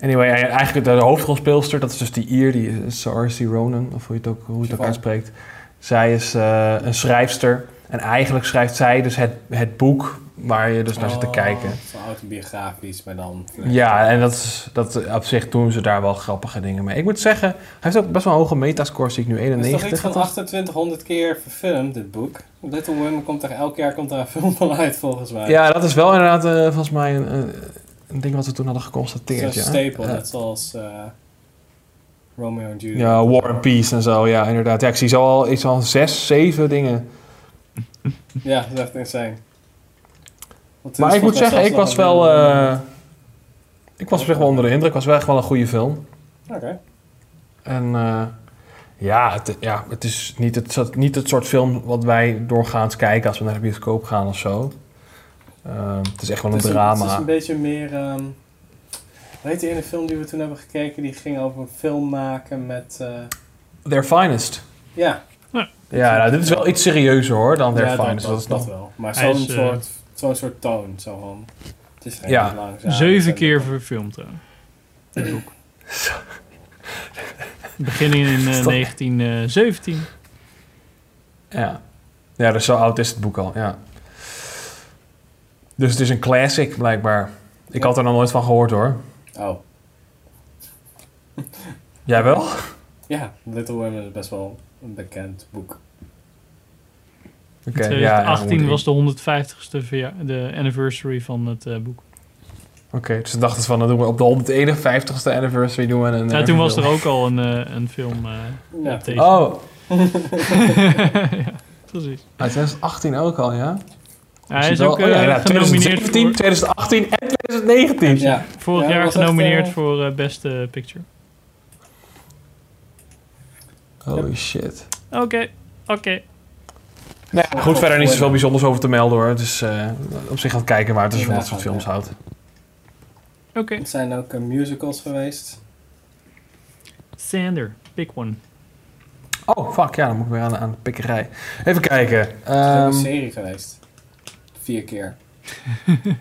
Speaker 2: Anyway, eigenlijk de, hoofdrolspeelster, dat is dus die Ier, die is Saoirse Ronan, of hoe je het ook, hoe je het ook uitspreekt. Zij is een schrijfster. En eigenlijk schrijft zij dus het, het boek waar je dus naar zit te
Speaker 3: Oh,
Speaker 2: kijken.
Speaker 3: Zo autobiografisch, maar dan...
Speaker 2: Ja, en dat, is, dat op zich doen ze daar wel grappige dingen mee. Ik moet zeggen, hij heeft ook best wel een hoge metascore, zie ik nu,
Speaker 3: Het is
Speaker 2: 91.
Speaker 3: toch iets van 2800 keer verfilmd, dit boek? Little Women komt er elk jaar komt er een film van uit, volgens mij.
Speaker 2: Ja, dat is wel inderdaad eh, volgens mij een, een, ding wat we toen hadden geconstateerd.
Speaker 3: een
Speaker 2: ja.
Speaker 3: staple,
Speaker 2: Eh,
Speaker 3: net zoals eh, Romeo en Juliet.
Speaker 2: ja, War and Peace en zo, ja, inderdaad. Ja, ik zie zo al iets van zes, zeven dingen.
Speaker 3: Ja, dat is echt insane.
Speaker 2: Maar ik moet zeggen, ik was wel...
Speaker 3: een-
Speaker 2: eh, ik was op zich wel onder de indruk. Het was wel echt wel een goede film.
Speaker 3: Oké.
Speaker 2: En eh, ja, het, ja, het is niet het, soort- niet het soort film wat wij doorgaans kijken als we naar de bioscoop gaan of zo. Ehm, het is echt wel een
Speaker 3: Het is
Speaker 2: drama.
Speaker 3: Het is een beetje meer... ehm weet je, in een film die we toen hebben gekeken, die ging over een film maken met... eh,
Speaker 2: Their Finest.
Speaker 3: ja.
Speaker 2: Ja, nou, dit is wel iets serieuzer hoor dan Their
Speaker 3: ja,
Speaker 2: Finest.
Speaker 3: dat,
Speaker 2: Dat is
Speaker 3: dat
Speaker 2: nog...
Speaker 3: wel. Maar zo'n
Speaker 1: is, eh,
Speaker 3: zo'n soort toon. Zo van, het is
Speaker 2: Ja.
Speaker 3: redelijk langzaam.
Speaker 1: Zeven
Speaker 3: en-
Speaker 1: keer verfilmd trouwens. Het boek. Beginnen in eh,
Speaker 2: Stop.
Speaker 1: 1917.
Speaker 2: Ja. ja, dus zo oud is het boek al, ja. Dus het is een classic blijkbaar. Ik had er nog nooit van gehoord hoor.
Speaker 3: Oh.
Speaker 2: Jij wel?
Speaker 3: Ja, Little Women is best wel een bekend boek.
Speaker 2: Oké,
Speaker 1: In
Speaker 2: ja, ja,
Speaker 1: 2018
Speaker 2: moet-
Speaker 1: was de 150ste verja- de anniversary van het eh, boek.
Speaker 2: Oké, dus ze dachten van, dan doen we op de 151ste anniversary doen we een...
Speaker 1: Ja,
Speaker 2: eh,
Speaker 1: toen was er ook al een, eh, een film. eh
Speaker 3: Ja.
Speaker 2: Oh,
Speaker 1: ja, precies.
Speaker 2: uit 2018 ook al, ja?
Speaker 1: Ja, hij is ook
Speaker 2: oh ja, ja,
Speaker 1: genomineerd
Speaker 2: 2017,
Speaker 1: voor,
Speaker 2: 2018 en 2019.
Speaker 3: Ja.
Speaker 1: vorig
Speaker 3: Ja,
Speaker 1: jaar
Speaker 3: echt,
Speaker 1: genomineerd voor beste picture.
Speaker 2: Holy shit.
Speaker 1: Oké, oké.
Speaker 2: Nou ja, goed, verder niet zoveel bijzonders over te melden hoor. Het is eh, op zich aan het kijken waar het is van dat soort films houdt.
Speaker 1: Oké.
Speaker 3: Er zijn ook eh, musicals geweest.
Speaker 1: Sander, pick one.
Speaker 2: Oh, fuck, ja, dan moet ik weer aan, aan de pikkerij. Even kijken.
Speaker 3: Er is ook
Speaker 2: ehm,
Speaker 3: een serie geweest. Vier keer.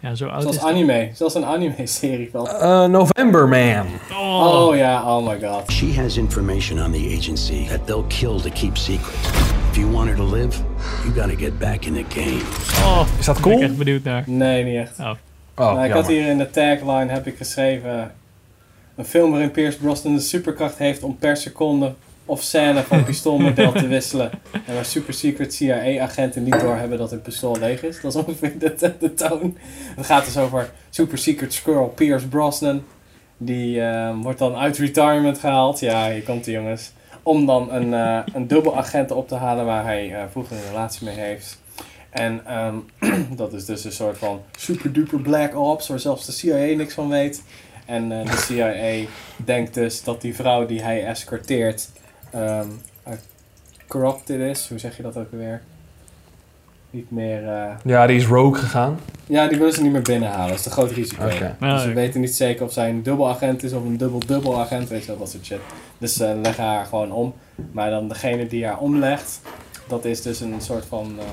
Speaker 1: Ja, zo oud
Speaker 3: Zoals
Speaker 1: is het.
Speaker 3: anime. Zelfs een anime-serie van.
Speaker 2: eh, November Man.
Speaker 1: Oh.
Speaker 3: Oh ja, oh my god.
Speaker 12: She has information on the agency that they'll kill to keep secret. If you want her to live, you gotta get back in the game.
Speaker 1: Oh,
Speaker 2: Is dat
Speaker 1: daar ben
Speaker 2: cool?
Speaker 1: ik echt benieuwd naar.
Speaker 3: Nee, niet echt.
Speaker 1: Oh.
Speaker 2: Oh,
Speaker 3: Nou, ik had hier in de tagline heb ik geschreven... Een film waarin Pierce Brosnan de superkracht heeft om per seconde of scène van pistoolmodel te wisselen. En waar super secret CIA-agenten niet doorhebben dat hun pistool leeg is. Dat is ongeveer de, de, de toon. Het gaat dus over super secret squirrel Pierce Brosnan. Die ehm, wordt dan uit retirement gehaald. Ja, hier komt hij jongens. Om dan een, eh een dubbelagent op te halen waar hij eh, vroeger een relatie mee heeft. En ehm, dat is dus een soort van super duper black ops waar zelfs de CIA niks van weet. En eh, de CIA denkt dus dat die vrouw die hij escorteert eh, corrupted is. Hoe zeg je dat ook weer? Niet meer... eh,
Speaker 2: Ja, die is rogue gegaan.
Speaker 3: ja, die willen ze niet meer binnenhalen. Dat is een groot risico.
Speaker 2: Oké.
Speaker 1: Ah,
Speaker 3: Dus ze
Speaker 1: oké.
Speaker 3: weten niet zeker of zij een dubbelagent is of een dubbel-dubbelagent. Weet je wel, dat soort shit. Dus ze leggen haar gewoon om. Maar dan degene die haar omlegt, dat is dus een soort van eh,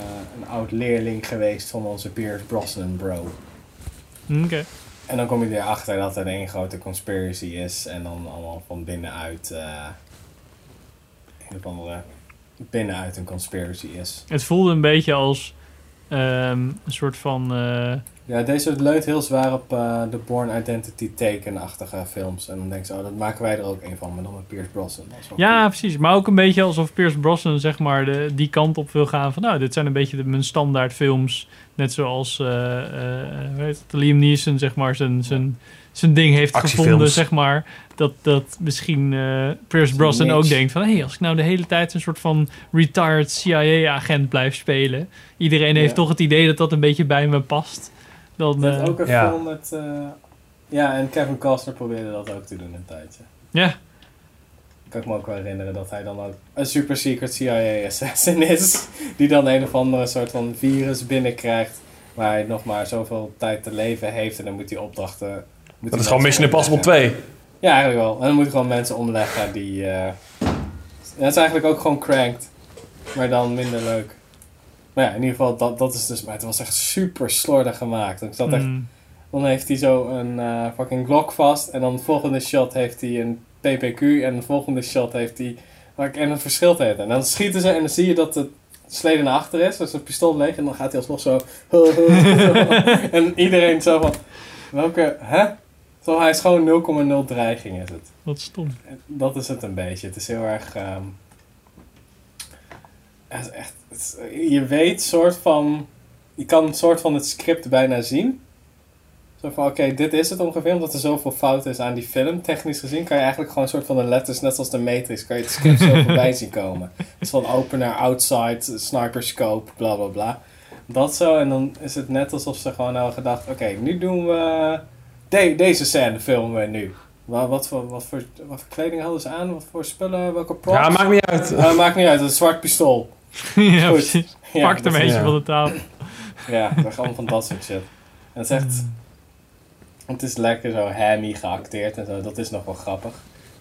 Speaker 3: een oud leerling geweest van onze Pierce Brosnan bro.
Speaker 1: Oké.
Speaker 3: En dan kom je erachter dat er één grote conspiracy is. En dan allemaal van binnenuit... eh een of andere... Binnenuit een conspiracy is.
Speaker 1: Het voelde een beetje als ehm, een soort van... eh,
Speaker 3: Ja, deze leunt heel zwaar op eh, de Born Identity tekenachtige films. En dan denk je, oh, dat maken wij er ook een van, maar dan met Pierce Brosnan. Dat is wel
Speaker 1: Ja, precies. Maar ook een beetje alsof Pierce Brosnan zeg maar de, die kant op wil gaan van... nou, dit zijn een beetje de, mijn standaard films. Net zoals eh, eh, heet het, Liam Neeson zeg maar zijn, zijn, zijn ding heeft
Speaker 2: Actiefilms.
Speaker 1: gevonden, zeg maar. Dat, dat misschien eh Pierce Brosnan ook denkt van... hé, hey, als ik nou de hele tijd een soort van retired CIA-agent blijf spelen... iedereen heeft
Speaker 3: Ja.
Speaker 1: toch het idee dat dat een beetje bij me past. Dan,
Speaker 3: hebt
Speaker 1: eh,
Speaker 3: ook een
Speaker 2: ja.
Speaker 3: film met... eh, ja, en Kevin Costner probeerde dat ook te doen een tijdje.
Speaker 1: ja,
Speaker 3: Kan ik me ook wel herinneren dat hij dan ook een super secret CIA assassin is. Die dan een of andere soort van virus binnenkrijgt. Waar hij nog maar zoveel tijd te leven heeft. En dan moet hij opdrachten... moet
Speaker 2: Dat is gewoon Mission Impossible
Speaker 3: omleggen.
Speaker 2: 2.
Speaker 3: Ja, eigenlijk wel. En dan moet je gewoon mensen omleggen die... eh ja, het is eigenlijk ook gewoon cranked. Maar dan minder leuk. Maar ja, in ieder geval, dat, dat is dus... Maar het was echt super slordig gemaakt. Ik zat echt...
Speaker 1: mm,
Speaker 3: Dan heeft hij zo een eh, fucking Glock vast. En dan de volgende shot heeft hij een PPQ. En de volgende shot heeft hij... En het verschilt het. En dan schieten ze en dan zie je dat het sleden naar achter is. Dus het pistool leeg. En dan gaat hij alsnog zo... en iedereen zo van... Welke... Hè? Zo, hij is gewoon 0,0 dreiging is het.
Speaker 1: wat stom.
Speaker 3: Dat is het een beetje. Het is heel erg. het is echt, het is- je weet soort van. Je kan een soort van het script bijna zien. Zo van, oké, dit is het ongeveer. Omdat er zoveel fout is aan die film. Technisch gezien kan je eigenlijk gewoon een soort van de letters, net zoals de Matrix, kan je het script zo voorbij zien komen. Het is van opener, outside, sniper scope, bla bla bla. Dat zo. En dan is het net alsof ze gewoon hadden gedacht, oké, nu doen we... de- deze scène filmen we nu. Wat, wat, voor, wat, voor, wat voor kleding hadden ze aan? Wat voor spullen? Welke props?
Speaker 2: Ja, maakt niet uit.
Speaker 3: Maakt niet uit, het is een zwart pistool.
Speaker 1: ja,
Speaker 3: Goed.
Speaker 1: precies.
Speaker 3: Ja,
Speaker 1: er een beetje
Speaker 2: ja.
Speaker 1: van de tafel.
Speaker 3: Ja, we gaan van dat soort shit. En het is echt... Het is lekker zo hammy geacteerd en zo. Dat is nog wel grappig.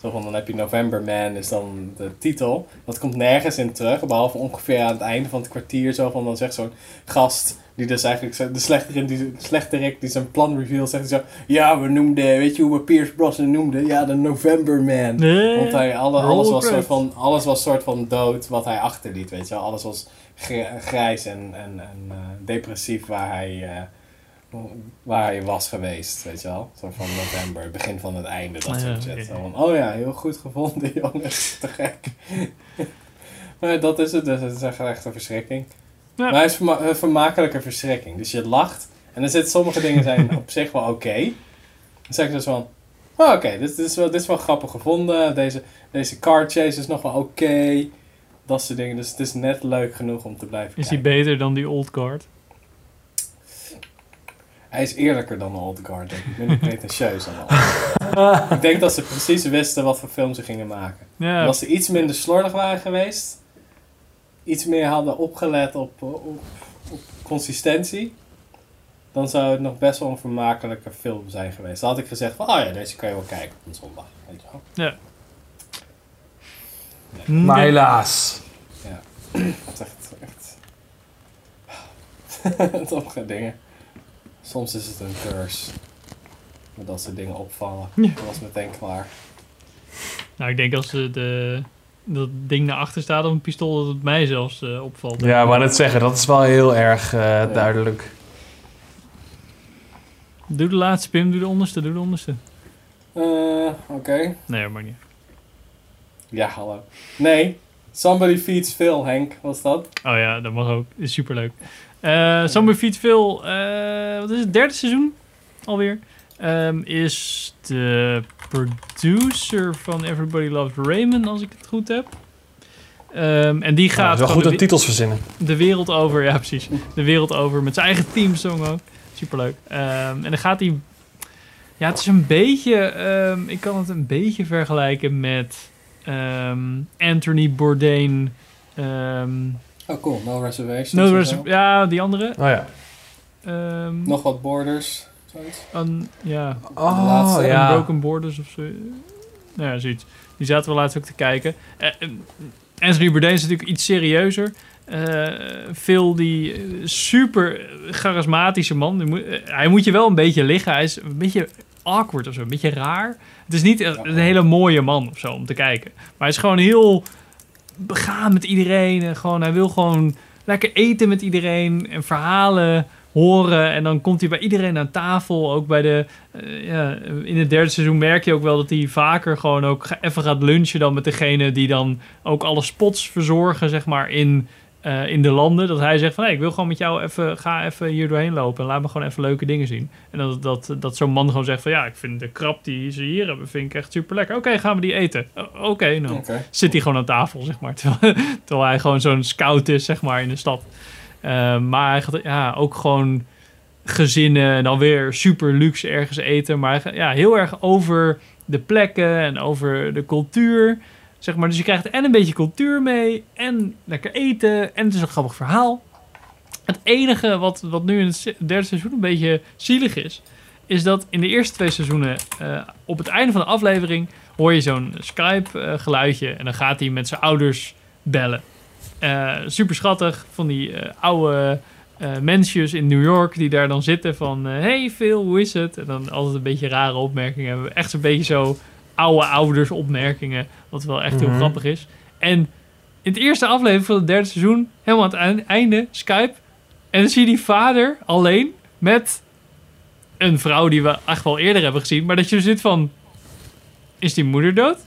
Speaker 3: Zo van, dan heb je November Man is dan de titel. Dat komt nergens in terug. Behalve ongeveer aan het einde van het kwartier. Zo van, dan zegt zo'n gast... Die dus eigenlijk de slechterik die, de slechterik die zijn plan reveal zegt zo... Ja, we noemden... Weet je hoe we Pierce Brosnan noemden? Ja, de November Man.
Speaker 1: Nee.
Speaker 3: Want hij, alle,
Speaker 1: Roll
Speaker 3: alles, was soort van, alles was soort van dood wat hij achterliet, weet je wel. Alles was gr- grijs en, en, en eh, depressief waar hij, eh, waar hij was geweest, weet je wel. Zo van november, begin van het einde, dat
Speaker 1: Ah,
Speaker 3: soort shit. van, oh ja, heel goed gevonden, jongens. Te gek. maar dat is het, dus het is echt een verschrikking.
Speaker 1: Ja.
Speaker 3: Maar hij is verma- een vermakelijke verschrikking. Dus je lacht en er zitten sommige dingen zijn op zich wel oké. Dan zeg je dus van, oh, oké, dit, dit, is wel, dit is wel grappig gevonden. Deze, deze car chase is nog wel oké. Dat soort dingen. Dus het is net leuk genoeg om te blijven
Speaker 1: Is hij beter dan die old guard?
Speaker 3: Hij is eerlijker dan de Old Guard, ik. Minder pretentieus dan Guard. Ik denk dat ze precies wisten wat voor film ze gingen maken.
Speaker 1: Ja.
Speaker 3: En als ze iets minder slordig waren geweest, iets meer hadden opgelet op, eh, op, op consistentie, dan zou het nog best wel een vermakelijke film zijn geweest. Dan had ik gezegd van, oh ja, deze kan je wel kijken op een zondag. Weet je wel.
Speaker 1: Ja.
Speaker 2: Maar helaas.
Speaker 3: Ja, het is echt, echt... Sommige dingen. Soms is het een curse. Maar dat soort dingen opvallen.
Speaker 1: Ja.
Speaker 3: Dat was meteen klaar.
Speaker 1: Nou, ik denk als de, de, dat ding naar achter staat op een pistool, dat het mij zelfs eh, opvalt.
Speaker 2: Ja, maar net zeggen, dat is wel heel erg eh, duidelijk.
Speaker 1: Doe de laatste, Pim. Doe de onderste. Doe de onderste.
Speaker 3: Eh, oké.
Speaker 1: Nee, maar niet.
Speaker 3: Ja, hallo. Nee, Somebody Feeds Phil, Henk, was dat?
Speaker 1: Oh ja, dat mag ook. Is superleuk. Eh Somebody Feed Phil, eh, wat is het, derde seizoen alweer? Ehm, is de producer van Everybody Loves Raymond, als ik het goed heb. Ehm, en die
Speaker 2: Ja,
Speaker 1: gaat
Speaker 2: is wel goed
Speaker 1: de,
Speaker 2: titels verzinnen.
Speaker 1: de wereld over. Ja, precies. De wereld over met zijn eigen teamsong ook. Superleuk. Ehm, en dan gaat hij... Ja, het is een beetje... ehm, ik kan het een beetje vergelijken met ehm, Anthony Bourdain... ehm,
Speaker 3: Oh, cool. No Reservations.
Speaker 1: No ja, die andere.
Speaker 2: Oh ja.
Speaker 1: Ehm,
Speaker 3: Nog wat Borders. Zoiets.
Speaker 1: een, ja.
Speaker 2: Oh,
Speaker 3: laatste.
Speaker 2: ja.
Speaker 1: Broken Borders of zo. Nou ja, zoiets. Die zaten we laatst ook te kijken. Eh, eh, Anthony Bourdain is natuurlijk iets serieuzer. Eh Phil, die eh, super charismatische man. Die moet- eh, hij moet je wel een beetje liggen. Hij is een beetje awkward of zo. Een beetje raar. Het is niet een, een hele mooie man of zo om te kijken. Maar hij is gewoon heel begaan met iedereen. En gewoon, hij wil gewoon lekker eten met iedereen. En verhalen horen. En dan komt hij bij iedereen aan tafel. Ook bij de... eh, ja, in het derde seizoen merk je ook wel dat hij vaker gewoon ook even gaat lunchen dan met degene die dan ook alle spots verzorgen, zeg maar, in, eh, in de landen. Dat hij zegt van, hey, ik wil gewoon met jou even, ga even hier doorheen lopen en laat me gewoon even leuke dingen zien. En dat, dat, dat zo'n man gewoon zegt van, ja, ik vind de krap die ze hier hebben, vind ik echt super lekker. Oké, gaan we die eten? Oké, nou.
Speaker 3: Oké.
Speaker 1: Zit hij gewoon aan tafel, zeg maar. Terwijl, terwijl hij gewoon zo'n scout is, zeg maar, in de stad. Eh, maar ja, ook gewoon gezinnen en dan weer super luxe ergens eten. Maar ja, heel erg over de plekken en over de cultuur. Zeg maar. Dus je krijgt en een beetje cultuur mee en lekker eten. En het is een grappig verhaal. Het enige wat, wat nu in het derde seizoen een beetje zielig is, is dat in de eerste twee seizoenen eh, op het einde van de aflevering hoor je zo'n Skype eh, en dan gaat hij met zijn ouders bellen. Eh, super schattig van die eh, oude eh, mensjes in New York die daar dan zitten van hey Phil, hoe is het? En dan altijd een beetje rare opmerkingen. Echt zo'n beetje zo oude ouders opmerkingen, wat wel echt heel
Speaker 2: Mhm.
Speaker 1: grappig is. En in het eerste aflevering van het derde seizoen, helemaal aan het eind- einde, Skype. En dan zie je die vader alleen met een vrouw die we echt wel eerder hebben gezien. Maar dat je zit van, is die moeder dood?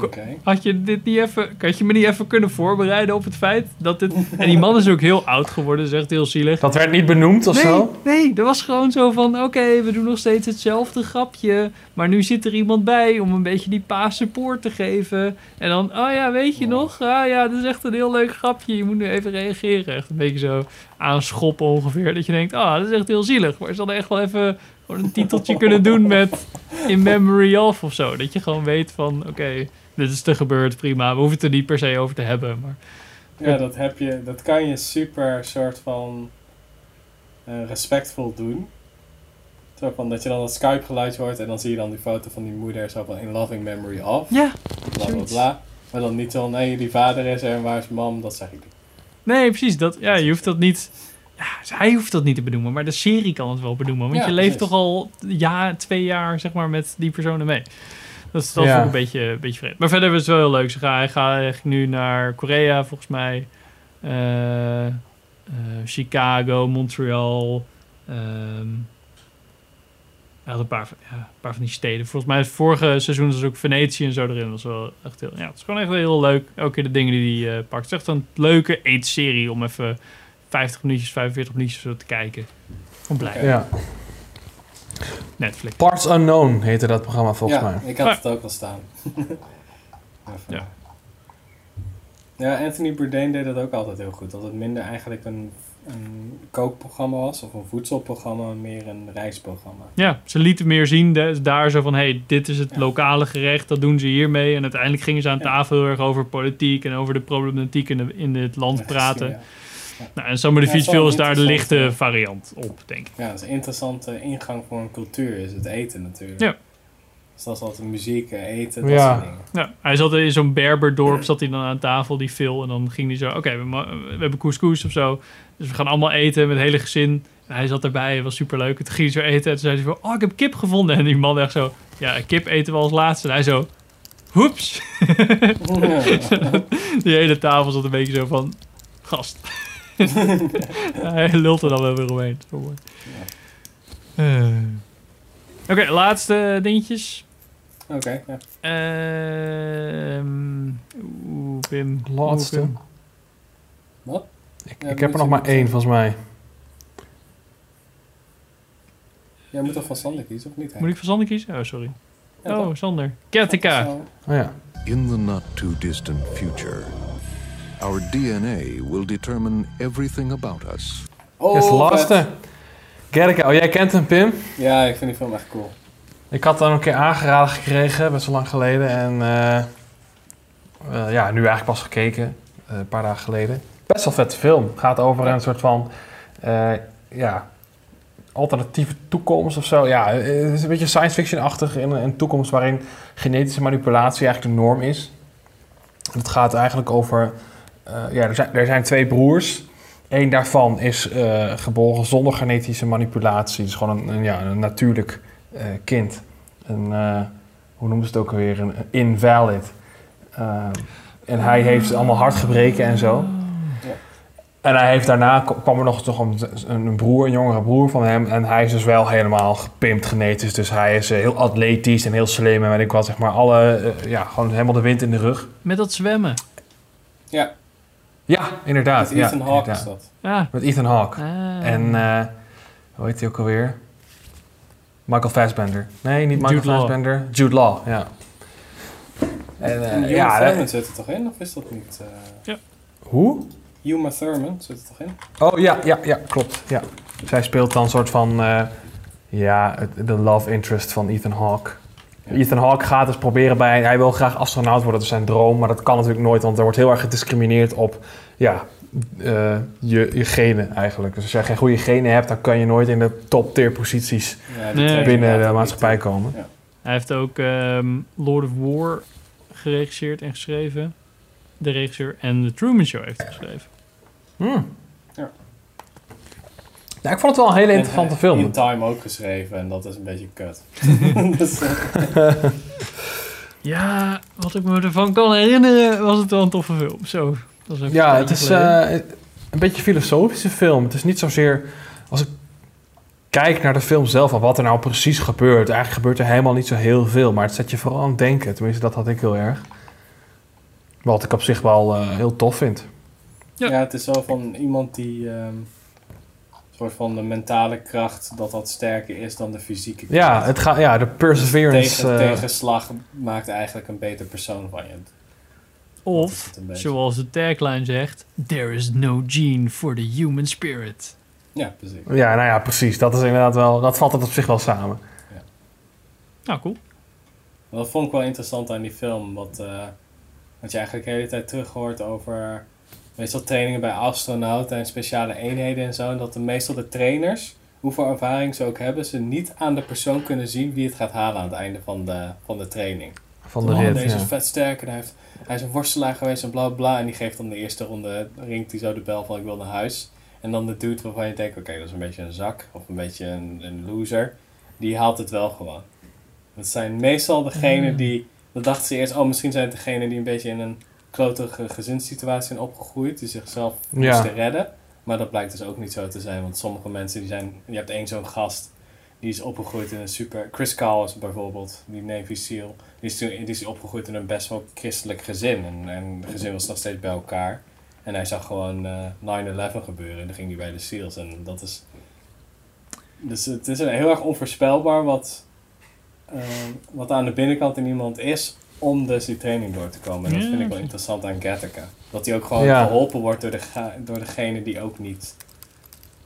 Speaker 3: Oké.
Speaker 1: Had je dit niet even, had je me niet even kunnen voorbereiden op het feit dat dit... En die man is ook heel oud geworden, dat is echt heel zielig.
Speaker 2: Dat werd niet benoemd of
Speaker 1: nee,
Speaker 2: zo?
Speaker 1: Nee, dat was gewoon zo van, oké, we doen nog steeds hetzelfde grapje. Maar nu zit er iemand bij om een beetje die pa support te geven. En dan, oh ja, weet je nog? Ah ja, dat is echt een heel leuk grapje. Je moet nu even reageren. Echt een beetje zo aanschoppen ongeveer. Dat je denkt, ah, dat is echt heel zielig. Maar ze hadden echt wel even gewoon een titeltje kunnen doen met In Memory of of zo. Dat je gewoon weet van, oké, dit is er gebeurd, prima. We hoeven het er niet per se over te hebben. Maar
Speaker 3: Ja, dat, heb je, dat kan je super soort van eh, respectvol doen. Zo van dat je dan dat Skype geluid hoort en dan zie je dan die foto van die moeder zo van in loving memory of.
Speaker 1: Ja,
Speaker 3: bla bla bla. Maar dan niet zo, nee, die vader is er en waar is mam, dat zeg ik niet.
Speaker 1: Nee, precies. Dat, ja, je hoeft dat niet. Ja, hij hoeft dat niet te benoemen, maar de serie kan het wel benoemen. Want
Speaker 3: Ja,
Speaker 1: je leeft
Speaker 3: precies.
Speaker 1: toch al ja, twee jaar zeg maar, met die personen mee. Dat is, dat
Speaker 2: Ja.
Speaker 1: ook een beetje, een beetje vreemd. Maar verder is het wel heel leuk. Ze gaan, hij gaat eigenlijk nu naar Korea, volgens mij. Eh, eh, Chicago, Montreal, Ehm hij had een paar, van- ja, een paar van die steden. Volgens mij het vorige seizoen was ook Venetië en zo erin. Dat was wel echt heel, ja, het is gewoon echt heel leuk. Elke keer de dingen die hij eh, pakt. Het is echt een leuke eetserie om even 50 minuutjes, 45 minuutjes zo te kijken. Gewoon blij.
Speaker 2: Ja.
Speaker 1: Netflix.
Speaker 2: Parts Unknown heette dat programma volgens
Speaker 3: ja,
Speaker 2: mij.
Speaker 3: ik had het ook al staan.
Speaker 1: ja.
Speaker 3: Ja, Anthony Bourdain deed dat ook altijd heel goed. Dat het minder eigenlijk een, een kookprogramma was of een voedselprogramma, meer een reisprogramma.
Speaker 1: Ja, ze lieten meer zien de- daar zo van... hey, dit is het lokale gerecht, dat doen ze hiermee. En uiteindelijk gingen ze aan tafel heel erg over politiek... en over de problematiek in, de, in het land praten.
Speaker 3: ja.
Speaker 1: Nou, en Summer the
Speaker 3: is
Speaker 1: daar de lichte variant op, denk ik.
Speaker 3: Ja, dat is een interessante ingang voor een cultuur, is het eten natuurlijk.
Speaker 1: Ja.
Speaker 3: Dus dat is altijd muziek, eh, eten, dat
Speaker 2: Ja.
Speaker 3: soort dingen.
Speaker 1: Ja, hij zat in zo'n Berberdorp, zat hij dan aan tafel, die Phil. En dan ging hij zo, oké, we, hebben couscous of zo. Dus we gaan allemaal eten met het hele gezin. En hij zat erbij, het was superleuk. En toen ging hij zo eten en toen zei hij van, oh, ik heb kip gevonden. En die man echt zo, ja, kip eten we als laatste. En hij zo, hoeps. die hele tafel zat een beetje zo van, gast. hij lult er dan wel weer omheen. Zo mooi. Eh. Oké, laatste dingetjes.
Speaker 3: Oké, ja.
Speaker 1: Ehm Oeh, Pim.
Speaker 2: Laatste.
Speaker 1: Oeh, Pim.
Speaker 3: Wat?
Speaker 2: Ik,
Speaker 3: Ja,
Speaker 2: ik heb er nog maar één volgens mij.
Speaker 3: Jij moet toch van Sander kiezen, of niet? Henk?
Speaker 1: Moet ik van Sander kiezen? Oh, sorry.
Speaker 3: Ja,
Speaker 1: oh? Sander.
Speaker 3: Zo.
Speaker 2: Oh ja.
Speaker 4: In the not too distant future, our DNA will determine everything about us.
Speaker 3: Oh,
Speaker 2: Dit is de laatste.
Speaker 3: vet.
Speaker 2: Gattaca. Oh, jij kent hem, Pim?
Speaker 3: Ja, ik vind die film echt cool.
Speaker 2: Ik had hem een keer aangeraden gekregen, best wel lang geleden. En eh, eh, ja, nu eigenlijk pas gekeken, eh, een paar dagen geleden. Best wel vette film. Gaat over een soort van, eh, ja, alternatieve toekomst of zo. Ja, het is een beetje science fiction-achtig in een, toekomst waarin genetische manipulatie eigenlijk de norm is. Het gaat eigenlijk over, ja, er zijn, er zijn twee broers. Eén daarvan is eh, geboren zonder genetische manipulatie. Is gewoon een, een, ja, een natuurlijk eh, kind. Een, eh, hoe noemen ze het ook alweer? Een, invalid. Eh, en hij heeft allemaal hartgebreken en zo. En hij heeft daarna kwam er nog toch een, een broer, een jongere broer van hem. En hij is dus wel helemaal gepimpt genetisch. Dus hij is eh, heel atletisch en heel slim. En weet ik wat, zeg maar. Alle, eh, ja, gewoon helemaal de wind in de rug.
Speaker 1: Met dat zwemmen.
Speaker 3: Ja,
Speaker 2: Ja, inderdaad.
Speaker 3: met
Speaker 2: ja,
Speaker 3: Ethan Hawke
Speaker 2: inderdaad.
Speaker 3: is dat.
Speaker 1: Ja.
Speaker 2: Met Ethan Hawke.
Speaker 1: Ah.
Speaker 2: En, eh, hoe heet hij ook alweer? Michael Fassbender. Nee, niet Michael
Speaker 1: Jude Law.
Speaker 2: Fassbender. Jude Law, ja. En, eh,
Speaker 3: En Uma
Speaker 2: ja,
Speaker 3: Thurman zit er toch in, of is dat niet? eh
Speaker 2: hoe?
Speaker 3: Uma Thurman zit er toch in?
Speaker 2: Oh ja, ja, ja, klopt. Ja. Zij speelt dan een soort van, eh, ja, het- de love interest van Ethan Hawke. Ethan Hawke gaat dus proberen bij, hij wil graag astronaut worden, dat is zijn droom, maar dat kan natuurlijk nooit, want er wordt heel erg gediscrimineerd op, ja, eh, je, je genen eigenlijk. Dus als jij geen goede genen hebt, dan kan je nooit in de top tier posities
Speaker 1: Nee.
Speaker 2: binnen de maatschappij komen.
Speaker 3: Ja.
Speaker 1: Hij heeft ook ehm, Lord of War geregisseerd en geschreven. De regisseur. En The Truman Show heeft geschreven.
Speaker 2: Hmm.
Speaker 3: Ja.
Speaker 2: Ik vond het wel een hele
Speaker 3: En
Speaker 2: interessante film.
Speaker 3: In Time ook geschreven en dat is een beetje kut. Dus, eh,
Speaker 1: Ja, wat ik me ervan kan herinneren, was het wel een toffe film. Zo. Dat is even
Speaker 2: Ja, het is eh, een beetje een filosofische film. Het is niet zozeer... Als ik kijk naar de film zelf en wat er nou precies gebeurt... Eigenlijk gebeurt er helemaal niet zo heel veel. Maar het zet je vooral aan het denken. Tenminste, dat had ik heel erg. Wat ik op zich wel eh, heel tof vind.
Speaker 3: ja. het is zo van iemand die ehm, soort van de mentale kracht dat dat sterker is dan de fysieke kracht.
Speaker 2: Ja, het gaat, ja de perseverance...
Speaker 3: Tegen,
Speaker 2: eh,
Speaker 3: tegenslag maakt eigenlijk een beter persoon van je.
Speaker 1: Of, zoals de tagline zegt... There is no gene for the human spirit.
Speaker 3: Ja, precies.
Speaker 2: ja, nou ja, precies. Dat is inderdaad wel... Dat valt het op zich wel samen.
Speaker 1: Nou, cool.
Speaker 3: Dat vond ik wel interessant aan die film. Wat, eh, wat je eigenlijk de hele tijd terug hoort over meestal trainingen bij astronauten en speciale eenheden en zo. En dat de meestal de trainers, hoeveel ervaring ze ook hebben, ze niet aan de persoon kunnen zien wie het gaat halen aan het einde van de, van de training.
Speaker 2: Van de
Speaker 3: Oh,
Speaker 2: rit,
Speaker 3: Deze
Speaker 2: ja.
Speaker 3: is vet sterk en hij, heeft, hij is een worstelaar geweest en bla bla. En die geeft dan de eerste ronde, ringt hij zo de bel van ik wil naar huis. En dan de dude waarvan je denkt, oké, dat is een beetje een zak of een beetje een, een loser. Die haalt het wel gewoon. Het zijn meestal degenen
Speaker 1: Mm.
Speaker 3: die, dat dachten ze eerst, oh misschien zijn het degenen die een beetje in een klotige gezinssituatie zijn opgegroeid. Die zichzelf
Speaker 2: Ja.
Speaker 3: moesten redden. Maar dat blijkt dus ook niet zo te zijn, want sommige mensen die zijn... Je hebt één zo'n gast, die is opgegroeid in een super... Chris Cowles bijvoorbeeld, die Navy SEAL. Die is, toen, die is opgegroeid in een best wel christelijk gezin. En, en het gezin was nog steeds bij elkaar. En hij zag gewoon eh 9-11 gebeuren en dan ging hij bij de SEALs. En dat is... Dus het is een heel erg onvoorspelbaar wat, eh, wat aan de binnenkant in iemand is om dus die training door te komen. En dat vind ik wel interessant aan Gattaca. Dat hij ook gewoon
Speaker 2: Ja.
Speaker 3: geholpen wordt door, de door degene die ook niet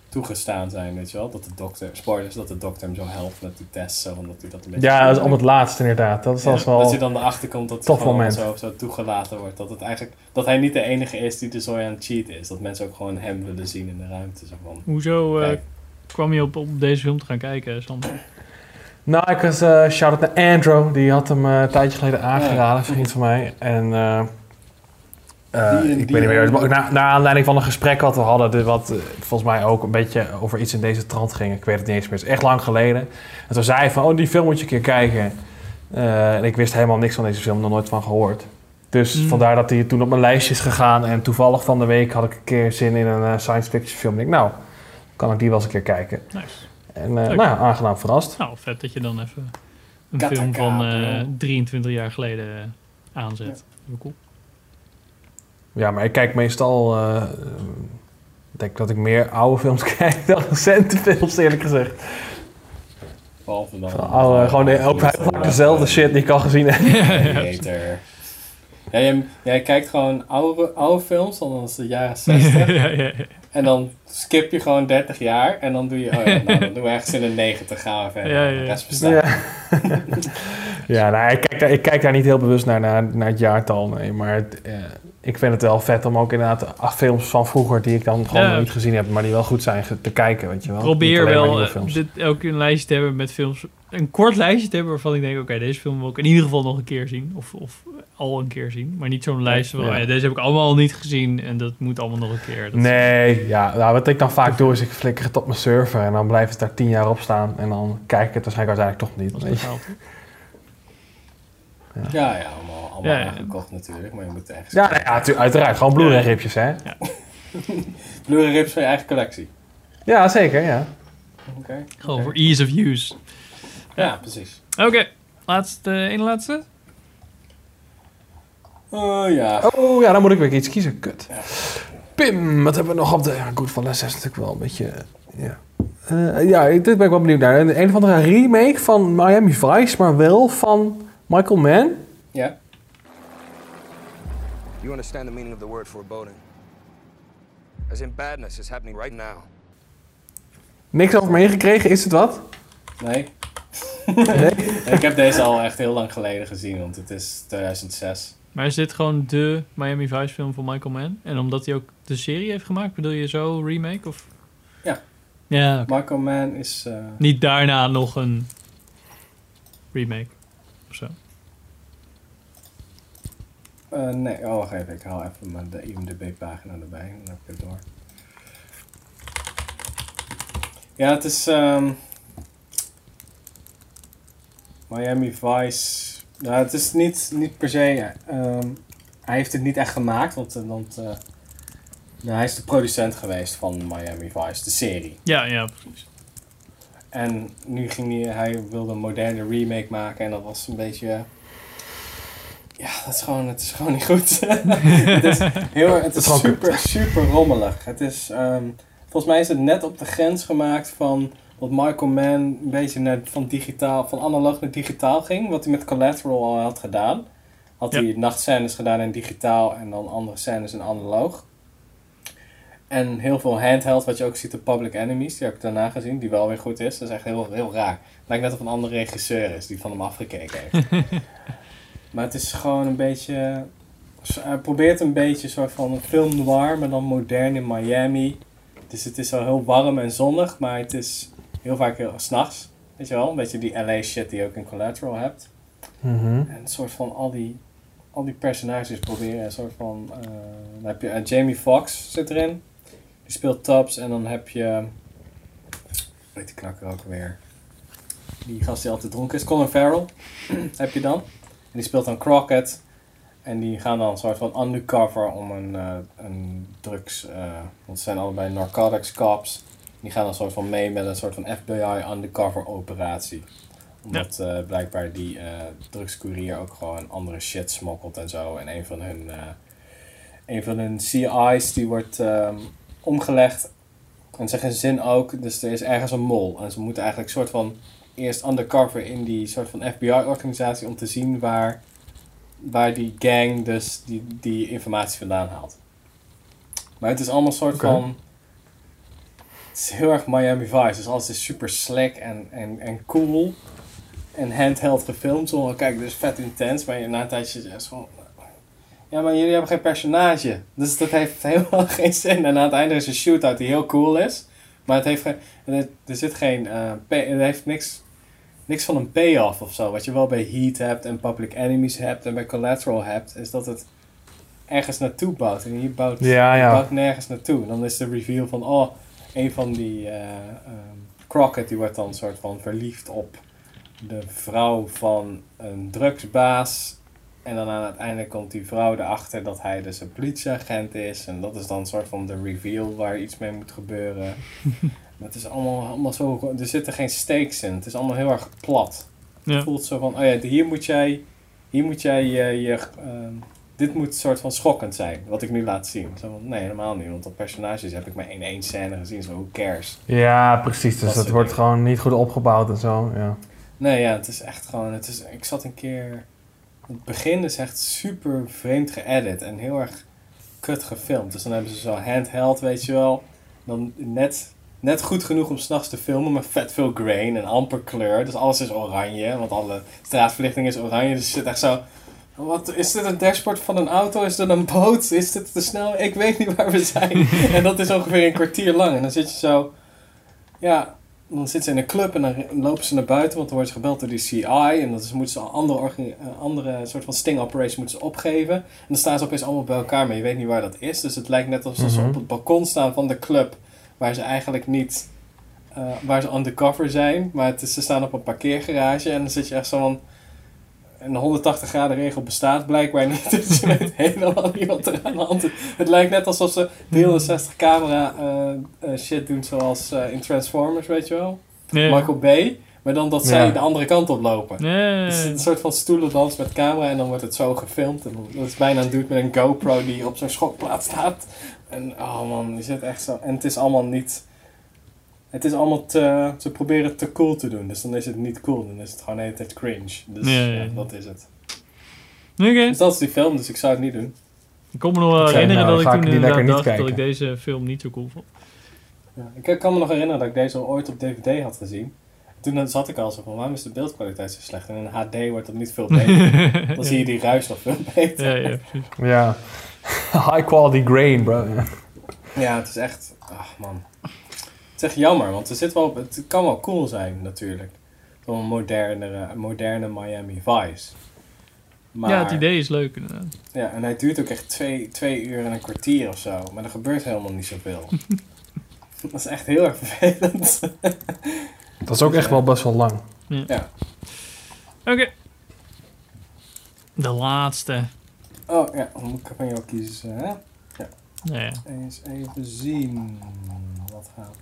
Speaker 3: toegestaan zijn, weet je wel. Dat de dokter, spoilers, dat de dokter hem zo helpt met die test, zo, omdat hij dat een beetje...
Speaker 2: Ja, dat is om het laatste inderdaad. Dat is
Speaker 3: Ja,
Speaker 2: wel...
Speaker 3: Dat je dan erachter komt dat het
Speaker 2: tof
Speaker 3: gewoon
Speaker 2: moment.
Speaker 3: Zo, zo toegelaten wordt. Dat, het eigenlijk, dat hij niet de enige is die de zooi aan het cheaten is. Dat mensen ook gewoon hem willen zien in de ruimte. Zo van,
Speaker 1: Hoezo eh, kwam je op, op deze film te gaan kijken, Sander?
Speaker 2: Nou, ik was eh shout-out naar Andrew. Die had hem eh, een tijdje geleden aangeraden, een vriend van mij. En eh,
Speaker 3: Die
Speaker 2: ik
Speaker 3: die
Speaker 2: weet niet meer. maar Naar, naar aanleiding van een gesprek wat we hadden, dit wat volgens mij ook een beetje over iets in deze trant ging. Ik weet het niet eens meer. Het is echt lang geleden. En toen zei hij van, oh, die film moet je een keer kijken. En ik wist helemaal niks van deze film, nog nooit van gehoord. Dus
Speaker 1: Mm.
Speaker 2: vandaar dat hij toen op mijn lijstje is gegaan. En toevallig van de week had ik een keer zin in een science fiction film. Ik denk, nou, kan ik die wel eens een keer kijken.
Speaker 1: Nice.
Speaker 2: En eh, nou ja, aangenaam verrast.
Speaker 1: Nou, vet dat je dan even een film van eh,
Speaker 3: bro.
Speaker 1: 23 jaar geleden eh, aanzet. Heel Cool.
Speaker 2: Ja, maar ik kijk meestal. eh, ik denk dat ik meer oude films kijk dan recente films, eerlijk gezegd.
Speaker 3: behalve dan...
Speaker 2: Van oude, gewoon de, ook vaak dezelfde shit die ik al gezien heb.
Speaker 3: Ja, jij, jij kijkt gewoon oude, oude films, dan is het de jaren 60.
Speaker 1: ja, ja, ja.
Speaker 3: En dan skip je gewoon 30 jaar. En dan doe je, oh ja, nou, dan doen we ergens in de 90 gaan we verder.
Speaker 1: Ja, ja, ja.
Speaker 3: De rest bestaat.
Speaker 2: Ja, ja nou, ik, kijk daar, ik kijk daar niet heel bewust naar, naar, naar het jaartal. Nee, maar het, eh, ik vind het wel vet om ook inderdaad ah, films van vroeger die ik dan gewoon
Speaker 1: Ja.
Speaker 2: nog niet gezien heb, maar die wel goed zijn te kijken, weet je wel.
Speaker 1: Probeer wel eh, dit ook een lijstje te hebben met films. Een kort lijstje te hebben waarvan ik denk, oké, deze film wil ik in ieder geval nog een keer zien. Of, of al een keer zien. Maar niet zo'n lijst van,
Speaker 2: Ja.
Speaker 1: oh ja, deze heb ik allemaal al niet gezien en dat moet allemaal nog een keer. Dat is-
Speaker 2: Nee, ja, nou, wat ik dan vaak doe is ik flikker het op mijn server en dan blijft het daar tien jaar op staan en dan kijk ik het waarschijnlijk uiteindelijk toch niet.
Speaker 3: Ja, ja, allemaal, allemaal
Speaker 1: Ja, ja.
Speaker 3: aangekocht natuurlijk. Maar je moet ergens...
Speaker 2: Ja, ja, uiteraard. Gewoon Blu-ray ripjes, hè?
Speaker 3: Blu-ray rips van je eigen collectie.
Speaker 2: Ja, zeker, ja.
Speaker 3: Oké.
Speaker 1: Gewoon voor ease of use.
Speaker 3: Ja, precies.
Speaker 1: Oké, laatste, één laatste.
Speaker 3: Oh ja.
Speaker 2: Oh ja, dan moet ik weer iets kiezen. Kut. Pim, wat hebben we nog op de... Ja, Goodfellas is natuurlijk wel een beetje... Ja, Eh, ja dit ben ik wel benieuwd naar. Een, een of andere remake van Miami Vice, maar wel van Michael Mann.
Speaker 3: Ja.
Speaker 13: You understand the meaning of the word foreboding? As in badness is happening right now.
Speaker 2: Niks over meegekregen, is het wat?
Speaker 3: Nee. ik heb deze al echt heel lang geleden gezien, want het is 2006.
Speaker 1: Maar is dit gewoon de Miami Vice film van Michael Mann? En omdat hij ook de serie heeft gemaakt, bedoel je zo remake? Of?
Speaker 3: Ja.
Speaker 1: Ja, oké.
Speaker 3: Marco Man is... eh,
Speaker 1: Niet daarna nog een remake of zo.
Speaker 3: Eh, nee, oh wacht even. Ik haal even mijn de IMDb-pagina erbij. en Dan heb ik het door. Ja, het is... ehm, Miami Vice... Nou, het is niet, niet per se... ehm, hij heeft het niet echt gemaakt, want, eh, want eh, nou, hij is de producent geweest van Miami Vice, de serie.
Speaker 1: Ja, ja, precies.
Speaker 3: En nu ging hij, hij wilde een moderne remake maken en dat was een beetje... Ja, dat is gewoon, het is gewoon niet goed. het is, heel, het
Speaker 2: is
Speaker 3: super, super rommelig. Het is, ehm, volgens mij is het net op de grens gemaakt van wat Michael Mann een beetje naar, van, digitaal, van analoog naar digitaal ging. Wat hij met Collateral al had gedaan. Had
Speaker 1: Ja.
Speaker 3: hij nachtscènes gedaan in digitaal en dan andere scènes in analoog. En heel veel handheld, wat je ook ziet op Public Enemies, die heb ik daarna gezien, die wel weer goed is. Dat is echt heel, heel raar. Lijkt net of een andere regisseur is die van hem afgekeken heeft. maar het is gewoon een beetje. Hij probeert een beetje een soort van een film noir, maar dan modern in Miami. Dus het is wel heel warm en zonnig, maar het is heel vaak heel s'nachts. Weet je wel, een beetje die LA shit die je ook in Collateral hebt.
Speaker 2: Mhm.
Speaker 3: En een soort van al die, al die personages proberen een soort van... eh, dan heb je eh, Jamie Foxx zit erin. Die speelt Tubbs. En dan heb je... Weet die knakker ook weer. Die gast die altijd dronken is. Colin Farrell heb je dan. En die speelt dan Crockett. En die gaan dan een soort van undercover om een, eh, een drugs... eh, want ze zijn allebei narcotics cops. Die gaan dan een soort van mee met een soort van FBI undercover operatie. Omdat eh, blijkbaar die drugscourier ook gewoon andere shit smokkelt en zo. En een van hun, een van hun CI's die wordt ehm, omgelegd. En zijn gezin ook. Dus er is ergens een mol. En ze moeten eigenlijk soort van eerst undercover in die soort van FBI-organisatie om te zien waar, waar die gang dus die, die informatie vandaan haalt. Maar het is allemaal een soort van. Het is heel erg Miami Vice. Dus alles is super slick en, en, en cool. En handheld gefilmd. Zo, kijk, dit is vet intens. Maar na een tijdje is gewoon. Ja, maar jullie hebben geen personage. Dus dat heeft helemaal geen zin. En aan het einde is een shootout die heel cool is. Maar het heeft geen, er, zit geen. eh, het heeft niks, niks van een payoff of zo. Wat je wel bij Heat hebt en Public Enemies hebt en bij Collateral hebt. Is dat het ergens naartoe bouwt. En hier bouwt,
Speaker 2: Ja, ja.
Speaker 3: bouwt nergens naartoe. Dan is de reveal van. Oh, een van die. ehm, Crockett die wordt dan soort van verliefd op de vrouw van een drugsbaas. En dan aan het einde komt die vrouw erachter dat hij dus een politieagent is. En dat is dan een soort van de reveal waar iets mee moet gebeuren. maar het is allemaal, allemaal zo... Er zitten geen stakes in. Het is allemaal heel erg plat.
Speaker 1: Ja.
Speaker 3: Het voelt zo van... Oh ja, hier moet jij... Hier moet jij je... je ehm, dit moet een soort van schokkend zijn. Wat ik nu laat zien. Zo van, nee, helemaal niet. Want op personages heb ik maar in één scène gezien. Zo, who cares?
Speaker 2: Ja, precies. Dus
Speaker 3: Dat
Speaker 2: dat wordt gewoon niet goed opgebouwd en zo. Ja.
Speaker 3: Nee, ja, het is echt gewoon. Het is, ik zat een keer. Het begin is echt super vreemd geëdit en heel erg kut gefilmd. Dus dan hebben ze zo handheld, weet je wel. Dan net, net goed genoeg om s'nachts te filmen, maar vet veel grain en amper kleur. Dus alles is oranje, want alle straatverlichting is oranje. Dus je zit echt zo. Wat, is dit een dashboard van een auto? Is dit een boot? Is dit te snel? Ik weet niet waar we zijn. en dat is ongeveer een kwartier lang. En dan zit je zo. Ja, dan zitten ze in een club en dan lopen ze naar buiten, want dan worden ze gebeld door die CI. En dan moeten ze een andere, eh, andere soort van sting operation moeten ze opgeven. En dan staan ze opeens allemaal bij elkaar, maar je weet niet waar dat is. Dus het lijkt net alsof ze
Speaker 2: Mhm.
Speaker 3: op het balkon staan van de club, waar ze eigenlijk niet, eh, waar ze undercover zijn. Maar het is, ze staan op een parkeergarage en dan zit je echt zo van... Een 180 graden regel bestaat blijkbaar niet. Dus je weet helemaal niet wat er aan de hand is. Het lijkt net alsof ze 360 camera eh, eh, shit doen zoals eh, in Transformers, weet je wel. Michael Bay. Maar dan dat zij
Speaker 2: Ja.
Speaker 3: de andere kant op lopen. Het is een soort van stoelendans met camera en dan wordt het zo gefilmd. En dat is bijna een dude met een GoPro die op zo'n schokplaat staat. En oh man, je zit echt zo... En het is allemaal niet... Het is allemaal te... Ze proberen het te cool te doen. Dus dan is het niet cool. Dan is het gewoon de hele tijd cringe. Dus
Speaker 1: Ja,
Speaker 3: ja,
Speaker 1: ja, ja.
Speaker 3: dat is het.
Speaker 1: Oké.
Speaker 3: Dus dat is die film, dus ik zou het niet doen.
Speaker 1: Ik kon me nog wel herinneren
Speaker 2: nou,
Speaker 1: dat ik toen inderdaad
Speaker 2: lekker niet
Speaker 1: dacht dat ik
Speaker 2: kijken.
Speaker 1: deze film niet zo cool vond.
Speaker 3: Ja, ik kan me nog herinneren dat ik deze al ooit op DVD had gezien. Toen zat ik al zo van, waarom is de beeldkwaliteit zo slecht? En in HD wordt dat niet veel beter. dan zie je die ruis nog veel beter.
Speaker 1: Ja, ja, precies.
Speaker 2: ja. High quality grain, bro. Ja.
Speaker 3: Ja, het is echt... Ach man. Het is echt jammer, want er zit wel, het kan wel cool zijn natuurlijk. Zo'n moderne, moderne Miami Vice. Maar,
Speaker 1: Ja, het idee is leuk inderdaad.
Speaker 3: Ja, en hij duurt ook echt twee, twee uur en een kwartier of zo. Maar er gebeurt helemaal niet zoveel. dat is echt heel erg vervelend.
Speaker 2: Dat is ook echt wel best wel lang.
Speaker 1: Ja.
Speaker 3: ja.
Speaker 1: Oké. De laatste.
Speaker 3: Oh ja, dan moet ik van jou kiezen, hè? Ja.
Speaker 1: Ja.
Speaker 3: Eens even zien. Wat gaat...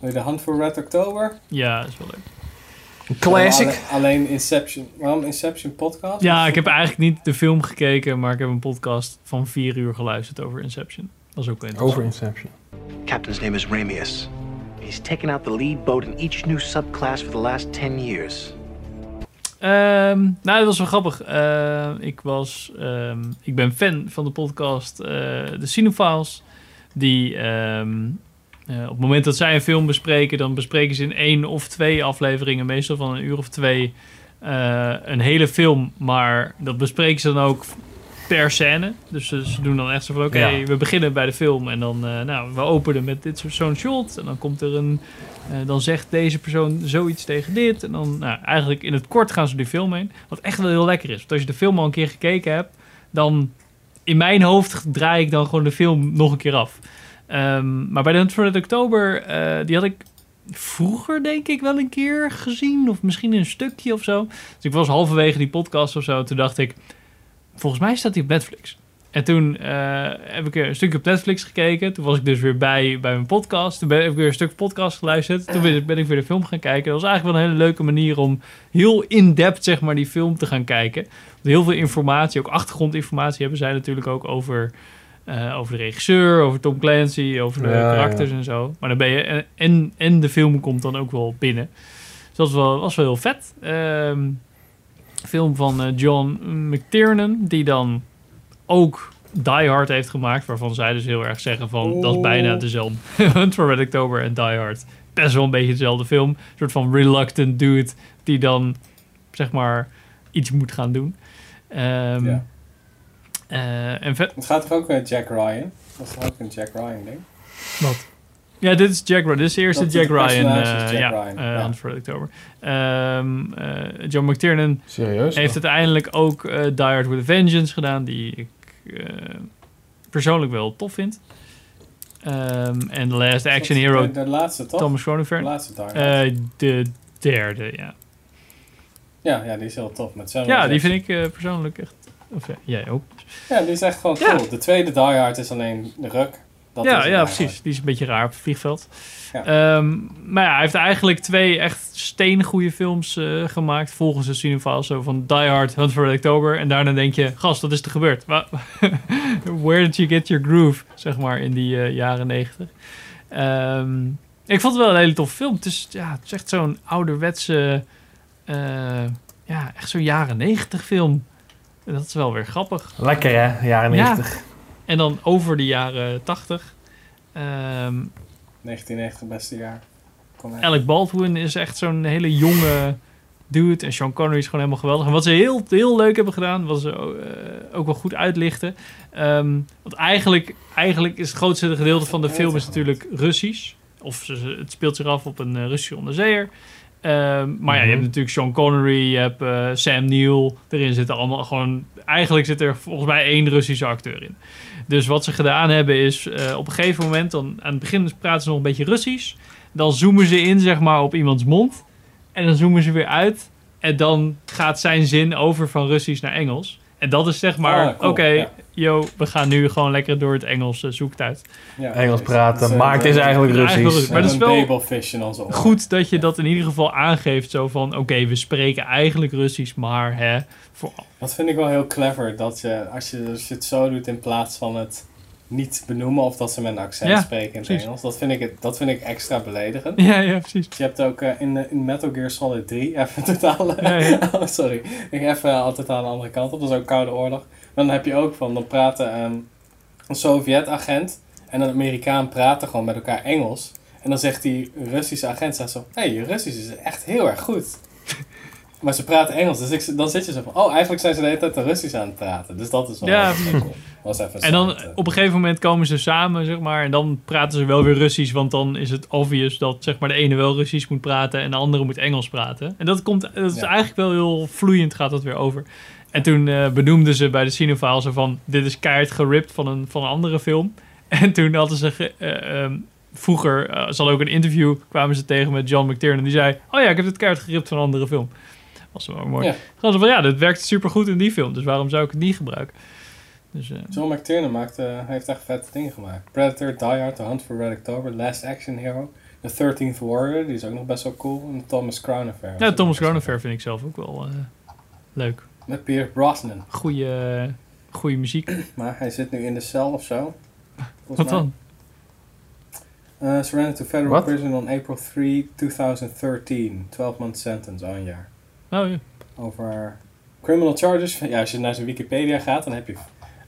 Speaker 3: Wil je de Hunt for Red October?
Speaker 1: Ja, is wel leuk.
Speaker 2: Classic.
Speaker 3: Alleen, alleen Inception. Waarom Inception podcast?
Speaker 1: Ja, ik heb eigenlijk niet de film gekeken, maar ik heb een podcast van vier uur geluisterd over Inception. Dat is ook wel interessant.
Speaker 2: Over Inception.
Speaker 14: Captain's name is Ramius. He's taken out the lead boat in each new subclass for the last 10 years.
Speaker 1: Ehm, nou, dat was wel grappig. Eh, ik, was, ehm, ik ben fan van de podcast eh The Cinephiles. Die ehm, eh, op het moment dat zij een film bespreken, dan bespreken ze in één of twee afleveringen, meestal van een uur of twee, eh, een hele film. Maar dat bespreken ze dan ook per scène. Dus ze, ze doen dan echt zo van, oké,
Speaker 2: Ja.
Speaker 1: we beginnen bij de film en dan, eh, nou, we openen met dit soort zo'n shot. En dan komt er een, eh, dan zegt deze persoon zoiets tegen dit. En dan, nou, eigenlijk in het kort gaan ze die film heen. Wat echt wel heel lekker is. Want als je de film al een keer gekeken hebt, dan in mijn hoofd draai ik dan gewoon de film nog een keer af. Ehm, maar bij de Hunt for Oktober, eh, die had ik vroeger denk ik wel een keer gezien. Of misschien een stukje of zo. Dus ik was halverwege die podcast of zo. Toen dacht ik, volgens mij staat hij op Netflix. En toen eh, heb ik een stukje op Netflix gekeken. Toen was ik dus weer bij, bij mijn podcast. Toen ben, heb ik weer een stuk podcast geluisterd. Toen ben, ben ik weer de film gaan kijken. Dat was eigenlijk wel een hele leuke manier om heel in-depth zeg maar, die film te gaan kijken. Want heel veel informatie, ook achtergrondinformatie hebben zij natuurlijk ook over, eh, over de regisseur, over Tom Clancy, over de
Speaker 2: Ja,
Speaker 1: karakters
Speaker 2: ja.
Speaker 1: en zo. Maar dan ben je, en, en de film komt dan ook wel binnen. Dus dat was wel, was wel heel vet. Ehm, film van eh, John McTiernan, die dan ook Die Hard heeft gemaakt, waarvan zij dus heel erg zeggen van dat is bijna dezelfde. Hunt for Red October en Die Hard. Best wel een beetje dezelfde film. Een soort van reluctant dude die dan zeg maar iets moet gaan doen. Ehm,
Speaker 3: Ja.
Speaker 1: eh, en.
Speaker 3: Het gaat toch ook met Jack Ryan? Dat is ook een Jack Ryan ding?
Speaker 1: Wat? Ja, dit is Jack Ryan. Dit is de eerste Jack Ryan. eh,
Speaker 3: Jack
Speaker 1: ja,
Speaker 3: Ryan,
Speaker 1: eh,
Speaker 3: ja.
Speaker 1: Red October. Ehm, eh, John McTiernan
Speaker 2: Serieus?
Speaker 1: heeft uiteindelijk ook eh Die Hard with a Vengeance gedaan, die ik eh, persoonlijk wel tof vind. Ehm, en The Last Action Hero,
Speaker 3: De, de laatste toch?
Speaker 1: Thomas Cronenberg.
Speaker 3: De laatste.
Speaker 1: Eh, de derde, ja.
Speaker 3: ja, ja, die is heel tof. Met
Speaker 1: Ja, die vind ik eh, persoonlijk echt... Of ja, jij ook.
Speaker 3: Ja, die is echt gewoon
Speaker 1: Ja.
Speaker 3: cool. De tweede Die Hard is alleen de ruk.
Speaker 1: Ja, ja, precies. Die is een beetje raar op het vliegveld.
Speaker 3: Ja.
Speaker 1: Ehm, maar ja, hij heeft eigenlijk twee echt steengoede films eh, gemaakt. Volgens de cinefiles zo van Die Hard, Hunt for October. En daarna denk je, gast, wat is er gebeurd? Where did you get your groove? Zeg maar, in die eh, jaren negentig. Ehm, ik vond het wel een hele toffe film. Het is, ja, het is echt zo'n ouderwetse... eh, ja, echt zo'n jaren negentig film. Dat is wel weer grappig.
Speaker 2: Lekker hè, jaren
Speaker 1: Ja.
Speaker 2: 90.
Speaker 1: En dan over de jaren 80. Ehm
Speaker 3: 1990 beste jaar.
Speaker 1: Alec Baldwin is echt zo'n hele jonge dude. En Sean Connery is gewoon helemaal geweldig. En wat ze heel, heel leuk hebben gedaan, wat ze eh, ook wel goed uitlichten. Ehm, want eigenlijk, eigenlijk is het grootste gedeelte van de film is natuurlijk Russisch. Of het speelt zich af op een eh, Russische onderzeeër. Ehm, maar ja, je
Speaker 2: Mhm.
Speaker 1: hebt natuurlijk Sean Connery, je hebt eh, Sam Neill. Erin zitten allemaal gewoon... Eigenlijk zit er volgens mij één Russische acteur in. Dus wat ze gedaan hebben is... eh, op een gegeven moment, dan, aan het begin praten ze nog een beetje Russisch. Dan zoomen ze in, zeg maar, op iemands mond. En dan zoomen ze weer uit. En dan gaat zijn zin over van Russisch naar Engels. En dat is zeg maar,
Speaker 3: Ah, cool,
Speaker 1: oké,
Speaker 3: ja.
Speaker 1: yo, we gaan nu gewoon lekker door het Engels uh, zoek het uit.
Speaker 3: Ja,
Speaker 2: Engels praten, maar
Speaker 3: eh,
Speaker 2: het is eigenlijk Russisch.
Speaker 1: Russisch. Maar dat is wel goed dat je dat in ieder geval aangeeft. Zo van, oké, we spreken eigenlijk Russisch, maar hè, voor,
Speaker 3: Dat vind ik wel heel clever. Dat je, als je, als je het zo doet in plaats van het niet benoemen of dat ze met een accent
Speaker 1: Ja,
Speaker 3: spreken in het. Engels. Dat vind, ik, het- dat vind ik extra beledigend.
Speaker 1: Ja, ja, precies.
Speaker 3: Je hebt ook eh, in, in Metal Gear Solid 3, even totaal...
Speaker 1: Ja, ja.
Speaker 3: oh, sorry. Ik even al totaal de andere kant op. Dat is ook Koude Oorlog. Maar dan heb je ook van, dan praten ehm, een Sovjet-agent en een Amerikaan praten gewoon met elkaar Engels. En dan zegt die Russische agent zegt zo, hé, hey, je Russisch is echt heel erg goed. Maar ze praten Engels, dus ik, dan zit je zo van, oh, eigenlijk zijn ze de hele tijd de Russisch aan het praten. Dus dat is wel
Speaker 1: Ja.
Speaker 3: Was even
Speaker 1: En dan op een gegeven moment komen ze samen, zeg maar. En dan praten ze wel weer Russisch. Want dan is het obvious dat zeg maar, de ene wel Russisch moet praten en de andere moet Engels praten. En dat, komt, dat is
Speaker 3: Ja.
Speaker 1: eigenlijk wel heel vloeiend, gaat dat weer over. En toen eh, benoemden ze bij de cinefiles zo van... Dit is keihard geript van een, van een andere film. En toen hadden ze... ge- eh, ehm, vroeger, eh, ze hadden ook een interview, kwamen ze tegen met John McTiernan. Die zei, oh ja, ik heb dit keihard geript van een andere film. Was wel mooi.
Speaker 3: Ja.
Speaker 1: Zo van, ja, dit werkt supergoed in die film. Dus waarom zou ik het niet gebruiken? Dus, eh,
Speaker 3: John McTiernan maakt, eh, hij heeft echt vette dingen gemaakt. Predator, Die Hard, The Hunt for Red October, Last Action Hero, The 13th Warrior, die is ook nog best wel cool. En Thomas Crown Affair.
Speaker 1: ja, Thomas Crown Affair vind ik zelf ook wel eh, leuk.
Speaker 3: Met Pierce Brosnan.
Speaker 1: Goeie, goeie muziek.
Speaker 3: Maar hij zit nu in de cel of zo.
Speaker 1: Wat
Speaker 3: mij.
Speaker 1: dan?
Speaker 3: Uh, surrendered to federal prison on April 3, 2013. 12 month sentence, al een jaar.
Speaker 1: Oh ja.
Speaker 3: Over criminal charges. Ja, als je naar zijn Wikipedia gaat, dan heb je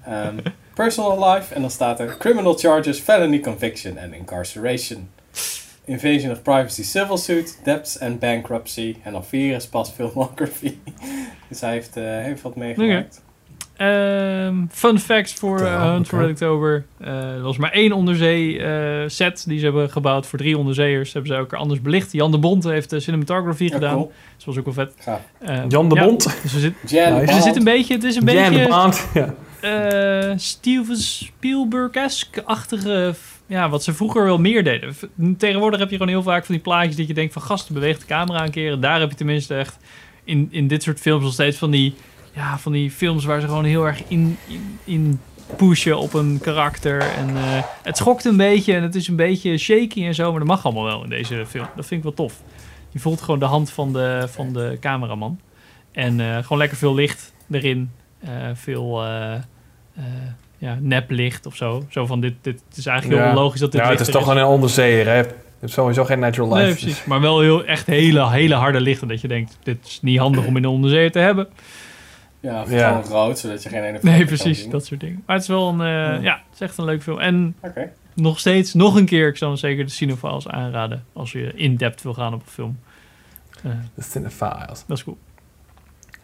Speaker 3: ehm, personal life. En dan staat er criminal charges, felony conviction en incarceration. Invasion of privacy civil suit, debts and bankruptcy. En dan vier is pas filmography. dus hij heeft, eh, heeft wat meegemaakt.
Speaker 1: Ehm, fun facts voor
Speaker 2: Ja,
Speaker 1: eh, Hunt for. Red October. Eh, er was maar één onderzee eh, set die ze hebben gebouwd voor drie onderzeeërs. Hebben ze elkaar anders belicht. Jan de Bond heeft de cinematography
Speaker 3: Ja,
Speaker 1: gedaan.
Speaker 3: cool.
Speaker 1: Dus dat was ook wel vet.
Speaker 3: Gaaf.
Speaker 1: Eh,
Speaker 2: Jan de
Speaker 1: ja,
Speaker 2: Bond.
Speaker 1: Dus zit,
Speaker 2: Nice.
Speaker 1: er
Speaker 3: Bond.
Speaker 1: zit een beetje, het is een
Speaker 2: Jan
Speaker 1: beetje
Speaker 2: Bond. Ja.
Speaker 1: eh, Steven Spielberg-esque-achtige... Ja, wat ze vroeger wel meer deden. Tegenwoordig heb je gewoon heel vaak van die plaatjes dat je denkt van... Gasten, beweegt de camera een keer. En daar heb je tenminste echt in, in dit soort films nog steeds van die ja, van die films waar ze gewoon heel erg in, in, in pushen op een karakter. En eh, het schokt een beetje en het is een beetje shaky en zo, maar dat mag allemaal wel in deze film. Dat vind ik wel tof. Je voelt gewoon de hand van de, van de cameraman. En eh, gewoon lekker veel licht erin. Eh, veel ja, neplicht of zo. Zo van dit, dit is eigenlijk heel logisch dat dit
Speaker 2: Ja, het is toch gewoon een onderzeeër, hè? Je hebt sowieso geen natural light.
Speaker 1: Nee, precies. Maar wel heel, echt hele, hele harde lichten. Dat je denkt, dit is niet handig om in de onderzee te hebben.
Speaker 3: Ja, of
Speaker 2: Ja.
Speaker 3: gewoon rood, zodat je geen ene
Speaker 1: Nee, precies. Dat soort dingen. Maar het is wel een, eh, ja, het is echt een leuk film. En
Speaker 3: Oké.
Speaker 1: nog steeds, nog een keer, ik zou dan zeker de Cinephiles aanraden. Als je in-depth wil gaan op een film. Eh,
Speaker 2: De Cinephiles.
Speaker 1: dat is cool.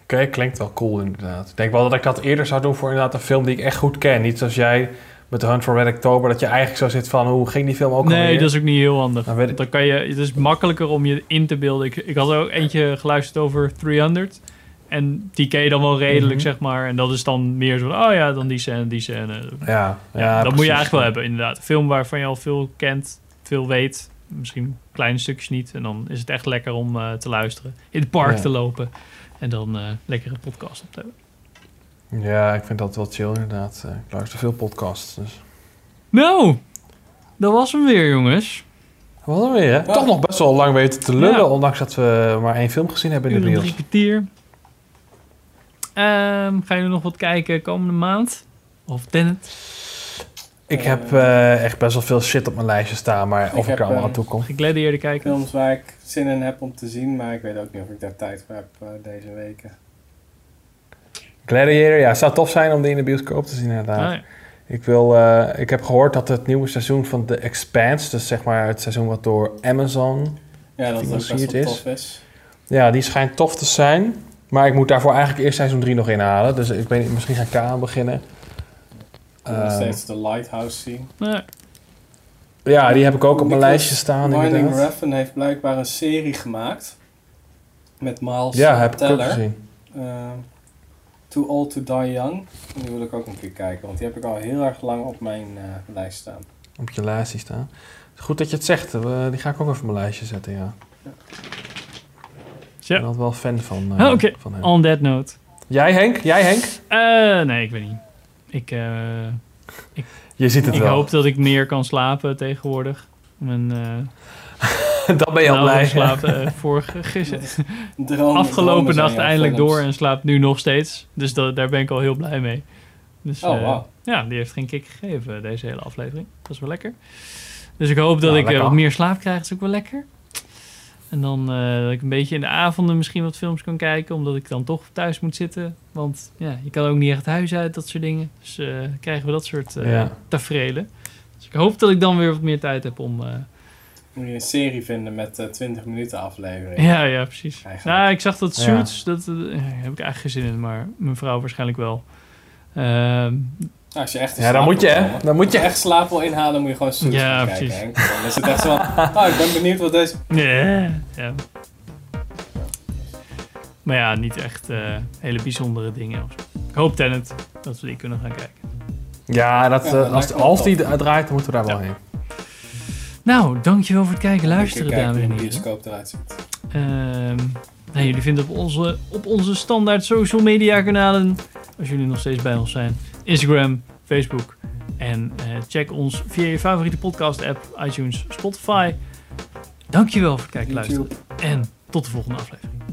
Speaker 2: Oké, klinkt wel cool inderdaad. Ik denk wel dat ik dat eerder zou doen voor inderdaad een film die ik echt goed ken. Niet zoals jij met The Hunt for Red October, dat je eigenlijk zo zit van, hoe ging die film ook
Speaker 1: Nee,
Speaker 2: alweer?
Speaker 1: dat is ook niet heel handig.
Speaker 2: Dan
Speaker 1: Want Dan kan je, het is makkelijker om je in te beelden. Ik, ik had er ook eentje geluisterd over 300. En die ken je dan wel redelijk,
Speaker 2: Mhm.
Speaker 1: zeg maar. En dat is dan meer zo van, oh ja, dan die scène, die scène.
Speaker 2: Ja,
Speaker 1: Ja,
Speaker 2: ja,
Speaker 1: dat moet je eigenlijk wel hebben, inderdaad. Een film waarvan je al veel kent, veel weet. Misschien kleine stukjes niet. En dan is het echt lekker om eh, te luisteren. In het park
Speaker 2: Ja.
Speaker 1: te lopen. En dan eh lekker een podcast op te hebben.
Speaker 2: Ja, ik vind dat wel chill inderdaad. Eh, Ik luister veel podcasts, dus...
Speaker 1: Nou, dat was hem weer, jongens.
Speaker 2: Wat dan weer, hè? Toch nog best wel lang weten te lullen,
Speaker 1: Ja.
Speaker 2: ondanks dat we maar één film gezien hebben in de
Speaker 1: drie kwartier. Ehm, gaan jullie nog wat kijken komende maand? Of Tenet?
Speaker 2: Ik heb eh, echt best wel veel shit op mijn lijstje staan, maar of ik, er allemaal
Speaker 3: eh,
Speaker 2: aan toe kom.
Speaker 1: Gladiator kijken?
Speaker 3: Films waar ik zin in heb om te zien, maar ik weet ook niet of ik daar tijd voor heb eh, deze weken.
Speaker 2: Gladiator, ja, het zou tof zijn om die in de bioscoop te zien inderdaad.
Speaker 1: Ah, ja.
Speaker 2: Ik, wil, eh, ik heb gehoord dat het nieuwe seizoen van The Expanse, dus zeg maar het seizoen wat door Amazon
Speaker 3: Ja, dat ook best
Speaker 2: gefinancierd
Speaker 3: wel
Speaker 2: is.
Speaker 3: tof is.
Speaker 2: Ja, die schijnt tof te zijn. Maar ik moet daarvoor eigenlijk eerst seizoen 3 nog inhalen. Dus ik weet niet, misschien ga ik daar aan beginnen.
Speaker 3: Ik wil nog
Speaker 2: Ehm,
Speaker 3: steeds de Lighthouse zien.
Speaker 1: Nee.
Speaker 2: ja, die heb ik ook op mijn lijstje staan. Inderdaad.
Speaker 3: Refn heeft blijkbaar een serie gemaakt. Met Miles
Speaker 2: Ja, heb ik ook
Speaker 3: Teller.
Speaker 2: gezien.
Speaker 3: Eh, Too Old to Die Young. En die wil ik ook een keer kijken, want die heb ik al heel erg lang op mijn eh, lijst staan.
Speaker 2: Op je lijstje staan. Goed dat je het zegt. eh, die ga ik ook even op mijn lijstje zetten, ja. Ik ben altijd wel fan van, eh,
Speaker 1: Ah,
Speaker 2: van hem.
Speaker 1: on that note.
Speaker 2: Jij Henk? Jij Henk?
Speaker 1: Eh, nee, ik weet niet. Ik, eh, ik,
Speaker 2: Je ziet het
Speaker 1: ik
Speaker 2: wel.
Speaker 1: hoop dat ik meer kan slapen tegenwoordig. Mijn, eh,
Speaker 2: Dan ben je al blij.
Speaker 1: ik slaap vorige, gister,
Speaker 3: Dromen-
Speaker 1: afgelopen nacht eindelijk
Speaker 3: films.
Speaker 1: door en slaapt nu nog steeds. Dus dat, daar ben ik al heel blij mee. Dus,
Speaker 3: Oh,
Speaker 1: eh,
Speaker 3: wauw.
Speaker 1: Ja, die heeft geen kick gegeven, deze hele aflevering. Dat is wel lekker. Dus ik hoop dat
Speaker 2: Nou,
Speaker 1: ik wat meer slaap krijg. Dat is ook wel lekker. En dan eh, dat ik een beetje in de avonden misschien wat films kan kijken. Omdat ik dan toch thuis moet zitten. Want ja, je kan ook niet echt huis uit, dat soort dingen. Dus eh, krijgen we dat soort eh
Speaker 2: Ja.
Speaker 1: taferelen. Dus ik hoop dat ik dan weer wat meer tijd heb om... eh,
Speaker 3: Moet je een serie vinden met eh 20 minuten aflevering.
Speaker 1: ja, ja, precies.
Speaker 3: Eigenlijk.
Speaker 1: Nou, ik zag dat
Speaker 2: Ja.
Speaker 1: Suits, dat eh, heb ik eigenlijk geen zin in, maar mijn vrouw waarschijnlijk wel.
Speaker 3: Nou, als je echt
Speaker 2: Ja, dan moet je, hè? Dan moet
Speaker 3: Als je echt slaap wil inhalen, moet je gewoon Suits
Speaker 1: Ja,
Speaker 3: kijken.
Speaker 1: precies.
Speaker 3: Henk. Dan is het echt zo van, oh, ik ben benieuwd wat deze...
Speaker 1: ja, ja. Maar ja, niet echt eh, hele bijzondere dingen. of zo. Ik hoop Tenet dat we die kunnen gaan kijken.
Speaker 2: Ja, dat,
Speaker 3: Ja,
Speaker 2: eh, als, als die draait, dan moeten we daar wel heen.
Speaker 1: Nou, dankjewel voor het kijken, luisteren, dames en
Speaker 3: hoe de
Speaker 1: heren.
Speaker 3: bioscoop eruit ziet.
Speaker 1: Ehm, nou, jullie vinden op onze, op onze standaard social media kanalen, als jullie nog steeds bij ons zijn, Instagram, Facebook. En eh, check ons via je favoriete podcast app, iTunes, Spotify. Dankjewel voor het kijken,
Speaker 3: YouTube.
Speaker 1: luisteren. En tot de volgende aflevering.